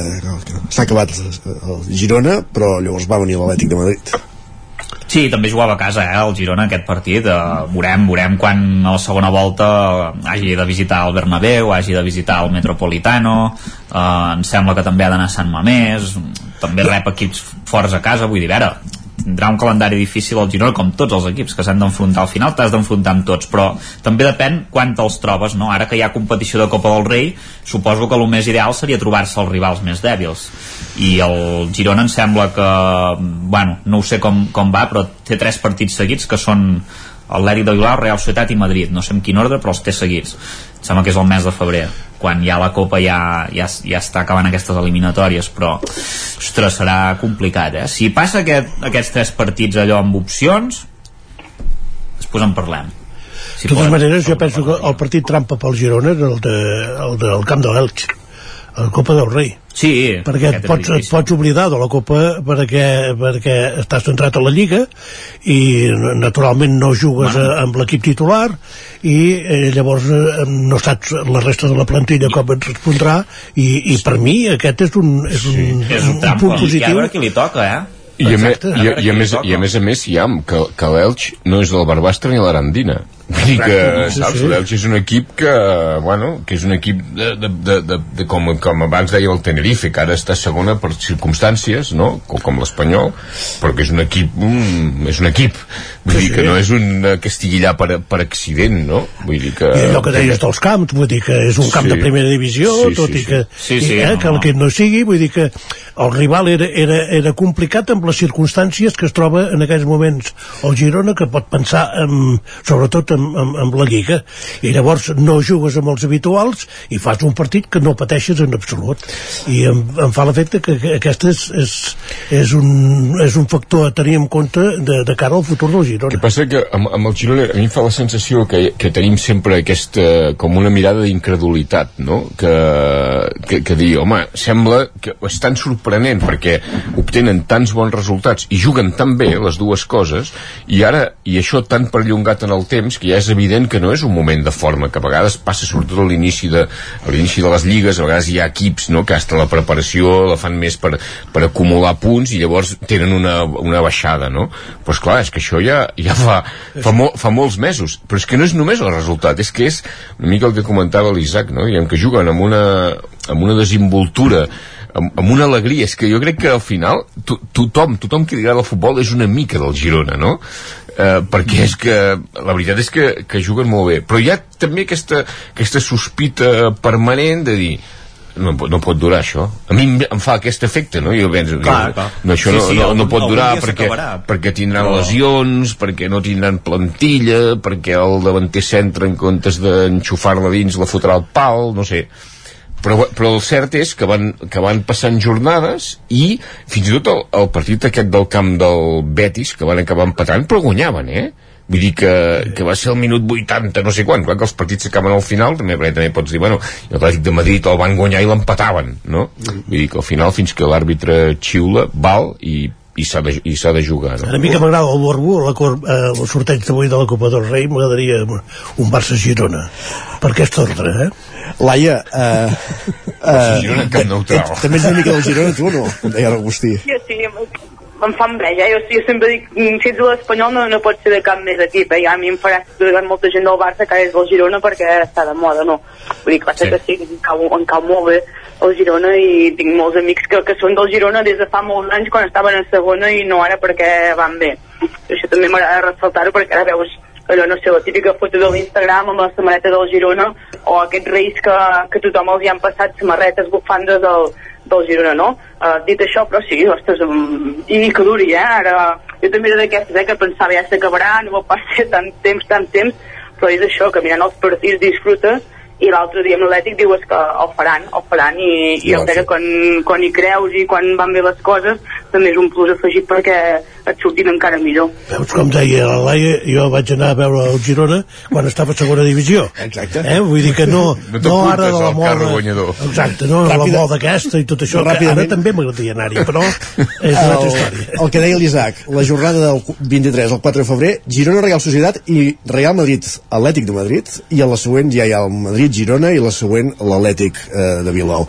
s'ha acabat el Girona, però llavors va venir l'Atlètic de Madrid. Sí, també jugava a casa, eh, el Girona, aquest partit. Eh, veurem, veurem quan a la segona volta hagi de visitar el Bernabéu, hagi de visitar el Metropolitano, eh, em sembla que també ha d'anar a Sant Mamés, també rep equips forts a casa, vull dir, a veure, tindrà un calendari difícil el Girona, com tots els equips que s'han d'enfrontar al final, t'has d'enfrontar amb tots, però també depèn quan te'ls trobes, no? Ara que hi ha competició de Copa del Rei, suposo que el més ideal seria trobar-se els rivals més dèbils. I el Girona em sembla que, bueno, no ho sé com, com va, però té tres partits seguits que són Atlètic de Bilbao, Real Societat i Madrid. No sé en quin ordre, però els té seguits. Em sembla que és el mes de febrer, quan ja la Copa ja, ja, ja està acabant aquestes eliminatòries, però, ostres, serà complicat, eh? Si passa aquest, aquests tres partits allò amb opcions, després en parlem. de totes maneres jo penso que el partit trampa pel Girona és el, de, el del camp de l'Elx a la Copa del Rei sí, perquè et pots, et pots oblidar de la Copa perquè, perquè estàs centrat a la Lliga i naturalment no jugues bueno. amb l'equip titular i eh, llavors eh, no saps la resta de la plantilla com et respondrà i, i per mi aquest és un, és un, És un un punt I a positiu veure qui li toca, eh? I a, me, i, a, i, a més, I a més a més, ja, que, que l'Elx no és del Barbastre ni l'Arandina. Vull dir que, sí, saps, sí. l'Elx és un equip que, bueno, que és un equip de, de, de, de, de com, com abans deia el Tenerife, que ara està segona per circumstàncies, no?, com, com l'Espanyol, però que és un equip, mm, és un equip. Vull Sí, dir que sí. no és un eh, que estigui allà per, per accident, no? Vull dir que... i allò que deies dels camps, vull dir que és un camp Sí. de primera divisió, Sí, tot sí, i que, sí. Sí, sí, i, eh, no, que el no. que no sigui, vull dir que el rival era, era, era complicat amb les circumstàncies que es troba en aquells moments el Girona, que pot pensar en, sobretot en, en, en la Lliga, i llavors no jugues amb els habituals i fas un partit que no pateixes en absolut. I em, em fa l'efecte que, que aquest és, és, és, un, és un factor a tenir en compte de, de cara al futur del Girona. El que passa que amb, amb el Girona a mi em fa la sensació que, que tenim sempre aquesta, com una mirada d'incredulitat, no? Que, que, que dir, home, sembla que és tan sorprenent perquè obtenen tants bons resultats i juguen tan bé les dues coses i ara, i això tan perllongat en el temps que ja és evident que no és un moment de forma, que a vegades passa sobretot a l'inici de, a l'inici de les lligues, a vegades hi ha equips no? que hasta la preparació la fan més per, per acumular punts i llavors tenen una, una baixada, no? Però és clar, és que això ja, ja fa, fa, mo, fa molts mesos, però és que no és només el resultat, és que és una mica el que comentava l'Isaac, no? Diguem que juguen amb una, amb una desinvoltura amb, amb una alegria, és que jo crec que al final to, tothom, tothom que li agrada el futbol és una mica del Girona, no? Eh, perquè és que la veritat és que, que juguen molt bé però hi ha també aquesta, aquesta sospita permanent de dir no, no pot durar això a mi em, em fa aquest efecte no? jo penso, Clar, clar. no, això Sí, no, sí, no, no pot durar perquè, perquè tindran Però- lesions perquè no tindran plantilla perquè el davanter centre en comptes d'enxufar-la dins la fotrà al pal no sé però, però el cert és que van, que van passant jornades i fins i tot el, el partit aquest del camp del Betis que van acabar empatant però guanyaven eh Vull dir que, que va ser el minut 80, no sé quan, clar que els partits s'acaben al final, també, perquè també pots dir, bueno, i l'Atlètic de Madrid el van guanyar i l'empataven, no? Vull dir que al final, fins que l'àrbitre xiula, val, i, i s'ha de, i s'ha de jugar no? A mi que m'agrada el Borbo, la, cor- eh, el sorteig d'avui de la Copa del Rei, m'agradaria un Barça-Girona, per aquest ordre, eh? Laia, eh, <laughs> eh, Girona, Camp Nou Trau. també ets una mica del Girona, tu o no? Deia l'Agustí. Sí, sí, em, fa enveja. Jo, jo sempre dic, mm, si ets de l'Espanyol no, no pots ser de cap més equip. Eh? I a mi em farà que molta gent del Barça que és del Girona perquè està de moda, no? Vull dir, clar Sí. que sí, em cau, em cau molt bé el Girona i tinc molts amics que, que són del Girona des de fa molts anys quan estaven en segona i no ara perquè van bé. Això també m'agrada ressaltar-ho perquè ara veus allò, no sé, la típica foto de l'Instagram amb la samarreta del Girona o aquests reis que, que tothom els hi han passat samarretes bufandes del, del Girona, no? Uh, dit això, però sí, ostres, um, i que duri, eh? Ara, jo també era d'aquestes, eh, que pensava ja s'acabarà, no va passar tant temps, tant temps, però és això, que mirant els partits disfrutes i l'altre dia amb l'Atlètic diu és que el faran, el faran i, i el que quan, quan hi creus i quan van bé les coses també és un plus afegit perquè et surtin encara millor. Veus com deia la Laia, jo vaig anar a veure el Girona quan estava a segona divisió. Exacte. Eh? Vull dir que no, No no, ara de la moda... Exacte, no Ràpida- la moda aquesta i tot això, que ara Ràpidament. també m'agradaria anar-hi, però és una altra història. el, que deia l'Isaac, la jornada del 23 al 4 de febrer, Girona Real Societat i Real Madrid Atlètic de Madrid i a la següent ja hi ha el Madrid Girona i la següent l'Atlètic eh, de Bilbao.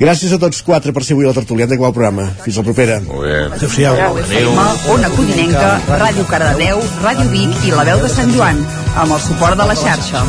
Gràcies a tots quatre per ser avui a la tertúlia. Hem d'acabar el programa. Fins la propera. Molt bé. Adéu-siau. FM, Ona Codinenca, Ràdio Cardedeu, Ràdio Vic i La Veu de Sant Joan, amb el suport de la xarxa.